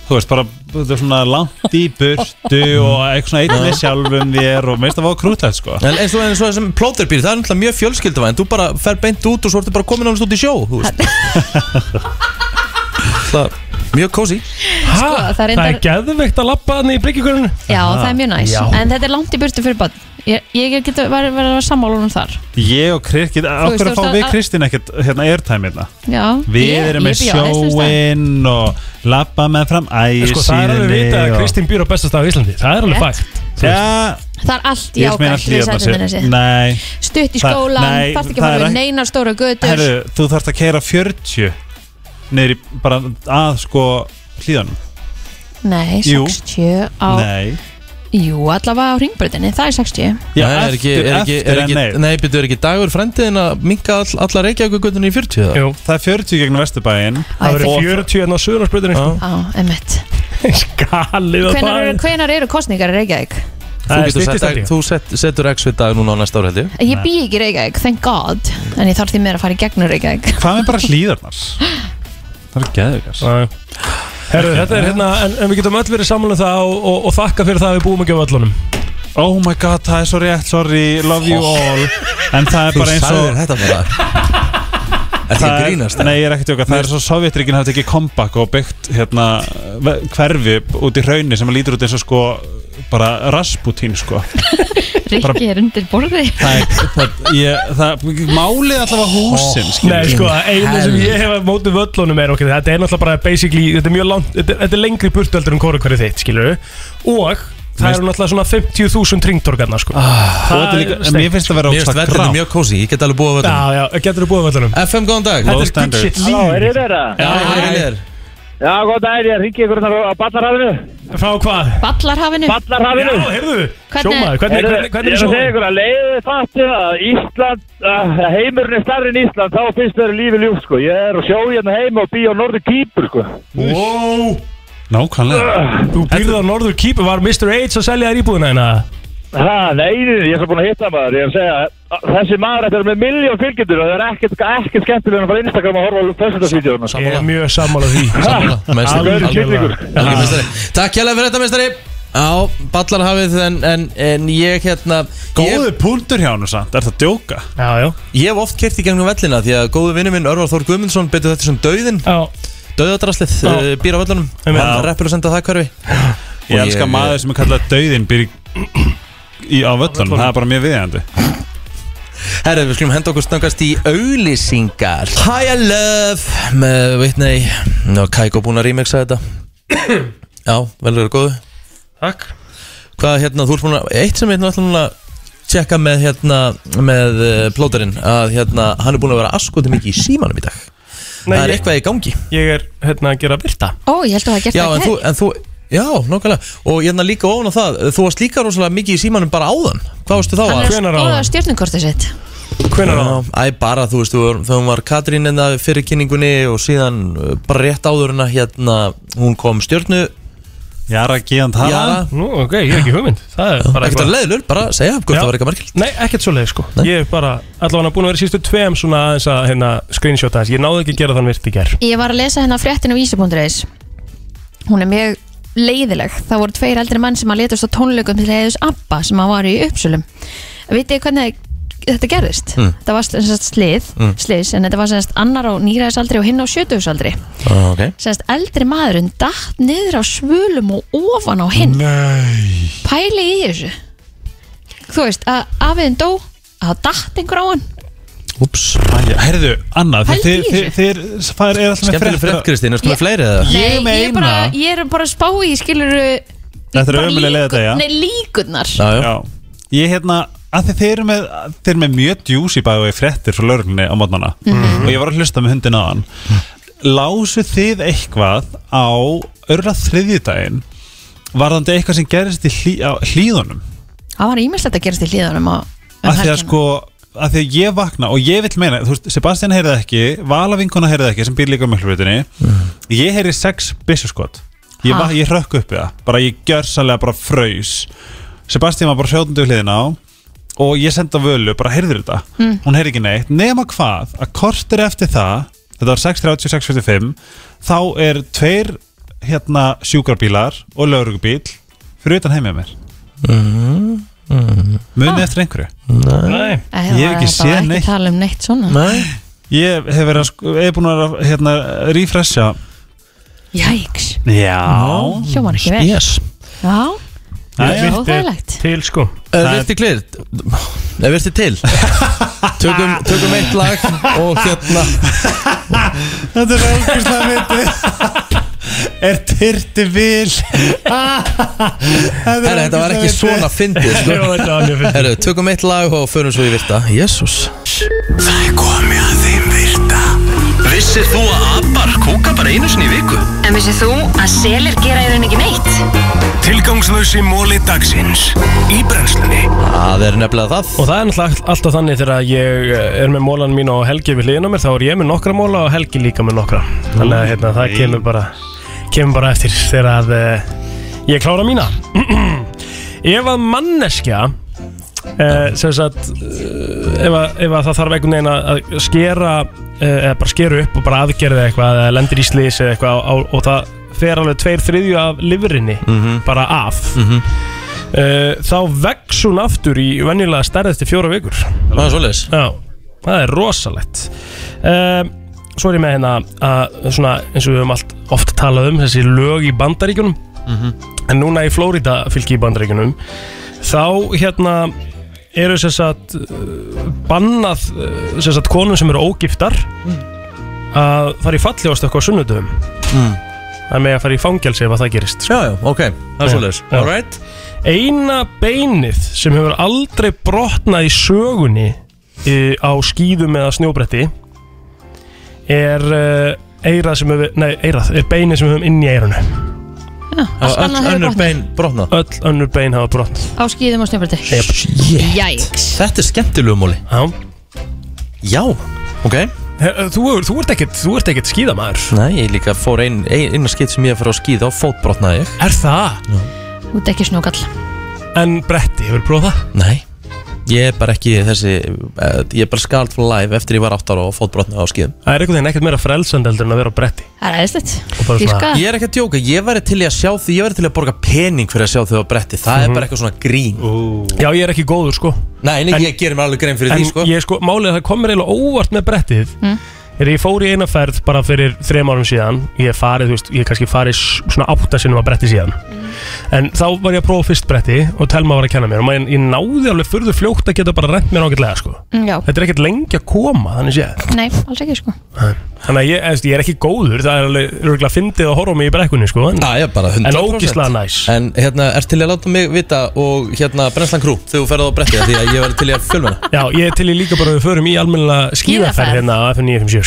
Þú veist, bara þetta er svona langt í burtu og eitthvað svona einn með sjálfum þér og finnst það var krútlegt sko. En eins og, eins og þessum plóterbíl, það er náttúrulega mjög fjölskylduvæn Þú bara fer beint út og svo ertu bara komin ánast út í sjó þú veist. Það Mjög kósi Ha, Sko, það er það er reyndar- geðveikt að lappa hann í bryggjökurinn Já, það er mjög næs. Já. En þetta er langt í burtu fyrir börn Ég, ég get verið að vera sammálunum þar. Ég og Krist, Þú okkur veist, að fá þú veist, við að- Kristín ekkert hérna airtime hérna? Já, Við ég- erum með ég bý á Neskaupstað. sjóin og lappa með fram ægisíðinni Sko, það er alveg vita að Kristín býr á bestastaf í Íslandi. Það er alveg Rétt. fægt Þú veist. Já, Það er allt í ég meina ákvæmt við hlýðarna sættum sér. þessi Nei, Stutt í Það- skólan, nei, þarf ekki að það fara er við ekki- neinar stóra götur. Herru, þú þarfst að keira 40 niður í bara að sko hlýðanum Nei, Jú. 60 á Nei, Jú, allavega á ringbröðinni, það er 60 Já, Nei, er ekki, er ekki, eftir er en ekki, nei. Nei, byrju, er ekki dagur frendiðin að minka all, alla Reykjavíkugutunni í 40 eða? Jú, Það er 40 gegn Vesturbæinn það verður Og- 40 en á söðunarsbrutinni Já. Á, emmitt Skalið og Hvenær eru, það hvenær eru kostningar í Reykjavík? Þú, Það er getur styttist sett, held ég. þú set, setur X við dag núna á næsta ári held ég Ég bý ekki í Reykjavík, thank god En ég þarf því meira að fara í gegnum Reykjavík Hvað með bara hlýðarnar? Það er geðvikars Já. Herru, þetta er hérna, en, en við getum öll verið saman um það og, og, og þakka fyrir það að við búum ekki á öllunum Oh my god, það er svo rétt, sorry, love you all. En það er Þú bara eins sagðir og þetta bara. Það það er- grínast? Nei, ég er ekkert tjóka, það er svo Sovjetríkin hafa tekið comeback og byggt hérna ve- hverfi út í hraunni sem lítur út eins og sko bara Rasputín sko Rikki er undir borði. Það það, ég, það, málið allavega húsin skilur. Nei, sko, einu sem ég hef að móti völlunum er okkur, þetta er náttúrulega bara basically, þetta er mjög langt, þetta, þetta er lengri burtöldur en hvori hverju þitt, skilur og það eru náttúrulega svona 50.000 ringtorgarna, sko. Og þetta er líka, en mér finnst það vera Mér finnst ógslag vellinu grá mjög kósi, ég get alveg búið að Já, já, getur þú búið völlunum? FM, góðan dag. Low Þetta er good shit er líf? Já, er Já, góð daginn, ég ringi ykkur þar á Ballarhafinu. Frá hvað? Ballarhafinu Já, Ballarhafinu. heyrðu, Hvernig- sjómaður, hvernig, hvernig, hvernig Ég er er að segja sjómaður? ykkur að leiðið fattið að Ísland, að heimurinn er starri en Ísland, þá finnst þér lífi ljúf, sko. Ég er að sjó hérna heima og bý á norður kýpur, sko. Wow, Nákvæmlega Þú býrði á Norður Kýpu, var Mr. H að selja þér íbúðina hérna? Ha, nei, ég er svo búin að hitta maður Ég er að segja, að þessi maður þetta er með miljón fylgjendur og það er ekkert, ekkert skemmtilega að fara Instagram og horfa á föstudagsvídeóna Ég er mjög sammála því. Það er kynningur. Takk hjálpa fyrir þetta meistari. Já, ballar hafið en, en, en ég hérna Góðu punktur hjá hann samt, er það að djóka? Já, já. Ég hef oft kert í gegnum vellina Því að góðu vinnu minn Örvar Þór Guðmundsson Betur þetta sem dauðin Já. Dauðadraslið Já. uh, Býr á vellunum reppur að senda það hverfi Ég elska maður sem er kallað dauðin býr í, í á völlunum, það er bara mjög viðjandi Herra, við skulum henda okkur snöggast í auðlýsingar High I Love með Whitney. Ná, Kaiko búin að remixa þetta. Já, vel verið góðu Takk. Hvað hérna, þú ert búin að Eitt sem við hérna ætlum að Tjekka með hérna Með uh, plóterinn Að hérna, hann er búin að vera askoti mikið í símanum í dag. Nei, Það er ég- eitthvað í gangi. Ég er hérna að gera byrta Ó, ég held að það hafa gert Já, það en þú, en þú Já, nokkulega Og hérna líka ofan á það Þú varst líka rosalega mikið í símanum bara áðan. Hvað varstu þá Hann að er að skoða stjórninkortið sitt. Hvenær á Æ, bara, þú veist, þú var- þegar hún var Katrín en það fyrir kynningunni og síðan uh, bara rétt áður en að hérna hún kom stjörnu Jara Gíðan tala Jara. Nú, ok, ég er ekki hugmynd. Það er bara Ekkert að leiðlur, bara segja hvort Já. það var eitthvað merkilt Nei, ekkert svo leið sko Ég er bara allavega búin að vera í sístu tveim svona aðeins að hérna screenshota þess. Ég náði ekki að gera þann virt í ger Ég var að lesa hérna fréttinu á vísi.is Hún er mjög leiðileg Það voru tveir eldri mann sem að letast á tónleikum til heiðus Abba sem að var í uppsölum Vitið hvernig þetta gerðist? Mm. Það var slið, Mm. sliðs en þetta var sem sagt annar á nýræðisaldri og hinn á sjötugsaldri ah, okay. sem sagt eldri maðurinn datt niður á svölum og ofan á hinn Nei Pæli í þessu Þú veist, að afiðin dó að það datt einhver á hann Úps. Herðu, Anna, þið, er alltaf með Skemmtileg frétt, Kristín, ertu með fleiri eða? Ég Nei, ég er bara, ég er bara að spá í skilur Þetta er ömuleg leið þetta, já Nei, líkurnar. Já, já. Ég hérna, að þið, eru með eru með mjög djús í bæðu fréttir frá lögreglunni á mótnana Mhm. Og ég var að hlusta með hundin hann Lásu þið eitthvað á örla þriðjudaginn Varðandi eitthvað sem gerist í hlý, á hlýðunum Það var ímestlegt að gerast í hlýðunum á um að því að sko að því að ég vakna og ég vil meina þú veist, Sebastian heyrði ekki, Vala vinkona heyrði ekki sem býr líka með hlutinu ég heyri sex byssuskot. Ég, ég rökk upp við það, bara ég gjörsalega bara fraus. Sebastian var bara sjóðundu við hliðina á og ég senda völu, bara heyrður þetta? Mm. hún heyrði ekki neitt, nema hvað? Að kortir eftir það, þetta var 6.30 6.45, þá er tveir hérna sjúkrabílar og laurugubíl fyrir utan heimið mér. Mm, mm. munið eftir einhverju? Nei. Ég hef ekki það var séð ekki neitt. tala um neitt svona. Nei. Ég hef verið að sko, ég hef búin að vera, hérna, refresha. Jæks Já. Hljómar ekki vel. Yes. Já, Það er óþægilegt. Til sko. Er virti klir? Er virti til? tökum, tökum eitt lag og hérna. Þetta er ógustlega myndi Er tyrti vil? Þetta var ekki svona fyndið sko. Tökum eitt lag og förum svo í virta. Jésús Það er komið að virta Vissir þú að abar kúka bara einu sinni í viku? En vissið þú að selir gera í rauninni ekki neitt? Tilgangslösi móli dagsins. Í brennslunni. Það er nefnilega það. Og það er náttúrulega alltaf þannig þegar ég eh, er með mólan mín og Helgi við mér þá er ég með nokkra móla og Helgi líka með nokkra. Þannig að hérna, það kemur bara kemur bara eftir þegar að uh, ég klára mína. Ef að manneskja uh, sem sagt uh, ef, að, ef að það þarf einhvern veginn að skera eða bara skera upp og bara aðgerða eitthvað eða lendir í slís eða eitthvað á, og það fer alveg tveir þriðju af lifurinni Mhm. bara af Mhm. uh, þá vex hún aftur í venjulega stærð eftir fjóra vikur Það er Já, það er rosalegt um, Svo er ég með hérna að svona eins og við höfum allt oft talað um þessi lög í bandaríkjunum Mhm. en núna í Flórida fylki í bandaríkjunum þá hérna eru sem sagt uh, bannað uh, sem sagt konum sem eru ógiftar að fara í falli ástökku á sunnudöfum Mm. það er með að fara í fangelsi ef að það gerist Já, já, ok, það er Já. Alright Eina beinið sem hefur aldrei brotnað í sögunni e, á skýðum eða snjóbretti er uh, eirað sem við, nei, eirað, er beinið sem höfum inn í eirunu öll önnur bein brotnað? Öll önnur bein hafa brotnað. Á skýðum og yep. Jæks Þetta er skemmtilegu móli Já. Já, ok. He- Þú, þú ert ekkert, þú ert ekkert skíðamaður. Nei, ég líka fór ein, ein, eina skipt sem ég fyrir á skíða og fótbrotnaði ég. Er það? Þú ert ekki snjókall. En bretti, hefur prófað það? Nei, ég er bara ekki þessi eh, Ég er bara skald for life eftir ég var 8 ára og fótbrotnaði á skíðum. Það er einhvern veginn ekkert meira frelsand heldur en að vera á bretti. Það er Ég svona- Ég er ekki að djóka, ég væri til í að sjá því Ég væri til að borga pening fyrir að sjá þau á bretti. Það Mhm. er bara eitthvað svona grín. Já, ég er ekki góður sko. Nei, nei, ég gerir mér alveg grein fyrir En því sko. ég sko, málið er að það komur eiginlega óvart með brettið. Mm. Er ég fór í eina ferð bara fyrir þrem árum síðan Ég hef farið, þú veist, ég hef kannski farið svona átta sinnum að bretti síðan. En þá var ég að prófa fyrst bretti og Telma var að kenna mér. Og maður, ég náði alveg furðu fljótt að geta bara rent mér ágætlega sko. Mm, Já, Þetta er ekkert lengi að koma, þannig séð. Nei, alls ekki sko. Þannig að ég, eða, ég er ekki góður, það er alveg örgulega fyndið að horfa mig í brekkunni sko. En, Já, ég er bara 100% en ógislega næs. En hérna, ert til að láta mig vita og hérna Brennslan Krú þegar þú ferð á brettið því að ég verði til í að fjölmenna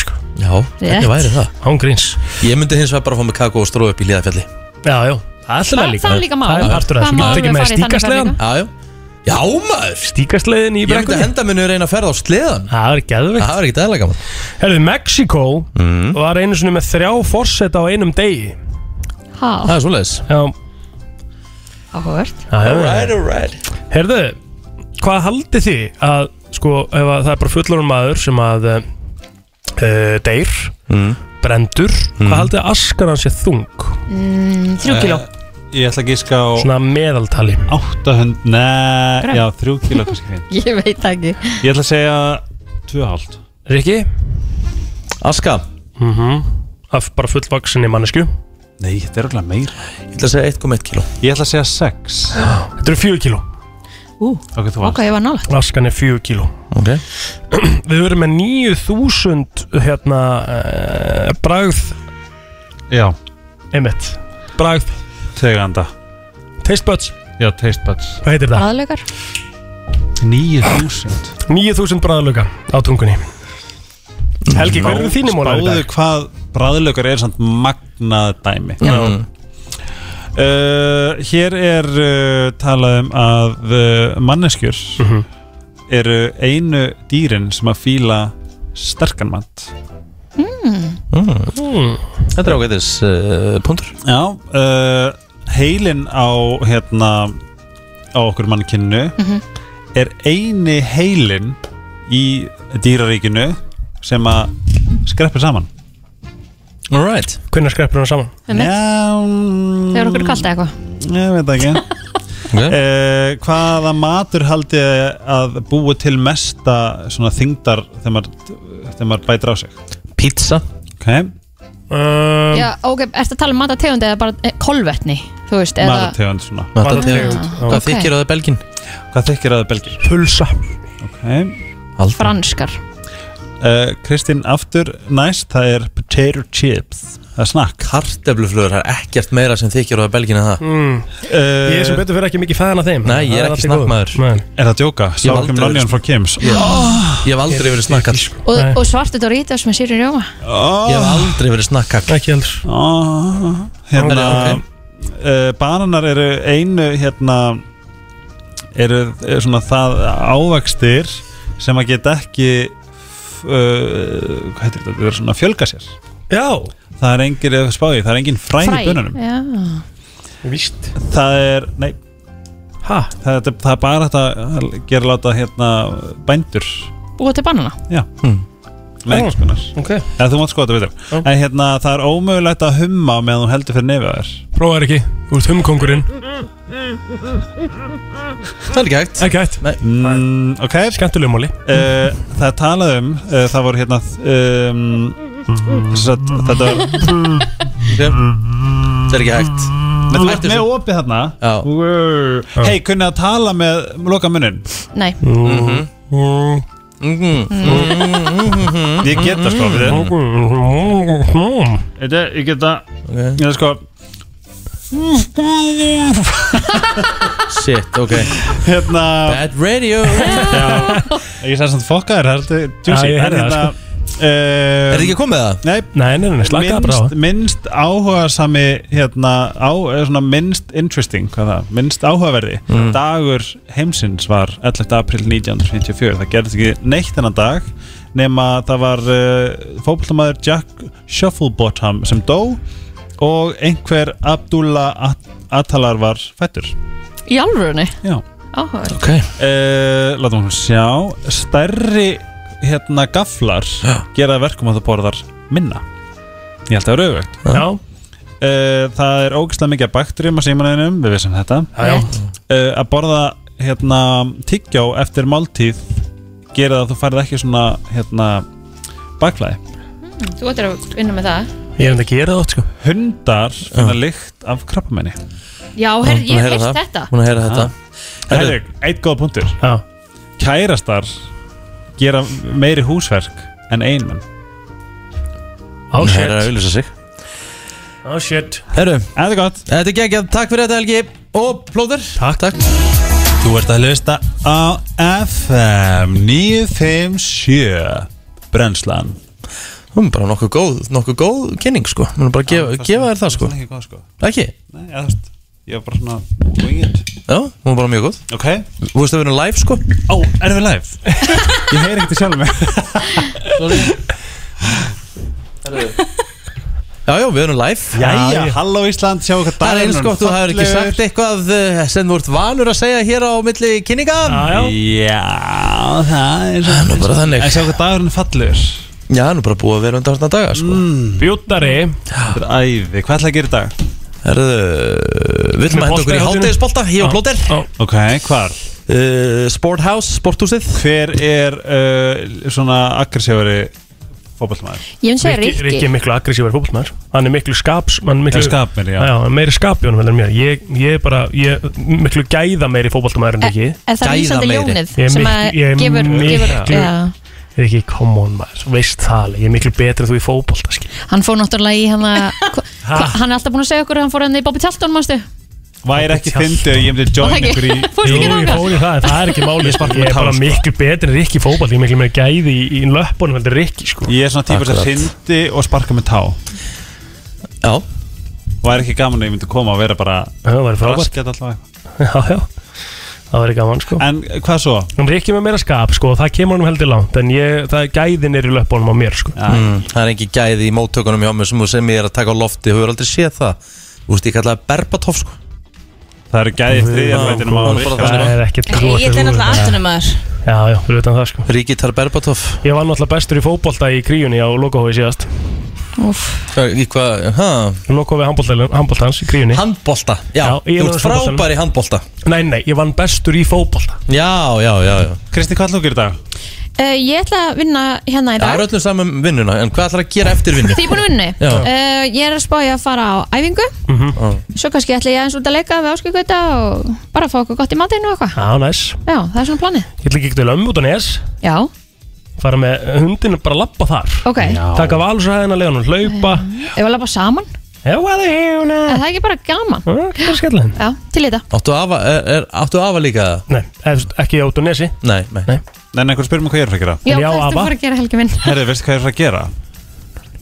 Er F957 sko. Já, hvernig væri það? Án gríns. Ég myndi hins vegar bara fá mig kakó og stróð upp í líðafjalli Já, já, það er alltaf Það- líka það er líka mál. Það er partur af Það þessu, getur alveg ekki með stíkasleðan. Já, já. Já, maður. Stíkasleðin í Ég myndi brekkunni. henda minni reyna að ferða á sleðan Það er geðveikt. Það var ekki dæðlega gaman. Herðu, Mexiko Mm. var einu sinni með þrjá forseta á einum degi. Ha, Það er svoleiðis. Já, já, já. alright Herðu, hvað haldið þið að, sko, ef að það er bara fullorinn maður sem að uh, deyr, mm. brendur hvað haldið þið að askar hans sé þung? mm, Þrjú kíló. Ég ætla að gíska á Svona meðaltali. 800, nei, Grænn. já, 3 kíló kannski. Ég veit ekki. Ég ætla að segja 2,5 Rikki? Aska? Mhm. Af bara fullvaksinni mannesku Nei, þetta er alveg meir Ég ætla að segja 1,1 kíló. Ég ætla að segja 6 Þetta eru fjögur kíló Ú, Ok, þú ok, ég var nálægt. Askan er fjögur kíló. Ok. Við verum með 9000 hérna uh, bragð. Já, einmitt. Bragð. Teganda. Taste buds. Já, taste buds. Hvað heitir það? Aðlegar 9000 9000 bragðluga á tungunni. Helgi, hvað eru þínir mólar í Spáðu dag? hvað bræðlökar er samt magnað dæmi. Já. Mm. Uh, Hér er uh, talað um að uh, manneskjur Mhm. eru einu dýrin sem að fíla sterkan mat. Mm. Þetta er ágætis uh, punktur. Já, uh, heilin á hérna á okkur mannkynnu er eini heilin í dýraríkinu sem að skreppur saman Alright Hvernig skreppur hann saman? Já, Þegar okkur er kalt eða eitthvað Ég veit það ekki okay. uh, Hvaða matur haldi að búi til mesta svona þingdar þegar maður, þegar maður bætir á sig Pizza Ok, Um, Já, ok, ertu að tala um matategund eða bara eh, kolvetni Þú veist, eða matartegund svona Matategund. Hvað Ok. þykir á það belgin? Hvað þykir að það belgir? Pulsa Ok Aldrei franskar uh, Kristín aftur næst það er potato chips. Það er snakk Kartefluflugur, það er ekkert meira sem þykir á það belgin en það. Mm. Ég er sem betur fyrir ekki mikið fæðan af þeim. Nei, ég er ekki í snakkmaður. Er það að djóka? Sákum aldrei verið- frá Kims. Ég ég hef aldrei verið snakkall Og, og svartu Doritos með sýri rjóma? Ég hef aldrei verið snakkall Ekki heldur. Oh, Hérna Ok. uh, Bananar eru einu hérna eru, eru svona það ávakstir sem að geta ekki uh, hvað heitir þetta? Það er svona að fjölga sér. Já, Það er engin, spáði, það er engin fræ í bönunum. Já, víst. Það er, nei. Ha? Það, er- það er bara þetta að gera láta hérna bændur. Búið til banana? Já. Hmm. Með einhvers konar. Ok. Eða þú mátt sko þetta veitur Já. En hérna það er ómögulegt að humma meðan þú heldur fyrir nefið þér. Prófaður ekki. Þú ert humkongurinn Það er ekki hægt. Ekki hægt. Mm, Ok. Skemmtileg móli uh, Það er talað um uh, Það voru hérna um, satt, Þetta Það er ekki hægt. Þú ert hættu með þessu. opið þarna. Já. Wow. Hei, kunni að tala með loka munnin Nei, Mhm. Mhm. Ég get það sko við Mhm. Þetta, ég get það. Ég er sko Shit, ok. Hérna Bad radio. Já, ég sagði svona fokkaður, það er Já, ég það, hérna, Er þið ekki komið það? Nei, Nei, nei, nei, slaka það bara á. Minnst, minnst áhuga sami hérna, á, eða svona minnst interesting, hvað það, minnst áhugaverði. Dagur heimsins var 11. april 1954 það gerðist ekki neitt þennan dag nema það var uh, fótboltamaður Jack Shufflebottom sem dó og einhver Abdullah At Atalar var fættur Í alvörunni? Já. Áhugaverð Ok. Uh, Látum við sjá. Stærri hérna gaflar gera verkum að þú borðar minna. Ég held að það er auðvögt Já. Uh, það er ógæslega mikið af bakterjum á símanæðinum, við vissum þetta. Já, já. Uh, Að borða hérna, tyggjó eftir máltíð gera það að þú færð ekki svona hérna, bakflæði. Þú ættir að vinna með það. Ég er enda að gera það oft sko. Hundar finna lykt af krabbamenni Já, herr, ég hef heilt þetta. Hún að heyra þetta. Herri, eitt góð punktur. Já. Kærastar gera meiri húsverk en Á Hún shit. heyra að auðvisa sig. Á shit. Herru, Þetta er gott. þetta er geggjað, takk fyrir þetta Helgi. Og plóður. Takk, takk. Þú ert að hlusta á FM 957 Brennslan. Hún er bara nokkuð góð, nokkuð góð kynning sko. Hún er bara að gefa, gefa þér það sko. Ekki góð sko. Ekki? Nei, ég, þú veist, ég var bara svona wing it Já, hún er bara mjög góð. Ok. Þú veist að við erum live sko. Ó, erum við live? ég heyri ekkert sjálf mig Já, já, við erum live. Jæja, halló Ísland, sjáu hvað Það er eins gott, þú hefur ekki sagt eitthvað eh, sem þú ert vanur að segja hér á milli kynninga. Já, já. Já, það er Það er nú bara þannig. En sjáu hvað dagurinn fallegur. Já, það er nú bara búið að vera undan þarna daga sko. Þetta er æði, hvað ætla að gera í dag? Herðu, við ætlum að henda okkur í háttegisbolta Ég og Plóter Ok, hvar? uh, Sporthouse, sporthúsið. Hver er uh, svona aggressífari fótballmaður? Ég myndi segja Rikki Rikki. Rikki er miklu aggressívar fótboltmaður Hann er miklu skaps hann er miklu, Er skapmeiri, já. já hann er meiri skap í honum heldur en mér. Ég, ég er bara Ég er miklu gæða meiri fótboltamaður en Rikki. Er það lýsandi ljónið er sem að ég er gefur, gefur miklu- já. Rikki, come on maður Þú veist það alveg Ég er miklu betri en þú í fótbolta skil Hann fór náttúrulega í hann að Hann er alltaf búin að segja okkur að hann fór hann í Bobby Tjalton, mástu Væri ekki fyndið að ég myndi join ykkur í ekki? Jú, ekki ég fór í það, það er ekki máli. Ég er bara sko. miklu betri en Rikki í fótbolta Ég er miklu meira gæði í, í löppunum heldur en Rikki sko Ég er svona típur sem fyndi og sparka með tá Já, Væri ekki gaman að ég myndi koma og vera bara raskat alltaf eitthvað Já, já Það væri gaman sko. En hvað svo? En Rikki með meira skap sko Það kemur honum heldur langt En ég, það er gæðin er í löppunum á mér sko. Ja. mm, það er ekki gæði í móttökunum hjá mér sem, sem ég er að taka á lofti Þú hefur aldrei séð það. Þú veist, ég kallaði Berbatov sko. Það eru gæði þriðja Já, þættinum á hún er Rikka. Það er ekkert Ég er náttúrulega atvinnumæður Já, já, fyrir utan það sko. Ríkitar Berbatov. Ég var náttúrulega bestur í fótbolta í kríunni á lokahói síðast Hæ? Lokahói handboltans í kríunni Handbolta, já, Já, þú ert frábær í handbolta. Nei, nei, ég vann bestur í fótbolta. Já, já, já, já. Kristi, hvað þú að gera dag? Uh, ég ætla að vinna hérna í Það dag. er öllum saman um vinnuna, en hvað ætlar að gera eftir vinnu? Því er búin Já. uh, Ég er að spája að fara á æfingu. Já. Svo kannski ætla ég aðeins út að leika við áskilgöta og bara fá okkur gott í matinn og eitthvað. Já, næs. Já, það er svona planið Fara með hundinu bara að lappa þar ok Taka valsræðina, lega hann hlaupa Ef við lappa saman Já, hvað er hérna? Er það ekki bara gaman? Það er skellin Já, til í þetta Áttu afa, er, er, áttu afa líka það? Nei, eða, ekki út á nesi Nei, nei, nei. Nei, einhver spyrir mig hvað ég er að fara að gera Já, En já, hvað ertu Ava? að fara að gera helgi minn? Herri, veistu hvað ég er að fara að gera?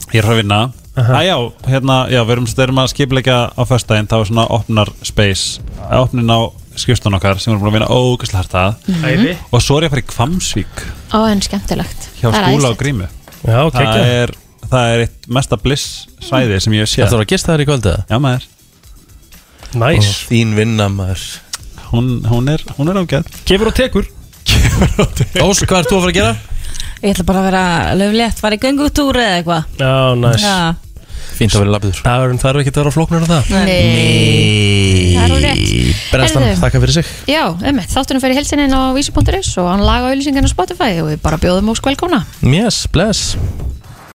Ég er að fara að vinna Æjá, hérna, já, við erum, erum að skipleika á föstudaginn, það var svona opnar space opnin á skjustan okkar sem erum búin að vinna ógæslega hægt að. Æði og svo er ég að fara í Kvamsvík Ó, en skemmtilegt. Hjá Það er skúla og æðislegt. grímu. Já, það kekja er, það er eitt mesta bliss svæði sem ég hef Það þarf að gista þær í kvöldu Já, maður, Næs Og Þín vinna maður. Hún, hún er, hún er ágætt Gefur og tekur. Ós, hvað ert þú að fara að gera? Ég ætla bara að vera löflétt, fara í göngutúr eða eitthvað. Já, næs Já, Fínt að vera labiður Dagurinn þarf ekki að vera flóknir en það. Nei. Það er alveg rétt. Brennstan, Heyrðu. þakka fyrir sig. Já, ummitt, þáttunum fer í helsinin á vísi.is og hann laga auðlýsingarna á Spotify og við bara bjóðum ósk velkomna. Yes, bless